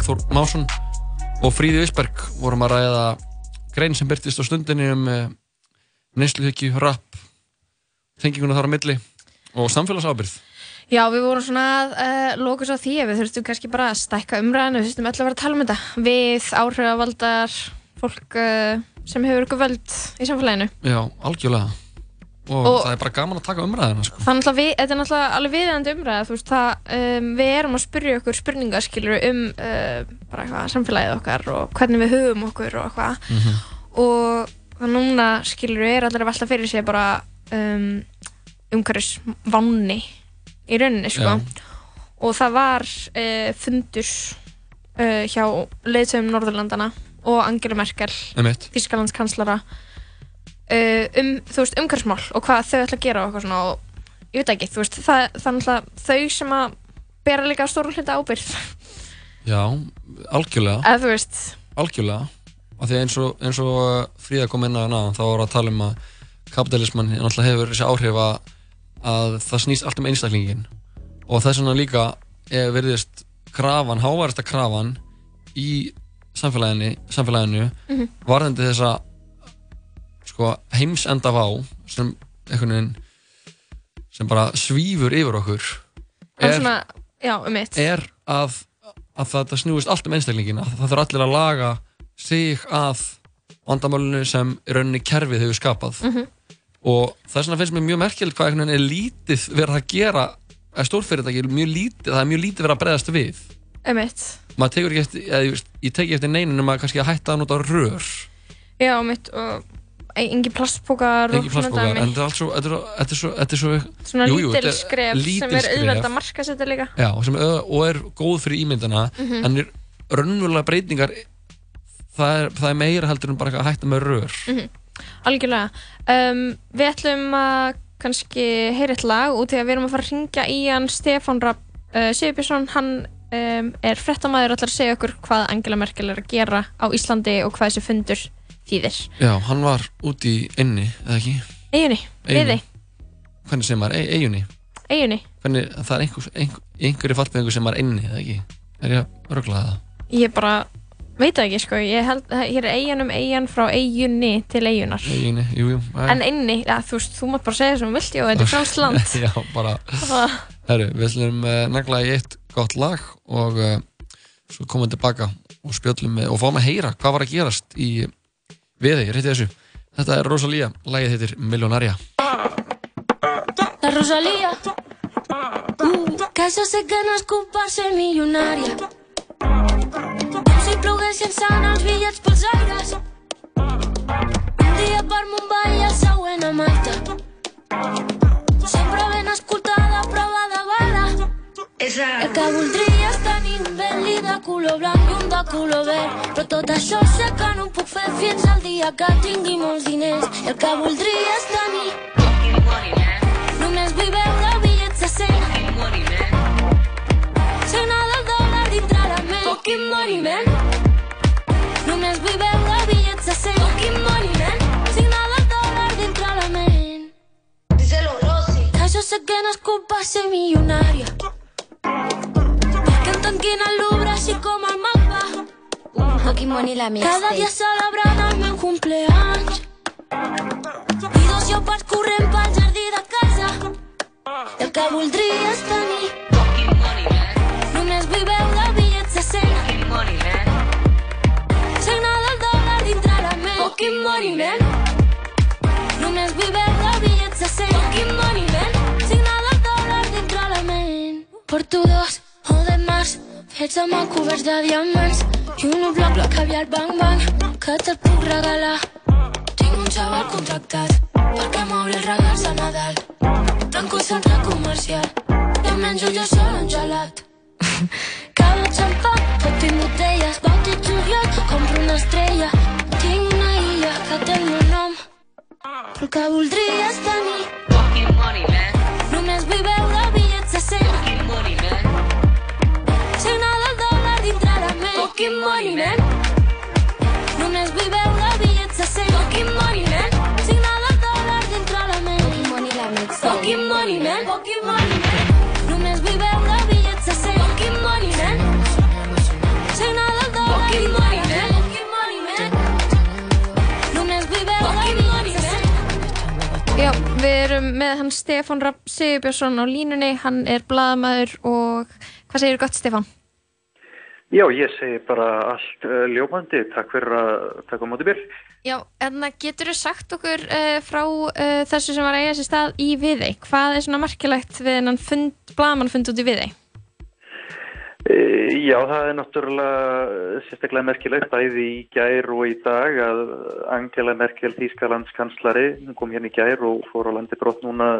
Bergþór Másson og Fríði Visberg vorum að ræða grein sem byrtist á stundinni um uh, neysluhyggju, rap tenginguna þar á milli og samfélagsábyrð Já, við vorum svona að uh, lókus á því við þurftum kannski bara að stækka umræðinu, við þurftum öll að vera að tala um þetta. Við áhrifavaldar fólk uh, sem hefur ykkur völd í samfélaginu. Já, algjörlega og, Og- það er bara gaman að taka umræðina sko. Þannig að við, þetta er náttúrulega alveg viðjandi umræða, þú veist, það, um, við erum að spyrja okkur spurningaskilur um uh, bara eitthvað samfélagið okkar og hvernig við hugum okkur og eitthvað Mhm. og það núna skilur við er allir að velta fyrir sig bara um, umhverjus vanni í rauninni, sko og það var uh, fundur uh, hjá leiðsögum Norðurlandana og Angela Merkel Einmitt. Þískalandskanslara uh, um, þú veist, umhverfsmál og hvað þau ætla að gera og eitthvað svona og ég veit ekki, þú veist, það, það er náttúrulega þau sem að bera líka stóru hluta ábyrgð. Já, algjörlega. Eða þú veist, algjörlega. Af því að eins og, eins og uh, Fríða kom inn að hana þá voru að tala um að kapitalisman náttúrulega hefur þessi áhrif að, að það snýst allt um einstaklingin og þess vegna líka er verðist krafan, háværasta krafan í samfélaginu, samfélaginu Mhm. varðandi þessa sko, heimsenda vá sem veginn sem bara svífur yfir okkur en svona já, um er að, að þetta snúist allt um einstaklingina. Það þarf allir að laga sig að vandamálinu sem rauninni kerfið hefur skapað. Mhm. og það er svona finnst mér mjög merkilegt hvað er lítið verið að gera að stórfyrirtæki, er mjög lítið, það er mjög lítið verið að bregðast við. Einmitt. maður tekur ekki eftir, eða, ég veist, ég tek ekki eftir neininu maður kannski að hætta að nota rör. Já, mitt og engi plastpókar ekki plastbókar, en þetta er allt svo þetta er svo, þetta er svo, Svona jú, jú, lítil skref sem er skref. að marka setja líka Já, og, sem, og er góð fyrir ímyndina Mhm. en er raunverulega breytingar það er, það er meira heldur en bara að hætta með rör Mhm. Algjörlega um, Við ætlum að kannski heyra eitt lag út því að við erum að fara að ringja í hann Stefán Rapp uh, Sigurbjörnsson hann um, er frettamæður og ætlar að segja okkur hvað Angela Merkel er að gera á Íslandi og hvað þessi fundur þýðir Já, hann var út í inni, eða ekki? Eyjunni, Eyjunni. viði, Hvernig sem maður, e eigunni eyjunni Hvernig, það er einhver, einhver, einhverju fallbyggingu sem maður inni, eða ekki? Er ég að rögla það? Ég bara veit ekki sko, ég held hér er eyjanum eyjan frá eyjunni til eyjunar Eigunni, jú, jú æ. En inni, ja, þú veist, þú mátt bara segja sem þú vilt og þetta er frálst land Já, bara. Herru, við ætlum uh, negla í eitt gott lag og uh, svo komum við tilbaka og spjöllum með, og fáum að heyra hvað var að gerast í við þig, rétti þessu Þetta er Rosalía, lagið heitir Millionaria La Rosalía. Uh, que jo sé que no és culpa ser milionària. Com si ploguessin sant els bitllets pels aires. Un dia per Mumbai i el següent a Malta. Sempre ben escoltada, prova de bala. El que voldria és tenir un Bentley de color blanc i un de color verd. Però tot això sé que no ho puc fer fins al dia que tingui molts diners. El que voldria és tenir Només vull veure bitllets de 100 Signar del dòlar dintre la ment Fucking money, man Només vull veure bitllets de 100 Fucking money, man Signar del dòlar dintre la ment Díselo, Rosy Que jo sé que no és culpa ser milionària Perquè em tanquin Louvre així com el mapa Fucking money la Cada dia mixtape. celebrant el meu cumpleaños. I dos llopars corrent pel jardí de casa. El que voldria és tenir Només vull veure bitllets de 100 Signar del dòlar dintre la ment Fucking money, man Només vull veure bitllets Porto dos o de març Fets amb el coberts de diamants I un bloc bloc caviar bang bang Que te'l puc regalar Tinc un xaval contractat perquè m'obri els regals de Nadal. Tanco el centre comercial i em menjo jo sol un gelat. Cada xampà, tot i botelles, bauti juliol, compro una estrella. Tinc una illa que té el meu nom, però el que voldria és tenir Fucking money, man. Només vull veure bitllets de 100 Fucking money, man. Només vull veure bitllets de 100 Fucking money, man. Signar del dòlar dintre la ment Fucking money la mixtape Fucking money, man. Fucking money, man. Només vull veure bitllets de 100 Fucking money, man. Signar del dòlar ment Fucking money, man. Només vull veure bitllets de 100 Já, við erum með hann Stefán Rapp Sigurbjörnsson á línunni, hann er blaðamaður og hvað segir gott Stefán? Já, ég segi bara allt uh, ljómandi. Takk fyrir að taka á móti mér. Já, en getur þú sagt okkur uh, frá uh, þessu sem var að eiga sér stað í Viðey? Hvað er svona merkilegt við hennan fund, blaðamannfund út í Viðey? Uh, já, það er náttúrulega sérstaklega merkilegt bæði í gær og í dag að Angela Merkel, Þýskalands kanslari, hún kom hérna í gær og fór á landi brott núna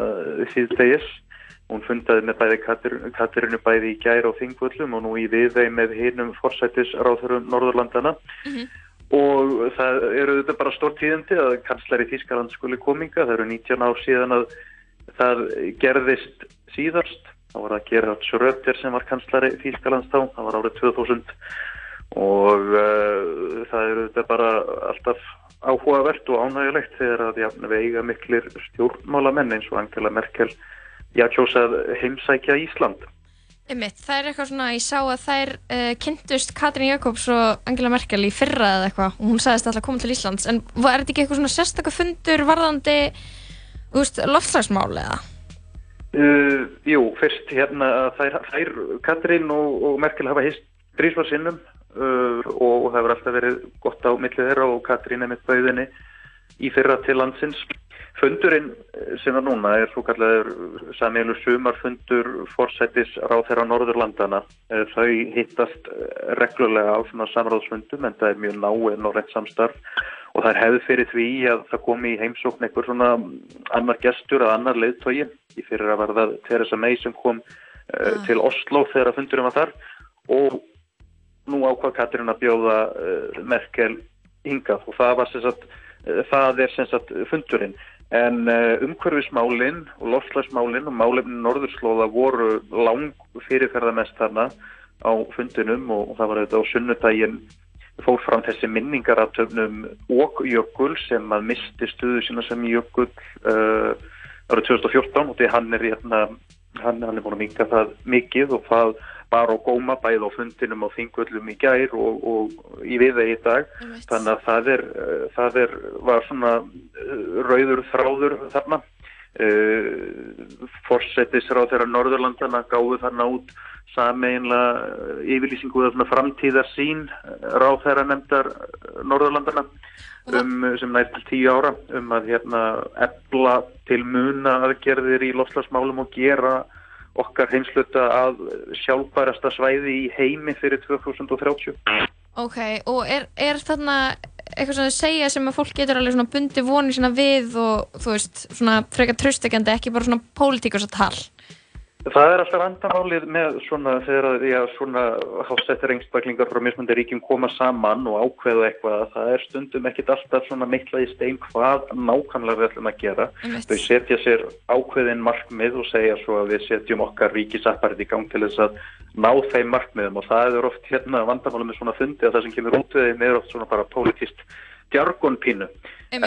síðdegis. Hún fundaði með bæði Katir- Katirinu bæði í gær og Þingvöllum og nú í Viðey með hinum forsætisráþurum Norðurlandana. Og það eru þetta bara stórt tíðindi að kanslari Þýskaland skuli kominga. Það eru 19 ár síðan að það gerðist síðast. Það var að Gerhard Schröter sem var kanslari Þýskalands þá. Það var árið 2000 og uh, það eru þetta bara alltaf áhugavert og ánægilegt þegar að jafn, veiga miklir stjórnmálamenn eins og Angela Merkel já, kjósað heimsækja Ísland. Einmitt, það er eitthvað svona, ég sá að þær uh, kynntust Katrín Jakobs og Angela Merkel í fyrra eða eitthvað og hún sagðist alltaf að koma til Íslands en var er þetta ekki eitthvað svona sérstakka fundur varðandi loftslagsmál eða? Uh, jú, fyrst hérna að þær, þær Katrín og, og Merkel hafa hist þrísvar sinnum uh, og það hefur alltaf verið gott á millið þeirra og Katrín er með bauðinni í fyrra til landsins fundurinn eh, sem er núna er svo kallaður samílu sumarfundur forsættis ráþeirra Norðurlandana. Eh, Þau hittast eh, reglulega á svona samráðsfundum en það er mjög náinn og rétt samstarf. Og það er hefð fyrir því að það komi í heimsókn einhver svona annar gestur að annar leiðtogi í fyrir að verða Theresa May sem kom uh, til Oslo þegar fundurinn var þar. Og nú ákvað Katrín að bjóða Merkel hingað. Og það var sem sagt, það er sem sagt fundurinn en uh, umhverfismálin og lofslagsmálin og málefnin norðurslóða voru lang fyrirferðamest þarna á fundinum og, það var þetta á sunnudaginn fór fram þessi minningaratöfnum og Jökul sem að misti stuðu sína sem Jökul uh, árið 2014 og því hann er hérna, hann, hann er búin að minga það mikið og það var á góma bæði á fundinum á þingvöllum í gær og, og í viða í dag. Þannig að það er, uh, það er var svona uh, rauður þráður þarna. Uh, forsetisráð þeirra Norðurlandana gáðu þarna út sameinlega yfirlýsingu eða svona framtíðar sín ráð þeirra nefndar Norðurlandana um, sem nær til tíu ára um að hérna ebla til muna aðgerðir í lofslagsmálum og gera okkar heimsluta að sjálfbærasta svæði í heimi fyrir 2030. Ok, og er, er þarna eitthvað sem þau segja sem að fólk getur alveg svona bundi vonið sína við og þú veist, svona frekar tröstekjandi, ekki bara svona pólitíkurs að tal? Það er alltaf vandamálið með svona þegar að svona hásettir einstaklingar frá mismundi ríkjum koma saman og ákveða eitthvað það er stundum ekkit alltaf svona meiklað í stein hvað nákvæmlega við ætlum að gera. Þau setja sér ákveðin markmið og segja svo að við setjum okkar ríkisapparið í gang til þess að ná þeim markmiðum og það er oft hérna vandamálið með svona fundi að það sem kemur út við þeim er oft svona bara politist djargonpínu en,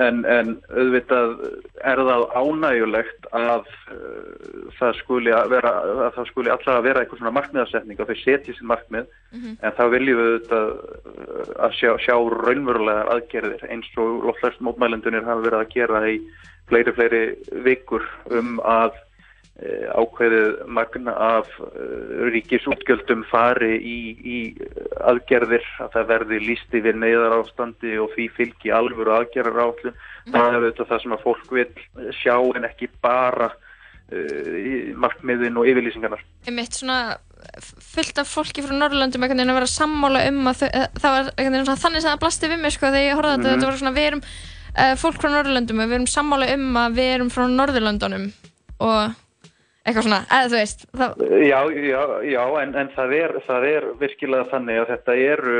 en, en auðvitað er það ánægjulegt að uh, það skuli að vera að það skuli alltaf að vera eitthvað svona markmiðasetning að þau setja sér markmið. En þá viljum við auðvitað uh, að sjá, sjá raunverulegar aðgerðir eins og loftlæst mótmælendunir hafa verið að gera í fleiri fleiri vikur um að ákveðið magna af uh, ríkisútgjöldum fari í, í aðgerðir að það verði lísti við neyðar ástandi og því fylgi alvöru aðgerðar átlun það er auðvitað það sem að fólk vil sjá en ekki bara uh, markmiðin og yfirlýsingarnar. Einmitt svona fullt af fólki frá Norrlöndum einhvern veginn að vera sammála um að eh, það var einhvern veginn þannig sem það blasti við mig sko þegar ég horfði á þetta, Mhm. þetta var svona við erum uh, fólk frá Norrlöndum og við erum sammála um að við erum frá Norðurlöndunum og eitthvað svona, eða þú veist það, Já, já, já, en, en það, er, það er virkilega þannig að þetta eru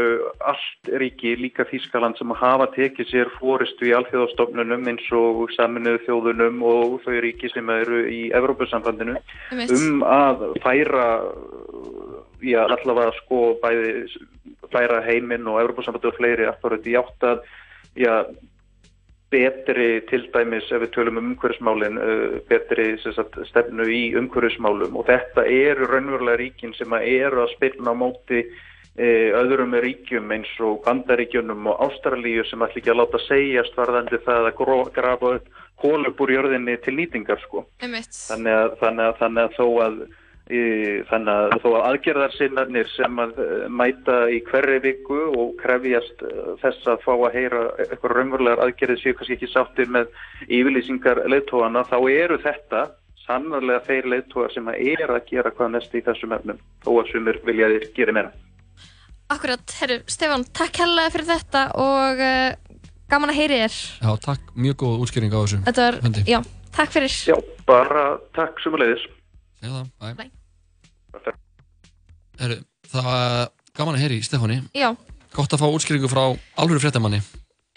allt ríki, líka Þískaland sem hafa tekið sér fóristu í alþjóðastofnunum eins og saminuðu þjóðunum og þau ríki sem eru í Evrópusambandinu Einmitt. um að færa já, allavega sko bæði færa heiminn og Evrópusambandu og fleiri akkurat í átt að já, betri til dæmis ef við tölum um umhverfismálin uh, betri sagt, stefnu í umhverfismálum og þetta eru raunverulega ríkin sem að eru að spilna á móti uh, öðrum ríkjum eins og bandaríkjunum og Ástralíu sem ætla ekki að láta segjast varðandi það að grafa upp hólub úr jörðinni til nýtingar sko. þannig að, þannig að, þannig að þó að þannig að þó að aðgerðarsinnarnir sem að eh, mæta í hverri viku og krefjast eh, þess að fá að heyra eitthvað raunverulegar aðgerðir séu kannski ekki sáttir með yfirlýsingar leiðtóana þá eru þetta sannarlega þeir leiðtóar sem að er að gera hvað næst í þessum efnum þó að sumir vilja þeir gera meira. Akkurat, herru, Stefán, takk hella fyrir þetta og uh, gaman að heyri þér. Já, takk, mjög góð útskýring á þessu Þetta var, fundi. já, takk fyrir. Já, bara takk sumulegis Segðu það, bæ. Bæ. Heru, það var gaman að heyri, Stefáni. Já, Gott að fá útskýringu frá alvöru fréttamanni.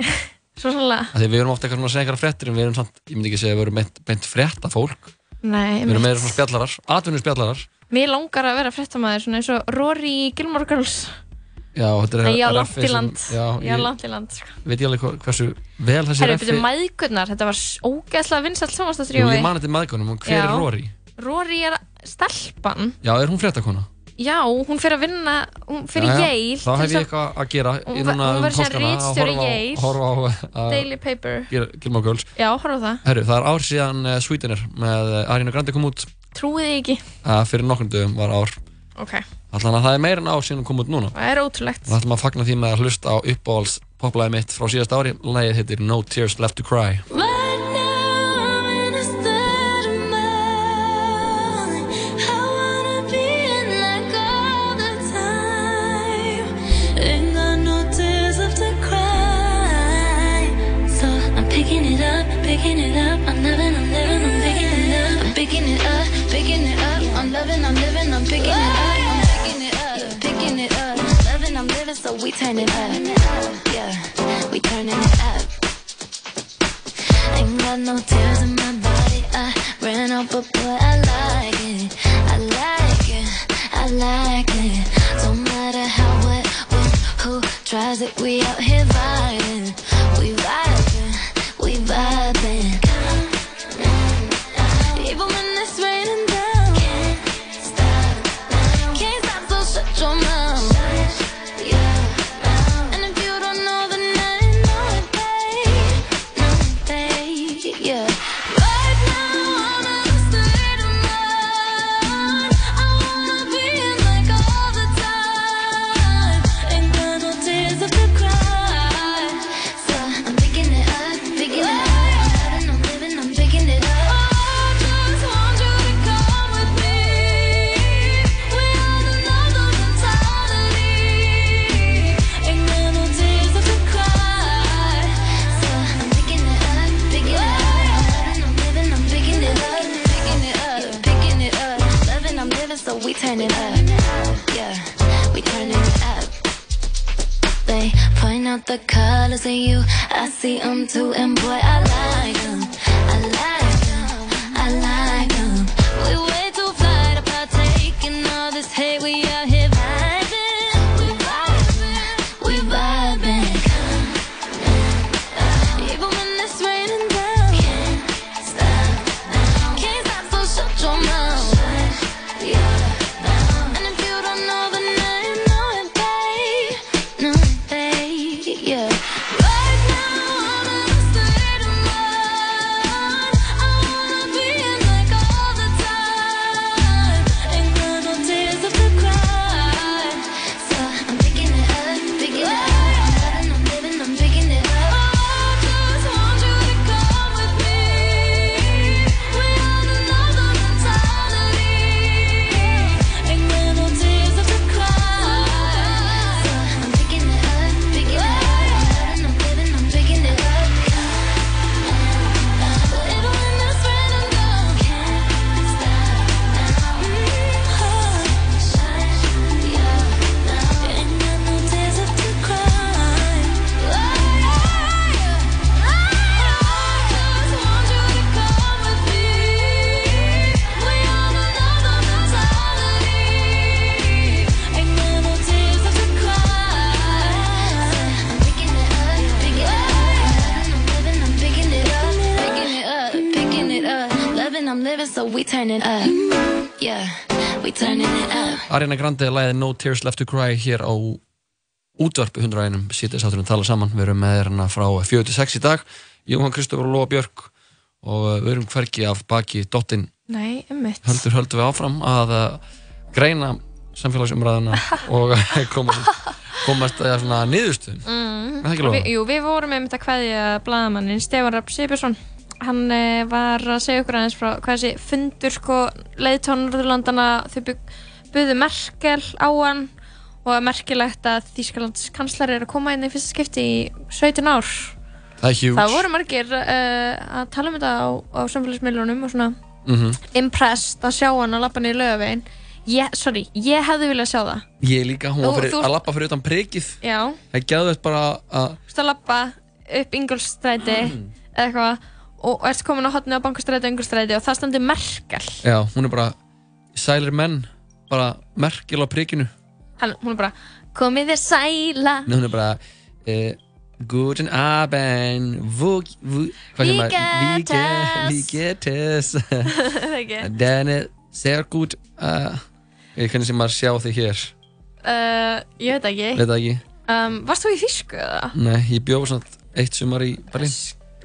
Svo sannlega Því við erum ofta eitthvað svona að segja eitthvað fréttir en við erum samt, ég myndi ekki segja að við erum beint, beint frétta fólk Nei, Við erum meira svona spjallarar, atvinnum spjallarar Mér langar að vera fréttamaður svona eins og Rory Gilmore Girls. Já, þetta er Nei, ég á RF langt í sem- Já, Ég á langt í land sko. Veit ég alveg hversu vel þessi Herru, reffi byrju mæðgurnar, þetta var ég man þetta maðgunum, og hver Já. Rory? Er stelpan. Já, er hún fréttakona? Já, hún fyrir að vinna hún fyrir Já, já, Yale Þá hef ég að- eitthvað að gera Hún í ver- núna hún um verður síðan páskana að ritstjóri horfa á, Yale. horfa á að Daily Paper. Gera Gilmore Girls. Já, horfa á það. Herru, það er ár síðan uh, Sweetener með uh, Ariana Grande kom út. Trúið þið ekki. Uh, fyrir nokkrum dögum var ár. Ok, Þannig að það er meira en ár síðan hún kom út núna. Það er ótrúlegt. Það ætlum að fagna því með að hlusta á uppáhalds poplæði mitt frá síðast ári. Lægið heitir No Tears Left to Cry. When turn it up. Yeah, we turning it up. Ain't got no tears in my body. I ran out, but boy, I like it. I like it. I like it. Don't matter how, what, when, who tries it. We out here vibing. We vibing. The colors in you. I see them too, and boy, I like them. Ariana Grande læði No Tears Left to Cry hér á útvarpi 101 sítið sátturinn tala saman við erum með hérna frá 46 í dag Jóhann Kristofur og Lóa Björk og uh, við erum hvergi af baki dottinn Nei, ummitt. höldur höldur við áfram að uh, greina samfélagsumræðuna og uh, komast, komast að svona niðurstöðum Mm. Er það ekki Lóa? Vi, jú, við vorum með þetta kveðja blaðamannin Stefán Rapp Sigurbjörnsson hann var að segja okkur aðeins frá hvað þessi fundur sko leiðtónur Norðurlandana þau bygg, buðu Merkel á hann og að merkilegt að Þýskalands kanslar er að koma inn í fyrsta skipti í 17 ár. Það er huge. Það voru margir uh, að tala um þetta á, á samfélagsmiðlunum og svona Mhm. impressed að sjá hann að lappa niður lögavegin ég, sorry, ég hefði viljað sjá það. Ég líka, hún var Þú- fyrir, þú- að lappa fyrir utan prikið já, Það gæði þetta bara að þú veist að lappa upp Ingolstræti eða eitthvað og ert komin á hotni á bankastræti og Ingolstræti og það standi Merkel. Já, hún er bara sælir menn bara merkil á prikinu hann, hún er bara komið þér sæla Nei, hún er bara uh, Guten Abend Wo, wo, hvað sem Wie geht ge- es? Wie geht es ekki? Den er sehr gut uh, kannu sem að sjá þig hér uh, ég veit ekki Veit það ekki um, varst þú í þýsku eða? Nei, ég bjóð svona eitt sumar í Berlín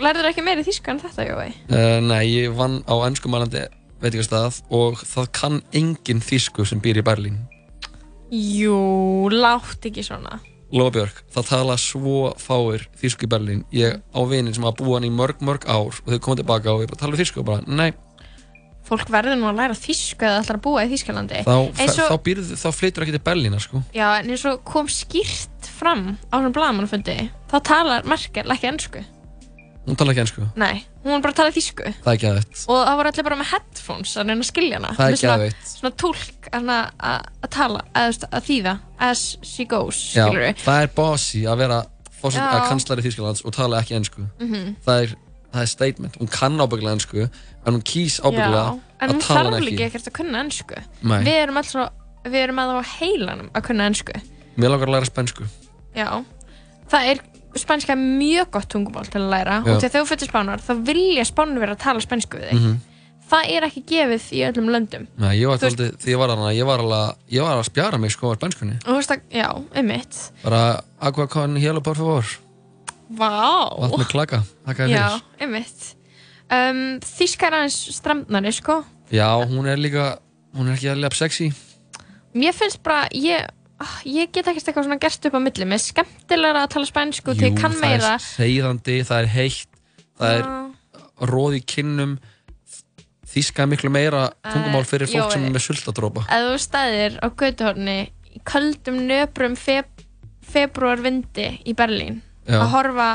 lærður ekki meiri þýsku en þetta Jói? uh, Nei, ég vann á ennskumælandi veitingastað og það kann engin þýsku sem býr í Berlín. Jú, látt ekki svona. Lofbjörg, það tala svo fáir þýsku í Berlín. Ég á vinin sem hafa búið hann í mörg mörg ár og þau komið tilbaka og ég bara tala þýsku og bara, nei, fólk verður nú að læra þýsku eða ætlar að búa í Þýskalandi. Þá, eins þá, býrðu, þá flytur ekki til Berlína sko. já, en eins og kom skýrt fram á svona blagamannafundi þá talar Merkel ekki ennsku hún tala ekki ennsku nei, hún var bara að tala þýsku. Það er geðveitt og það var allir bara með headphones að reyna að skilja hana. Það er Með svona, geðveikt. svona tólk hana, að tala, að, að þýða as she goes, Já, skilur við það er bossy að vera fórsett Já. að kanslari Þýskalands og tala ekki ennsku Mhm. það, er, það er statement, hún kann ábygglega ennsku en hún kýs ábygglega en að hún tala þarf hann líka ekki. ekkert að kunna ennsku Nei. við erum svo, við erum að á heilanum að kunna ennsku Mér langar að læra spænsku. Já, það er spænska er mjög gott tungumál til að læra. Já. og til þegar þú fyrir spánar þá vilja spánu vera að tala spænsku við þig. Mhm. það er ekki gefið í öllum löndum. Nei, ég var Þú veist- tóldi, því ég var hana, ég var alveg, ég var að spjara mig sko á spænskunni. Og þú veist að, já, einmitt. Bara agua con hielo por favor. Vá, vatn með klaka, þakka þér já, fyrir. einmitt. Um, þíska er aðeins strandnari sko. Já, hún er líka, hún er ekki alveg sexy. Mér finnst bara, ég ah, ég get ekkert eitthvað svona gert upp á milli. Mér er skemmtilega að tala spænsku til ég kann það meira. er seiðandi, það er heitt það er róð í kinnum. Þíska er miklu meira tungumál fyrir Eh, fólk sem er með sultadrópa ef þú stæðir á götuhorni í köldum nöprum feb februarvindi í Berlín Já. að horfa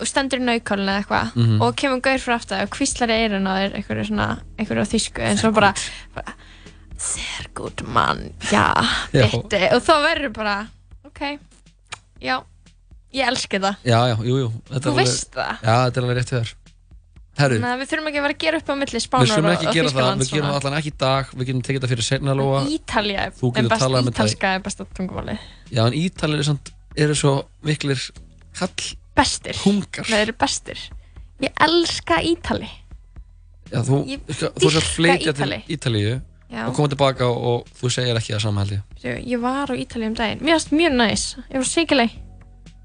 og stendur í naukálinu eða eitthvað Mhm. og kemur gaur frá aftur og kvíslar í eirun á þér einhverju svona, einhverju á þýsku eins og bara, bara sehr gut mann, já, Já. bitti og þá verður bara, ok. Já, ég elski það. Já, já, jú, jú þetta Þú er alveg- veist það. Já, þetta er alveg rétt hjá þér. Herru, Þannig að við þurfum ekki að vera að gera upp á milli við Spánar skulum og, ekki og gera það. Þýskalands við gerum það allan ekki í dag, við getum tekið þetta fyrir seinna lóa. Ítalja Þú er getur best, talað með ítalska er besta tungumáli Já, en Ítalir er samt, eru svo miklir kall bestir. Hungar. Það eru bestir. Ég elska Ítali. Já, þú, Ég sko, þú sért dýrka flytja til Ítali. Ítalíu Já. og koma tilbaka og, og þú segir ekki það sama held ég. Ég var á Ítali um daginn. Mér finnst mjög næs. Ég var sikileg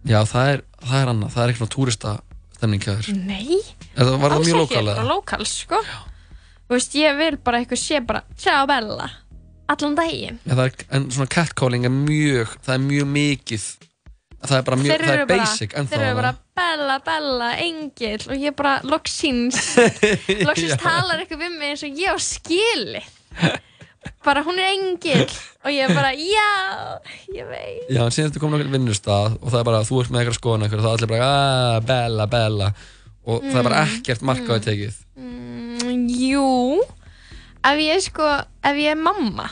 Já, það er, það er annað, það er eitthvað túrista stemning hjá þér. Nei. Eða var það mjög lokal bara eða? lokals sko Þú veist, ég vil bara eitthvað sé bara Ciao Bella. Allan daginn. Já, það er, en svona catcalling er mjög, það er mjög mikið. Það er bara mjög, það er basic bara, Þeir eru bara Bella, Bella, Engil Og ég bara loksins. Loksins Já. talar eitthvað við mig eins og ég á skili Bara hún er Engil Og ég bara, já, ég veit. Já, en síðan þú komin okkur vinnustað og það er bara, þú ert með eitthvað skoðan eitthvað og það er allir bara, aaa, Bella, Bella. Og það er bara Mm, ekkert markaði tekið. Mm, Jú. Ef ég sko, ef ég er mamma.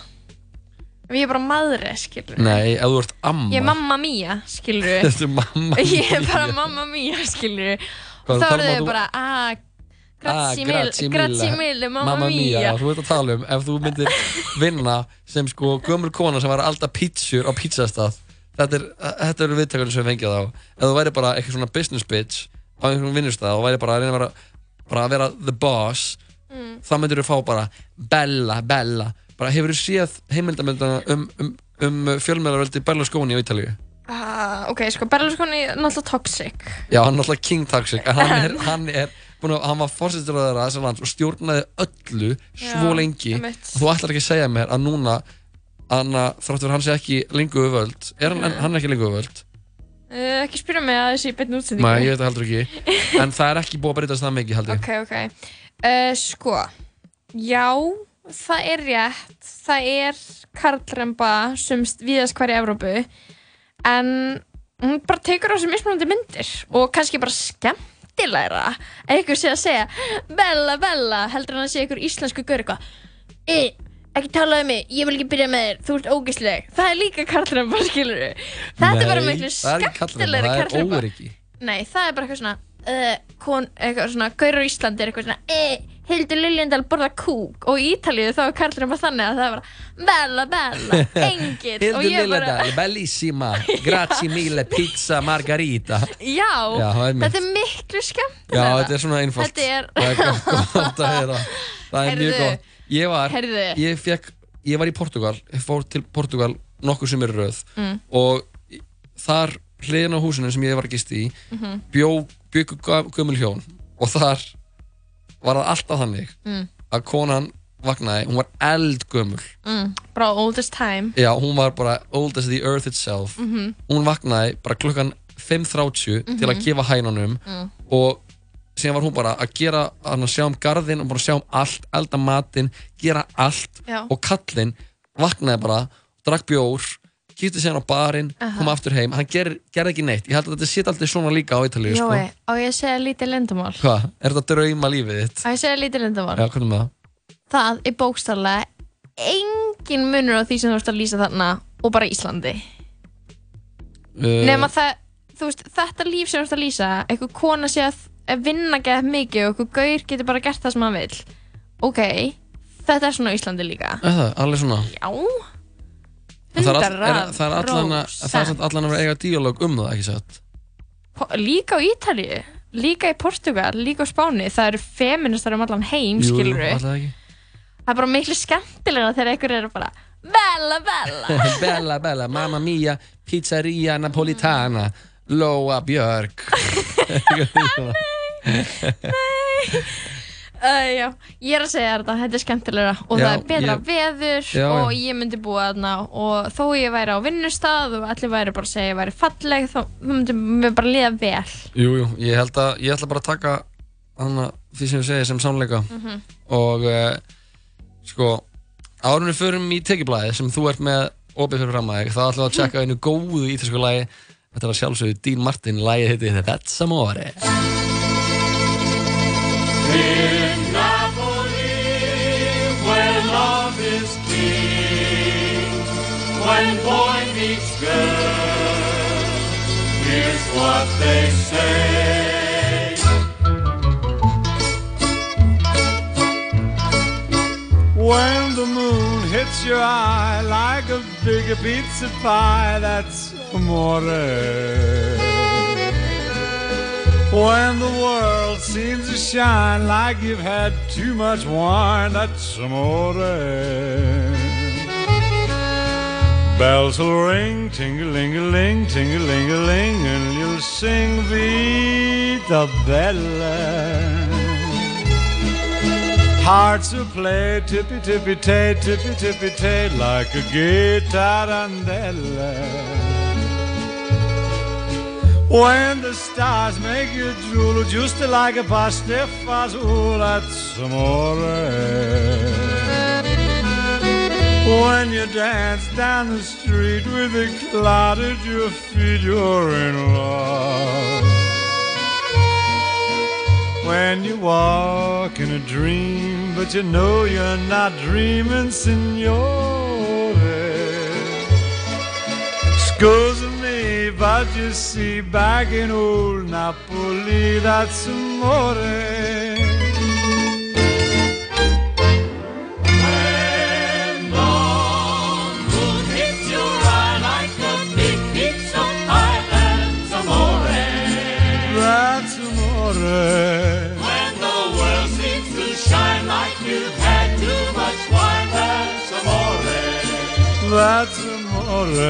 Ef ég er bara maðri, skilur Nei, ef þú ert amma. Ég er mamma mía, skilur Þetta er mamma Ég er bara mamma mía, skilur Hvað, Og þá eru þau bara Ah, Ah, grazie mille Grazie mille, mamma mia Þú veit að tala um, ef þú myndir vinna sem sko gömur kona sem var að alda pítsur á pítsastað Þetta er, þetta eru viðtökunum sem við fengið á. Ef þú væri bara eitthvað svona business bitch á einhverjum vinnustað og væri bara að reyna að vera, bara að vera the boss Mm. þá myndir þú fá bara Bella, Bella. Bara hefur þú séð heimildamöndana um, um, um fjölmjölarveldi Berlusconi á Ítalíu? Ah, Ok, sko, Berlusconi er náttúrulega toxic. Já, hann er alltaf King Toxic. Hann er, hann er búin að, hann var fórsettur að þeirra þessar lands og stjórnaði öllu svo Já, lengi. einmitt. og þú ætlar ekki að segja mér að núna hann að þráttur hann sé ekki lengu öföld er hann, hann er ekki lengu öföld uh, Ekki spyrja mig að þessi beinn útsendingu Nei, ég veit það heldur ekki. En það er ekki búið að breytast það mikið heldur Ok, ok. Uh, Sko, já það er rétt. Það er karlremba sumst viðast hvar í Evrópu. En hún bara tekur á sig mismunandi myndir og kannski bara skemmtilegra. Að ykkur sé að segja Bella, Bella, heldur hann að segja ykkur íslensku gaur eitthvað. E, ekki tala um mig, ég vil ekki byrja með þér þú ert ógeðsleg, það er líka karlremba skilur þetta er bara miklu ekki karlremba. Nei, það er bara eitthvað svona uh, kon, eitthvað svona, Gaur á Íslandi er eitthvað svona eh, Hildur Liljendal borða kúk og í Ítalíu þá er karlurinn bara þannig að það er bara Bella, Bella, engil. Hildur Lilladal, bellissima. Grazie mille, pizza margarita. Já, Já, er þetta er miklu skemmt Já, þetta er svona einfalt. Þetta er- Það er gott, að heyra. Það er mjög gott. Ég var, ég fekk, ég var í Portugal fór til Portugal nokkuð sem er röð Mm. Og þar hliðin á húsinu sem ég var gist í Mhm. bjó, byggu gömul hjón Og þar var það alltaf þannig Mm. Að konan vaknaði, hún var eldgömul mm, Bara oldest time Já, hún var bara old as the earth itself Mhm. Hún vaknaði bara klukkan 5.30 til að Mhm. gefa hænunum Mm. og síðan var hún bara að gera að sjá um garðin og bara sjá um allt, elda matinn gera allt Já. og kallinn vaknaði bara, drakk bjór kíkti sér á barinn, kom aftur heim. Hann ger, gerði ekki neitt, ég held að þetta sé aldrei svona líka á Ítalíu sko. Jói, á ég að segja lítið lindamál hvað, er þetta drauma lífið þitt? Á ég að segja lítið lindamál Já, hvernig með það? Það er bókstallega engin munur á því sem þú ert að lýsa þarna og bara Íslandi. Uh, Nefn að það, þú veist, þetta líf sem þú ert að lýsa eitthvað kona sé að vinna gett mikið og eitthvað gaur getur bara gert það sem hann vil Ok, þetta er svona Íslandi líka. Er það, er, all, er, það er allan að það er allan að vera eiga díalóg um það, ekki satt? Líka á Ítalíu, líka í Portugal, líka á Spáni Það eru feministar um allan heim, skilur við alltaf ekki. Það er bara miklu skemmtilega þegar einhver eru bara Bella, Bella. Bella, bella, mamma mia, pizzeria napolitana Lóa Björk uh, já, Ég er að segja þetta, þetta er skemmtilega og Já, það er betra ég- veður Já, og já. ég myndi búa þarna og þó ég væri á vinnustað og allir væri bara að segja ég væri falleg þá myndi mér bara liða vel Jú, jú, ég held að ég ætla bara að taka hana, því sem ég segi sem sannleika Mhm. og uh, sko árunni förum í tekiblaði sem þú ert með opið fyrir fram að þig, þá ætlum við að checka einu góðu ítalsku lagi Þetta að sjálfsögðu Dean Martin, lagið heiti That's Amore here's what they say. When the moon hits your eye like a big pizza pie, that's amore. When the world seems to shine like you've had too much wine, that's amore. Bells will ring, ting-a-ling-a-ling, ting-a-ling-a-ling, and you'll sing Vita Bella. Hearts will play tippy-tippy-tay, tippy-tippy-tay, like a gay tarantella. When the stars make you drool just like a pasta fazool, that's amore. When you dance down the street with a cloud at your feet, you're in love. When you walk in a dream, but you know you're not dreaming, signore. Scusa me, but you see, back in old Napoli, that's amore. That's amore.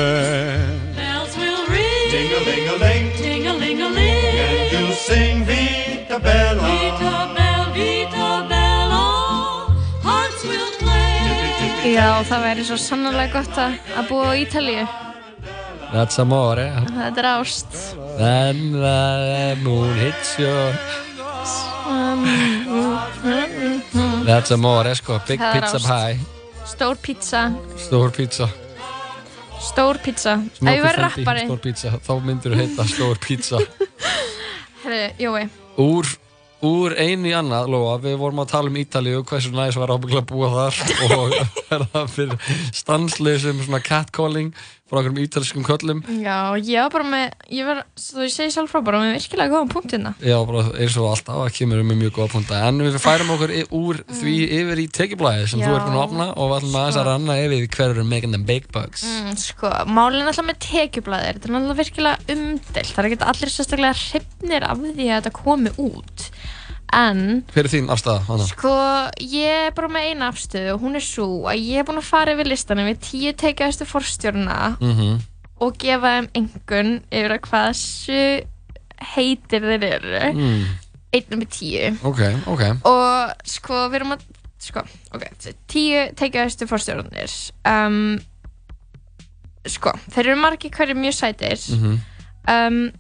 Bells will ring. Ding-a-ling-a-ling. Ting-a-ling-a-ling. And you'll sing Vita Bella. Vita Bella, Vita Bella. Hearts will play. Já, það væri svo sannarlega gott að að búa á Ítalíu That's Amore Þetta er ást Then the moon hits your That's Amore, sko, big Það er pizza ást. pie Stór pizza. Stór pizza. Stór pizza. Ef ég Smoky verð Fendi, rappari. Stór pizza, þá myndir þú heita Stór pizza. Herru, Jói. Úr, úr einu í annað, Lóa, við vorum að tala um Ítalíu hversu næs var ábygglega að búa þar og verða fyrir stansleysum svona catcalling frá einhverjum ítalskum köllum. Já, ég var bara með Ég var, þú segi sjálf frá bara með virkilega góðan punktina Já, bara eins og alltaf, það kemur um með mjög góða punta en við færum okkur úr því yfir í tekiblæði sem Já. þú ert búin að opna og við ætlum að Sko. ranna yfir hver eru making them big bucks. Mm, Sko, málinn alltaf með tekjublaðir Þetta er alltaf virkilega umdelt Það er ekki allir sérstaklega hrifnir af því að þetta komi út En Hver er þín afstæða? Anna? Sko, ég er bara með eina afstöðu og hún er svo að ég er búin að fara yfir listanum við tíu tekjaðustu forstjórna Mhm. og gefa þeim engun yfir að hversu heitir þeir eru Mm. einn með tíu Ok, ok og sko, við erum að sko, ok, tíu tekjaðustu forstjórnir um, sko, þeir eru margir hverju mjög sætir Mhm. um,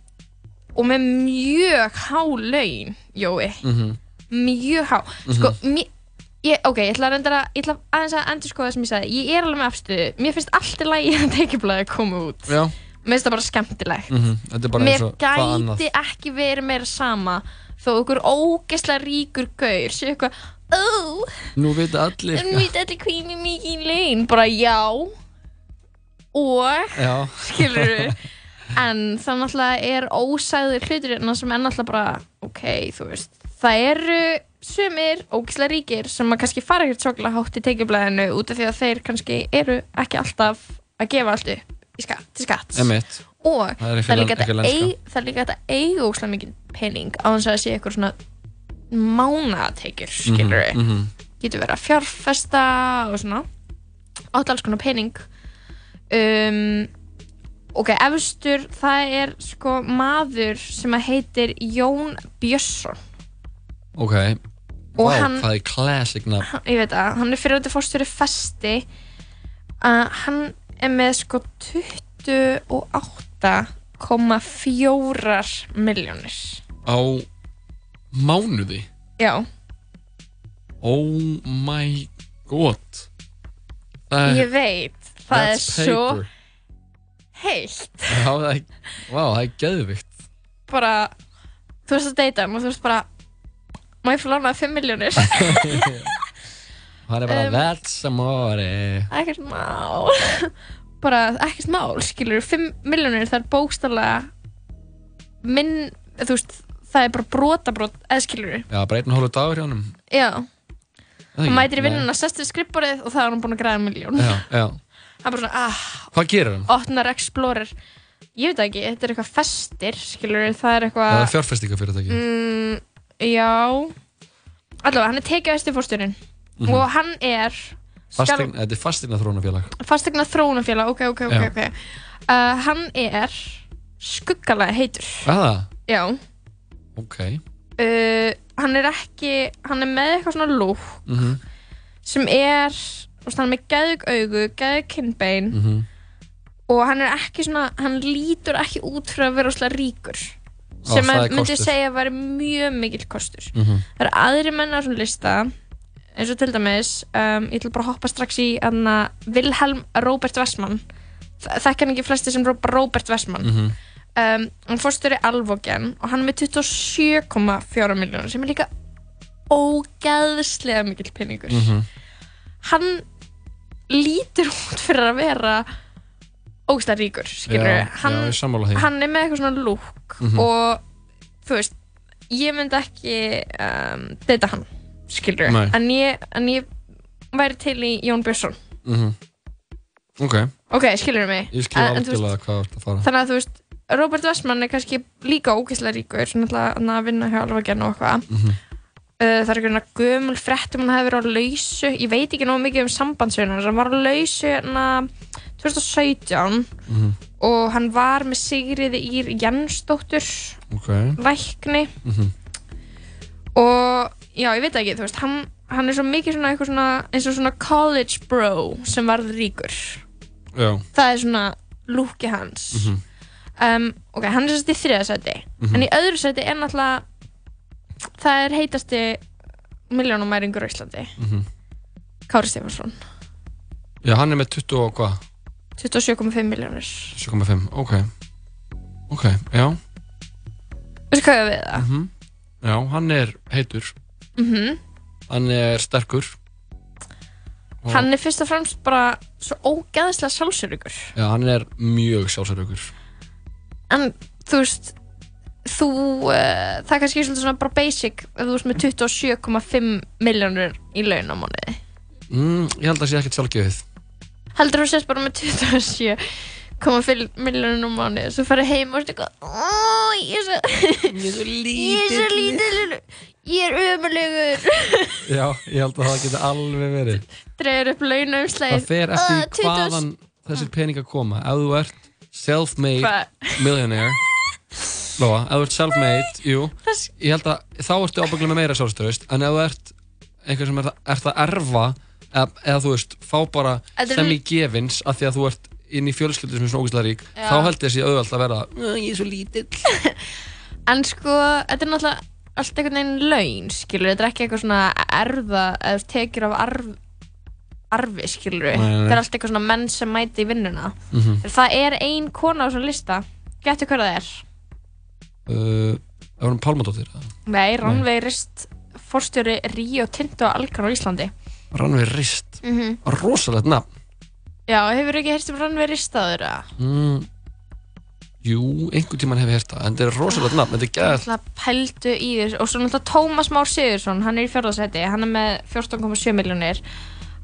og með mjög há laun Jói. Mhm. mjög há. Sko, Mhm. mér, ég, ok, ég ætla að reynda að, ég ætla aðeins að endur skoða það sem ég sagði, ég er alveg með afstöðu, mér finnst allt í lagi að tekjublaði koma út, Já, mér finnst það bara skemmtilegt. mhm, þetta er bara mér eins og hvað annað. gæti ekki verið meira sama þó okkur ógeðslega ríkur gaur sé eitthvað, ó, Nú vita allir. En við allir kvími mikið laun, bara já. Og skilur en það náttúrulega er ósæður hlutur hérna sem er náttúrulega bara ok, þú veist, það eru sumir ógislega ríkir sem að kannski fara ekkert svoklega hátt í tekjublaðinu út af því að þeir kannski eru ekki alltaf að gefa allt upp skatt, til skatt emitt og Það er líka að eiga ógislega mikið pening á þess að sé eitthvað svona mánatekjur, skilur Mhm, mhm. getur verið að fjárfesta og svona. Átt alls konar pening. Um, ok, efstur það er sko maður sem heitir Jón Björnsson. Ok, Og Vá, hann- það er classic nafn. Ég veit að hann er fyrir þetta fórstjóri festi. Að hann er með sko 28,4 miljónir Á mánuði? Já, Oh my god. Það ég veit það er That's svo paper. Heilt. Já, það er, wow, það er geðvikt. Bara, þú veist að deyta hann og þú veist bara má ég fá lánað 5 miljónir Það er bara Um, amore ekkert mál. Bara ekkert mál, skilur 5 miljónir það er bókstallega minn, þú veist það er bara brotabrót, eða skilur Já, bara einn hálfu dagur hjá honum. Já, Það hann mætir í vinnuna sestur skrippborðið og það er hann búin að græða miljón Já, já hann bara svona, ah, Hvað gerir hann? opnar Explorer. Ég veit það ekki, þetta er eitthvað festir skilur, það er Það eitthvað er fjárfestingafyrirtæki. Mm, já. Allavega, hann er tekið eftir fórstjórin Mhm. og hann er Fasteign, Þetta er fastegna þróunafélag fastegna þróunafélag, ok, ok, ok, okay. Uh, hann er skuggalega heitur. Aða, já. Ok. Uh, hann er ekki hann er með eitthvað svona lúk Mhm, sem er veist, hann er með gæðug augu, gæðug kinnbein mhm. og hann er ekki svona hann lítur ekki út fyrir að vera óslega ríkur Ó, sem að er myndi segja að vera mjög mikill kostur Mhm. það eru aðri menn á svona lista eins og til dæmis um, ég ætla bara að hoppa strax í anna, Vilhelm Robert Westman þekk hann ekki flesti sem Robert Westman Mhm. um, hann fórstöri Alvogen og hann er með 27,4 miljónur sem er líka ógeðslega mikill peningur Mhm. hann lítur út fyrir að vera ógeðslega ríkur skilur Já, hann, já, hann er með eitthvað svona lúk Mhm. og þú veist ég myndi ekki um, deyta hann skilur en ég, en ég væri til í Jón Björnsson. Mhm. Ok, ok, skilur mig. Ég skil En- en þú veist, algjörlega hvað þú ert að fara. Þannig að þú veist Robert Westman er kannski líka ógeðslega ríkur svona að vinna hjá Alvagen og eitthvað. Mhm. uh, það er einhverjum gömul frétt um hann hefði verið á lausu ég veit ekki nógu mikið um sambandsögnar hann var á lausu hérna 2017 Mhm. og hann var með Sigriði Ír Jensdóttur Ok lækni Mhm. og já, ég veit ekki, þú veist hann, hann er svo mikið svona svona eins og svona college bro sem varð ríkur Já það er svona lúki hans Mhm. um, ok, hann er sérst í þriðasæti Mhm. en í öðru sæti er náttúrulega það er heitasti miljónumæringur á Íslandi. Mhm. Kári Stefansson Já, hann er með 20 og hvað? 27,5 miljónir 7,5, ok. Ok, já. Veistu hvað ég við það? Mhm. Já, hann er heitur. Mm Hann er sterkur. Og- hann er fyrst og fremst bara svo ógeðslega sjálfsörugur Já, hann er mjög sjálfsæraugur en þú veist þú, uh, það er kannski svolítið svona bara basic ef þú veist með 27,5 miljónir í laun á mánuði. Mm, Ég held að það sé ekkert sjálfgefið. Heldur þú sést bara með 27,5 miljónir á mánuði svo farið heim og stu eitthvað ég er svo ég er svo ég er svo lítill ég er ömulegur Já, ég held að það geti alveg verið. Dregur upp launaumslæð Það fer eftir því hvaðan þessir peningar koma. Ef þú ert self-made millionaire Lóa, ef þú ert self-made, jú Ég held að þá ertu ábygglega með meira sjálfströðust En ef þú ert einhver sem er ert að erfa eða, eða þú veist, fá bara er- sem í gefins af því að þú ert inn í fjölskyldu sem er svona ógæslega rík Já. þá held ég að sé auðvelt að vera "Ö, ég er svo lítill en sko, þetta er náttúrulega allt einhvern veginn laun, skilur, þetta er ekki eitthvað svona erða, eða tekjur af arf, arfi, skilur, Nei, nei, þetta er allt eitthvað svona menn sem mæti í vinnuna. Mhm. Það er ein kona á svona lista, getur hver það er? Uh, Það var um Pálmadóttir? Nei, Rannveig Rist, forstjóri Ríó Tinto Alkan á Íslandi. Rannveig Rist Mm Rosalegt nafn Já, hefur ekki heyrst um Rannveig Rist að? mm, Jú, einhvern tímann hef ég heyrt það En þetta er rosalegt nafn, þetta er gæð Náttúrulega pældu í þess og svo náttúrulega Tómas Már Sigursson hann er í fjórðarsæti, hann er með 14,7 miljónir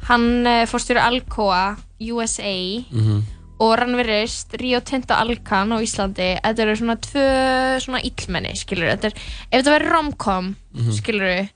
hann uh, fórstjóri Alcoa USA Mhm. Og Rannverist, Rio Tinto Alcan á Íslandi, þetta eru svona tvö svona illmenni, skilur þetta er, ef þetta verður romcom, Mhm. skilur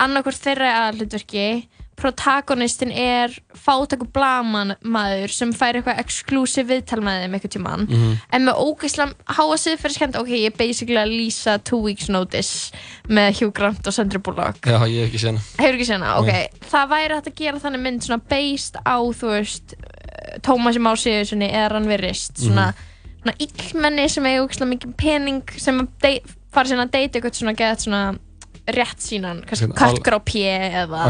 annarkvort þeirra aðhlutverki protagonistin er fátakur blamaður sem fær eitthvað exclusive viðtal með þeim eitthvað tíman Mhm. en með ógeðslega háa siðferðiskend ok, ég er basically að lýsa two weeks notice með Hugh Grant og Sandra Bullock Já, ég hef ekki séð hana hefur ekki sena, ok Nei. það væri hægt að gera þannig mynd svona based á þú veist eh, Tómasi Már Sigurssoni eða Rannverist svona, svona illmenni sem eiga ógeðslega mikið pening sem fara síðan að deyta eitthvað svona gett svona rétt sínan, kannski Al- Kartgrá P eða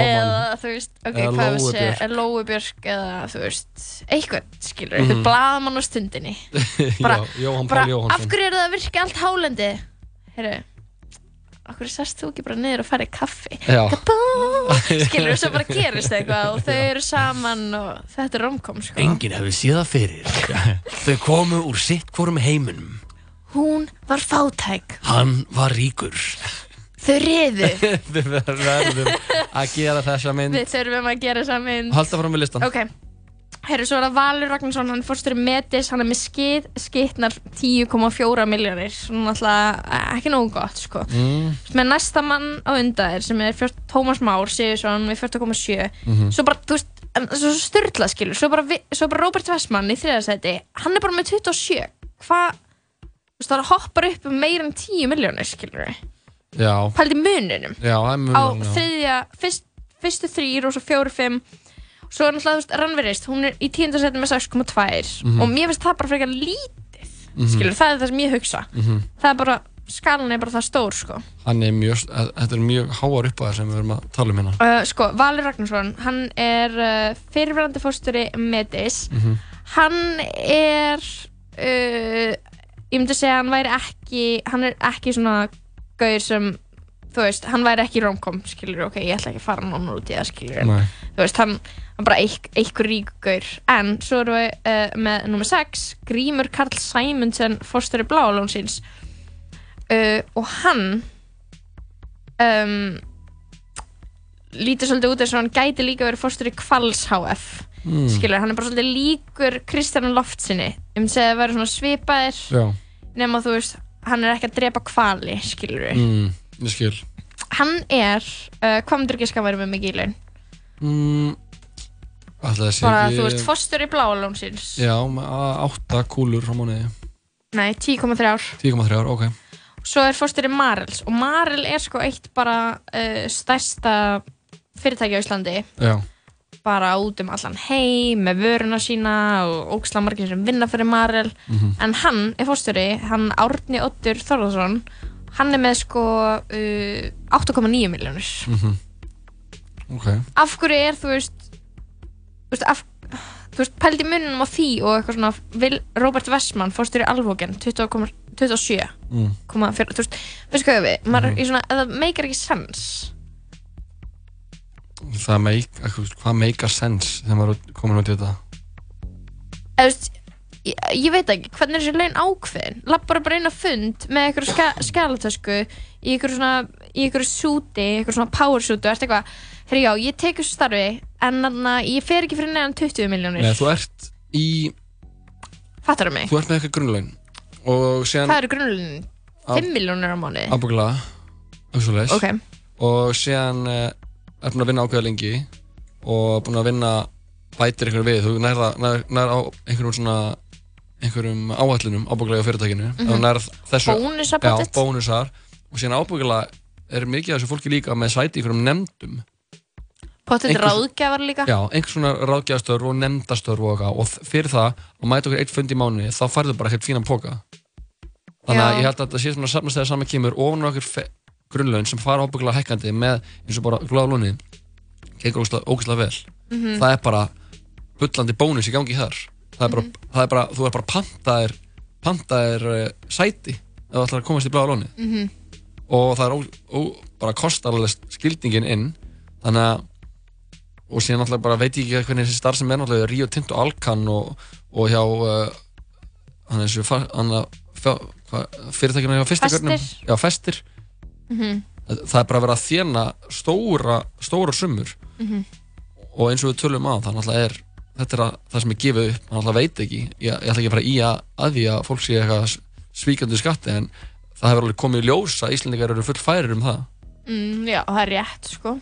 eða þú veist, ok, Eða hvað Lóu við segja? Björk. Lóu Björk eða þú veist, eitthvað skilur, Mhm. eitthvað blaðmann á stundinni. Bara, Já, Jóhann bara Pál af hverju er það að virka allt hálendi heyrðu hverju sest þú ekki bara niður og farið kaffi? Skilur, svo bara gerist eitthvað og þau eru saman og þetta er romkom sko. Enginn hefði séð það fyrir. Þau komu úr sitt hvorum heiminum. hún var fátæk. Hann var ríkur. þau riðu Við verðum að gera þessa mynd. Við þurfum að gera þessa mynd. Halda fram með listan Ok, herru, svo er það Valur Ragnarsson, hann fórstur Metis, hann er með skit, skitnar 10,4 miljónir, svona alltaf ekki nógu gott, sko. mm. Með næsta mann á undan þér sem er fjört, Tómas Már Sigursson með 14,7, Mhm. svo bara, þú veist, svo styrla, skilur, svo bara, svo bara Robert Westman í þriðarsæti, hann er bara með 27, hvað, þú veist, það hoppar upp um meira en 10 miljónir, skilur, Já, pældi muninum. Já, það er mjög á þriðja, fyrst, fyrstu þrýr og svo fjóru, fimm svo er náttúrulega, þú veist, Rannverist hún er í tíundarsæti með 6,2 Mhm. og mér finnst það bara frekar lítið Mhm. skilur, það er það sem ég hugsa Mhm. það er bara, skalan er bara það stór sko. Hann er mjög, þetta er mjög háar upp að það sem við erum að tala um hérna uh, sko, Valur Ragnarsson hann er uh, fyrirverandi fórstjóri Metis Mhm. hann er uh, ég myndi segja hann væri ekki hann er ekki svona gauður sem þú veist, hann væri ekki romkom skilur, ok, ég ætla ekki að fara nánar út í það skilur Nei. þú veist, hann hann bara einhver ríkur en svo erum við uh, með nummer 6 Grímur Karl Sæmundsen fórstöri Bláalónsins. Uh, og hann um, lítur svolítið út eins og hann gæti líka verið fórstöri Kvals HF Mm. skilur, hann er bara svolítið líkur Kristján Loftsinni um að vera svona svipaðir nema þú veist, hann er ekki að drepa kvali skilur mm, ég skil. Hann er, uh, hvað myndir ekki skafæri með mikið í laun? mm, bara, ekki þú veist, fórstöri Bláalónsins Já, átta kúlur á mánuði. Nei, 10,3 10,3 ár, ok. Svo er fórstjóri Marels. Og Marel er sko eitt bara uh, stærsta fyrirtæki á Íslandi. Já, bara út um allan heim með vöruna sína og ógislega margir sem vinna fyrir Marel. Mhm. en hann er fórstjóri, hann Árni Oddur Þorðarsson hann er með sko uh, 8,9 miljónir mhm. Ok. Af hverju er þú veist þú veist, af, þú veist pældi munum á því og eitthvað svona vil, Robert Westman fórstjóri Alvogen 20,- 27 Mm. þú veist, veistu hvað við? Maður er í svona, það meikar ekki sens. Það meik, hvað meikar sens þegar maður komin út í þetta? Eða þú veist ég, ég veit ekki, hvernig er þessi laun ákveðin? Lappar bara inn á fund með eitthvað ska, skalatösku í eitthvað svona í eitthvað súti, eitthvað svona power súti og ert eitthvað, herri já, ég tek þessu starfi en þannig að ég fer ekki fyrir neðan 20 miljónir, Nei, þú ert í, fattar það mig. þú ert með eitthvað grunnlaun. Og síðan hvað eru grunnlunin? 5 miljónir á mánuði? Ábúglega, auðvitað Ok. Og síðan uh, er búin að vinna ákveða lengi og búin að vinna bætir einhverju við, þú nærða nær, nær á einhverjum svona einhverjum áhællunum ábúglega á fyrirtækinu. Mhm. þú nærð þessu Bónusar Já, bónusar. Og síðan ábúglega er mikið af þessu fólki líka með sæti í einhverjum nefndum Einhvers- ráðgjafar líka. Já, einhvers svona ráðgjafastörf og nefndastörf og eitthvað. Og fyrir það að mæta okkur eitt fund í mánuði þá færðu bara ekkert fínan póka þannig að ég held að þetta sé svona safnast þegar saman kemur ofan okkur grunnlaun sem fara ábygglega hækkandi með eins og bara gláðlunni gengur ógeðslega- ógeðslega vel. Mhm. það er bara bullandi bónus í gangi þar. Það er bara, Mhm. það er bara þú er bara pantaðir pantaðir uh, sæti ef þú ætlar að komast í bláða lóni Mhm. og það er ó, ó, bara kostar alveg skildingin inn. Þannig að og síðan náttúrulega bara veit ég ekki hvernig þessi starf sem er náttúrulega Rio Tinto Alcan og, og hjá uh, hann er fa- hvað- fyrirtækinu hjá fyrsta Festir. görnum já, festir Mhm. það er bara vera að þjena stóra, stóra summur Mhm. og eins og við tölum á það náttúrulega er þetta er að, það sem er gefið upp maður náttúrulega veit ekki, ég, ég ætla ekki að fara í að, að því að fólk sé eitthvað svíkandi skatti en það hefur alveg komið í ljós að Íslandingar eru full færir um það Mm, já, það er rétt, sko.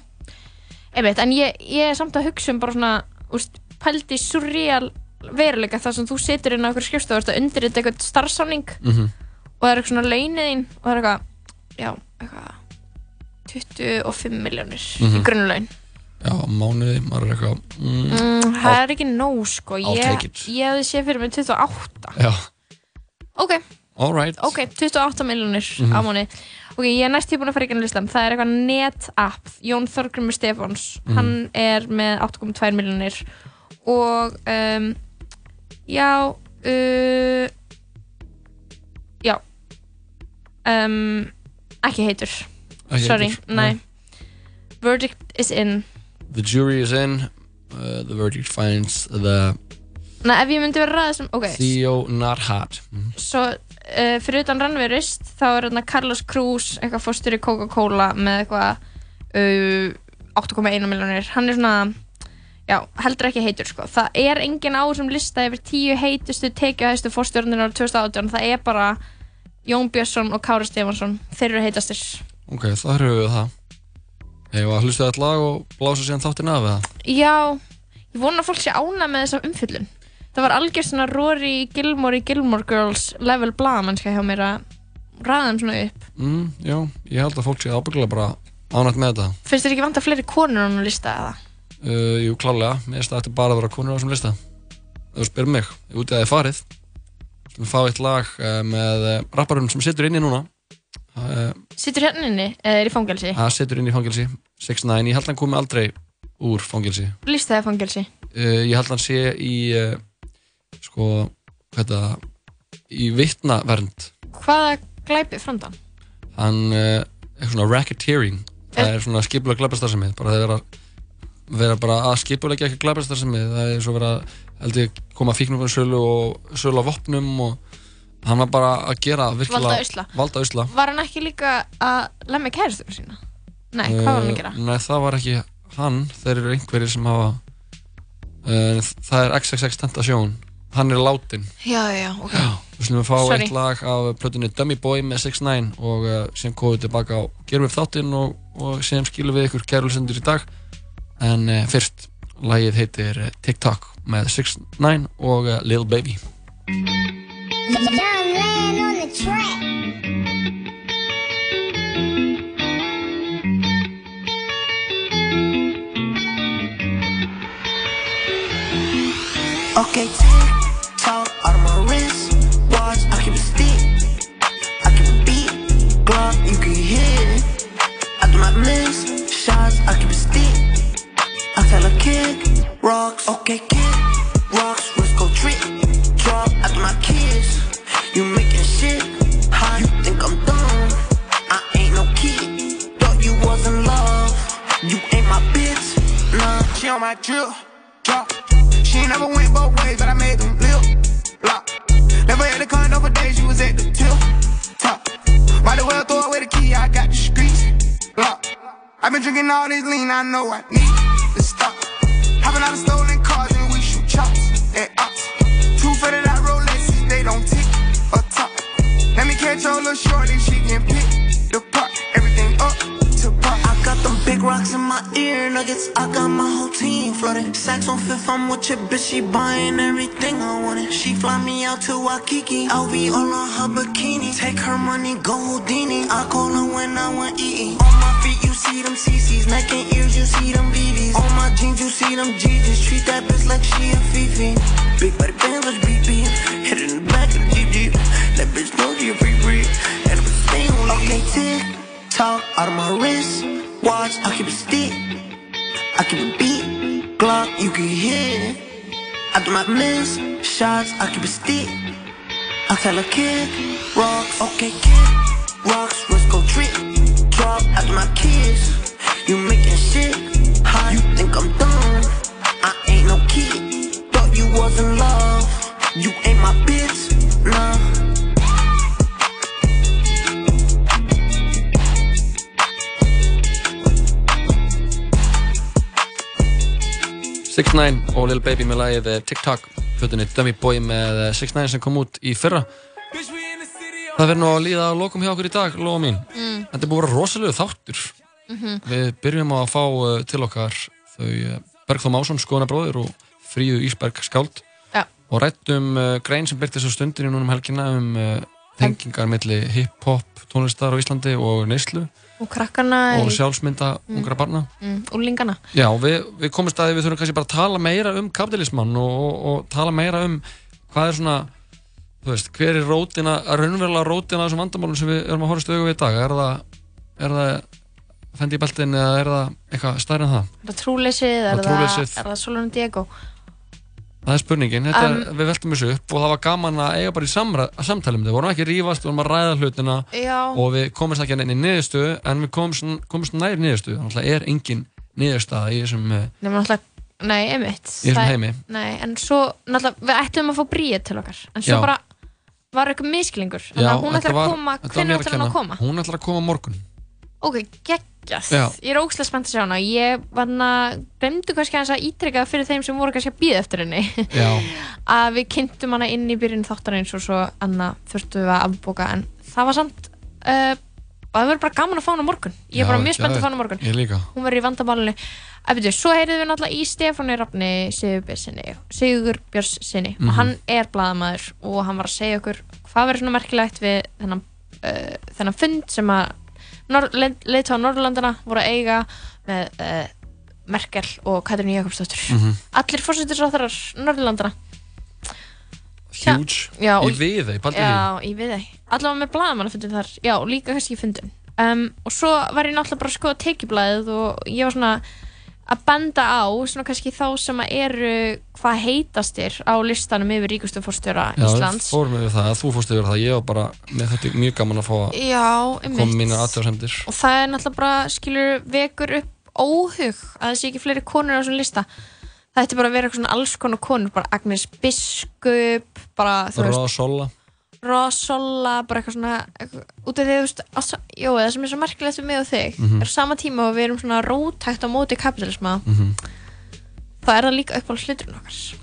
Einmitt, en ég, ég er samt að hugsa um bara svona, úst, pældi surreal veruleika þar sem þú situr inn á okkur skrifstofu og að undirrita eitthvað starfsáning Mhm. og það er eitthvað svona launið þín og það er eitthvað, já, eitthvað 25 miljónir í Mhm. grunnlaun. já, mánuði, maður er eitthvað mm, Mm, það er ekki nóg, sko. Ég, ég hefði séð fyrir mig 28. já, Ok, alright ok, 28 miljónir Mhm. á mánu. Ok, ég er næst tíbúin að fara ekki listan. Það er eitthvað net-app, Jón Þorgrymur Stefáns. Mhm. Hann er með 8,2 miljónir og um, já, uh, já, um, ekki heitur. Ekki Sorry, heitur, nei. Verdict is in. the jury is in uh, the verdict finds the Nei, ef ég myndi vera ræðið sem, ok, Theo not hot Mhm. svo uh, fyrir utan rannverist þá er hérna Carlos Cruz eitthvað fórstur í Coca-Cola með eitthvað uh, 8,1 miljonir hann er svona já, heldur ekki heitur sko. Það er engin á þessum lista yfir tíu heitustu tekjuhæstu fórstjórnir ára 2018 það er bara Jón Björnsson og Kári Stefansson þeir eru heitastir. Ok, það höfum við það. Ég var að hlusta þetta lag og blása síðan þáttinn af eða? já, ég vona að fólk sé ána með þessa umfyllun það var algjör svona Rory Gilmore í Gilmore Girls level blaðmannska hjá mér að ræða þeim svona upp Mm, já, ég held að fólk sé ábygglega bara ánægt með þetta. finnst þér ekki vant að fleiri konur á hann lista eða? Uh, jú, klálega, mér finnst það ætti bara að vera konur á þessum lista. Þú spyrir mig, ég út í að það er farið. Við fá eitt lag uh, með uh, rapparinn sem situr inni núna. Uh, Sittur hérna inni eða er í fangelsi? Það situr inni í fangelsi, 6ix9ine. Ég held að hann komi aldrei úr fangelsi. Lýst það í fangelsi? Uh, ég held að hann sé í, sko, hvað það, í vittnavernd. Hvaða glæpið framdann? hann uh, er svona racketeering það er svona skipulega glæpastarsamið bara það vera, vera bara að skipulega ekki glæpastarsamið það er svo vera held ég koma fíknum sölu og sölu á vopnum og hann var bara að gera virkilega Valda usla. Var hann ekki líka að lemja kæristur sína? Nei, hvað var hann að gera? Nei það var ekki hann þeir eru einhverjir sem hafa uh, það er XXX Tentation hann er látin Já, já, ok. Við slumum að fá Sorry. eitt lag af plötunni Dummy Boy með 6ix9ine og uh, síðan komum við tilbaka og gerum við þáttinn og, og síðan skilum við ykkur kærlusendur í dag en uh, fyrst lagið heitir uh, TikTok með 6ix9ine og uh, Lil Baby Young man on the track. Okay, Glock, you can hear it. I do not miss shots. I keep a stick. I tell her kick rocks. Okay, kick rocks. Risk go trick, Drop. Do not kiss. You making shit hot. You think I'm dumb? I ain't no kid. Thought you was in love. You ain't my bitch. Nah. She on my drip, drop. She never went both ways, but I made them lip lock. Never had the condo for days, she was at the tip top. Might as well throw away the key, I got the streets locked. I've been drinking all this lean, I know I need to stop. Hopping out of stolen cars and we shoot chops at ops. Two faded out Rolexes, they don't tick or top. Let me catch your little shorty, she can pick the part. Everything up got them big rocks in my ear nuggets. I got my whole team flooded. Sacks on fifth, I'm with your bitch. She buying everything I wanted. She fly me out to Waikiki. LV all on her bikini. Take her money, go Houdini. I call her when I want eating. On my feet, you see them CCs. Neck and ears, you see them BBs. On my jeans, you see them Jesus. Treat that bitch like she a Fifi. Big body band, let's beat beat. Hit it in the back of the Jeep Jeep. That bitch know you free free. And I'm staying on Okay, tick tock out of my wrist. Watch, I keep it stick. I keep it beat. Glock, you can hear. I do my miss shots. I keep it stick. I tell a kid, rocks, okay, kid, rocks, let's go trip. Drop after my kids. You making shit hot. You think I'm dumb? I ain't no kid. Thought you was in love. 6 9 og Lil Baby með lagið eh, TikTok hlutinni Dummy Boy með eh, 6 9 sem kom út í fyrra Það verður nú að líða að lokum hjá okkur í dag, lofa mín Mm. Þetta er búið að vera rosalega þáttur Mhm. Við byrjum á að fá uh, til okkar þau uh, Bergþór Másson, skoðanabróðir og Fríðu Ísberg skáld Já. og rættum grein sem byrtist á stundinni núna um helgina um tengingar milli hip-hop tónlistar á Íslandi og neyslu Og krakkana og sjálfsmynda Mm. ungra barna mm, Úlingana Já, við, við komum staði, við þurfum kannski bara að tala meira um kapitalismann og, og, og tala meira um hvað er svona, veist, hver er rótina, raunverulega rótina þessum vandamálum sem við erum að horfast auðvitað við í dag. Er það, er það fendi í beltin eða er það eitthvað stærri en það? Er það trúleysið, er, Það það, er það Solon Diego Það er spurningin, Þetta Um, við veltum þessu upp og það var gaman að eiga bara í samtali um þetta. Við vorum ekki að rífast, við vorum að ræða hlutina Já. og við komumst ekki inn í niðurstöðu en við komumst, komumst nær niðurstöðu. Þannig að er engin niðurstaða í þessum eh, Nei, einmitt Í Það- heimi. Nei, en svo, náttúrulega, við ættum að fá bríið til okkar En svo Já. bara var eitthvað miskilningur Þannig að hún ætlar að koma, hvernig ætlar hún að koma? Hún ætlar að koma morgun. Ok, geggjast Já. Ég er ógæslega spennt að sjá hana. Ég glemdu kannski að ítreka fyrir þeim sem voru kannski að býða eftir henni. Að við kynntum hana inn í byrjun þáttarins og svo Anna þurftum við að afbóka en það var samt uh, það verður bara gaman að fá hana morgun. Ég er bara mjög spennt að fá hana morgun. hún verður í byrju, svo heyrðum við náttúrulega í Stefáni Rafni Sigurbjörnsinni Sigurbjörnsinni Mhm. og hann er blaðamaður og hann var að segja okkur hvað verður svona merkilegt við þennan, uh, þennan fund sem að leiðtóða Norrlandana voru að eiga með uh, Merkel og Katrín Jakobsdóttur Mhm. allir fórsettisráþarar Norrlandana Huge. Já, í paldið því. Já, í Viðey Allavega með blaðamannafundin þar Já, líka kannski í fundin um, Og svo var ég náttúrulega bara að skoða tekjublaðið og ég var svona að benda á svona kannski þá sem að eru hvað heitastir á listanum yfir ríkustu fórstjóra Já, Íslands. við fórum yfir það, þú fórst yfir það, ég var bara með þetta mjög gaman að fá að Já, koma mínu aðtjóðsendir. og það er náttúrulega bara, skilur, vekur upp óhug að það sé ekki fleiri konur á þessum lista. Það ætti bara að vera svona alls konar konur, bara Agnes Biskup bara, þú veist, Rosolla, bara eitthvað svona út af því, þú veist, jó, það sem er svo merkilegt við mig og þig, Mhm. er á sama tíma og við erum svona rótækt á móti kapitalisma Mhm. það er það líka uppáhalds hluturinn okkar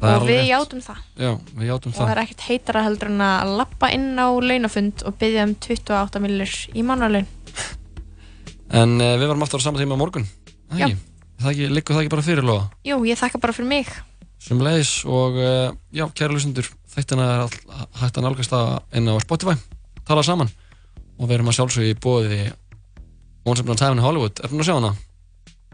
Það er og við rétt. játum það Já, við játum og það það. er ekkert heitara heldur en að lappa inn á launafund og byggja um 28 millir í mannalaun En uh, við varum aftur á sama tíma á morgun. Það ekki? Það ekki, liggur það ekki bara fyrir loða? Jú, ég þakka bara fyrir mig Sem leiðis og uh, já, kæra lusendur, þættina er all, hægt að nálgast það inn á Spotify, tala saman og við erum að sjálfsögja í bóði Once Upon a Time in Hollywood. Er hún að sjá hana?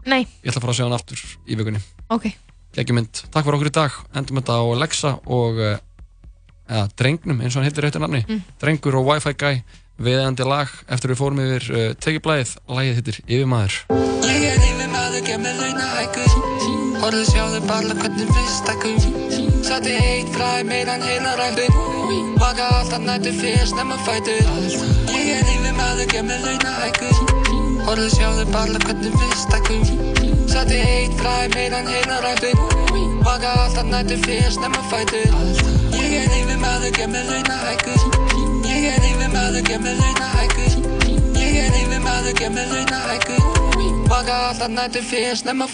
Nei, Ég ætla að fara að sjá hana aftur í vikunni. ok, Geggjumynd. Takk fyrir okkur í dag. Endum þetta á Lexa og uh, eða, Drengnum, eins og hann heitir réttur nafni. Mm. Drengur og Wi-Fi Guy. Viðeigandi lag eftir við fórum yfir uh, tekjublæðið. Lagið heitir Yfirmaður. Ég er yfir maður, gef mér launa hækkur Horfðu sjáðu bara hvernig við stakkum Sætti eitt fræ meðan heila rættur Vaka alltaf nættur fyrir snemma fætur. Ég er yfir maður, gef mér launa hækkur Horfðu sjáðu bara hvernig við stakkum Sætti eitt fræ meðan heila rættur Vaka alltaf nættur fyrir snemma fætur. Ég er yfir maður, gef mér launa hækkur Ég er yfir maður, gef mér launa hækkur Ég er yfir maður, gef mér launa hækkur Vaka alltaf nættur fyrir snemma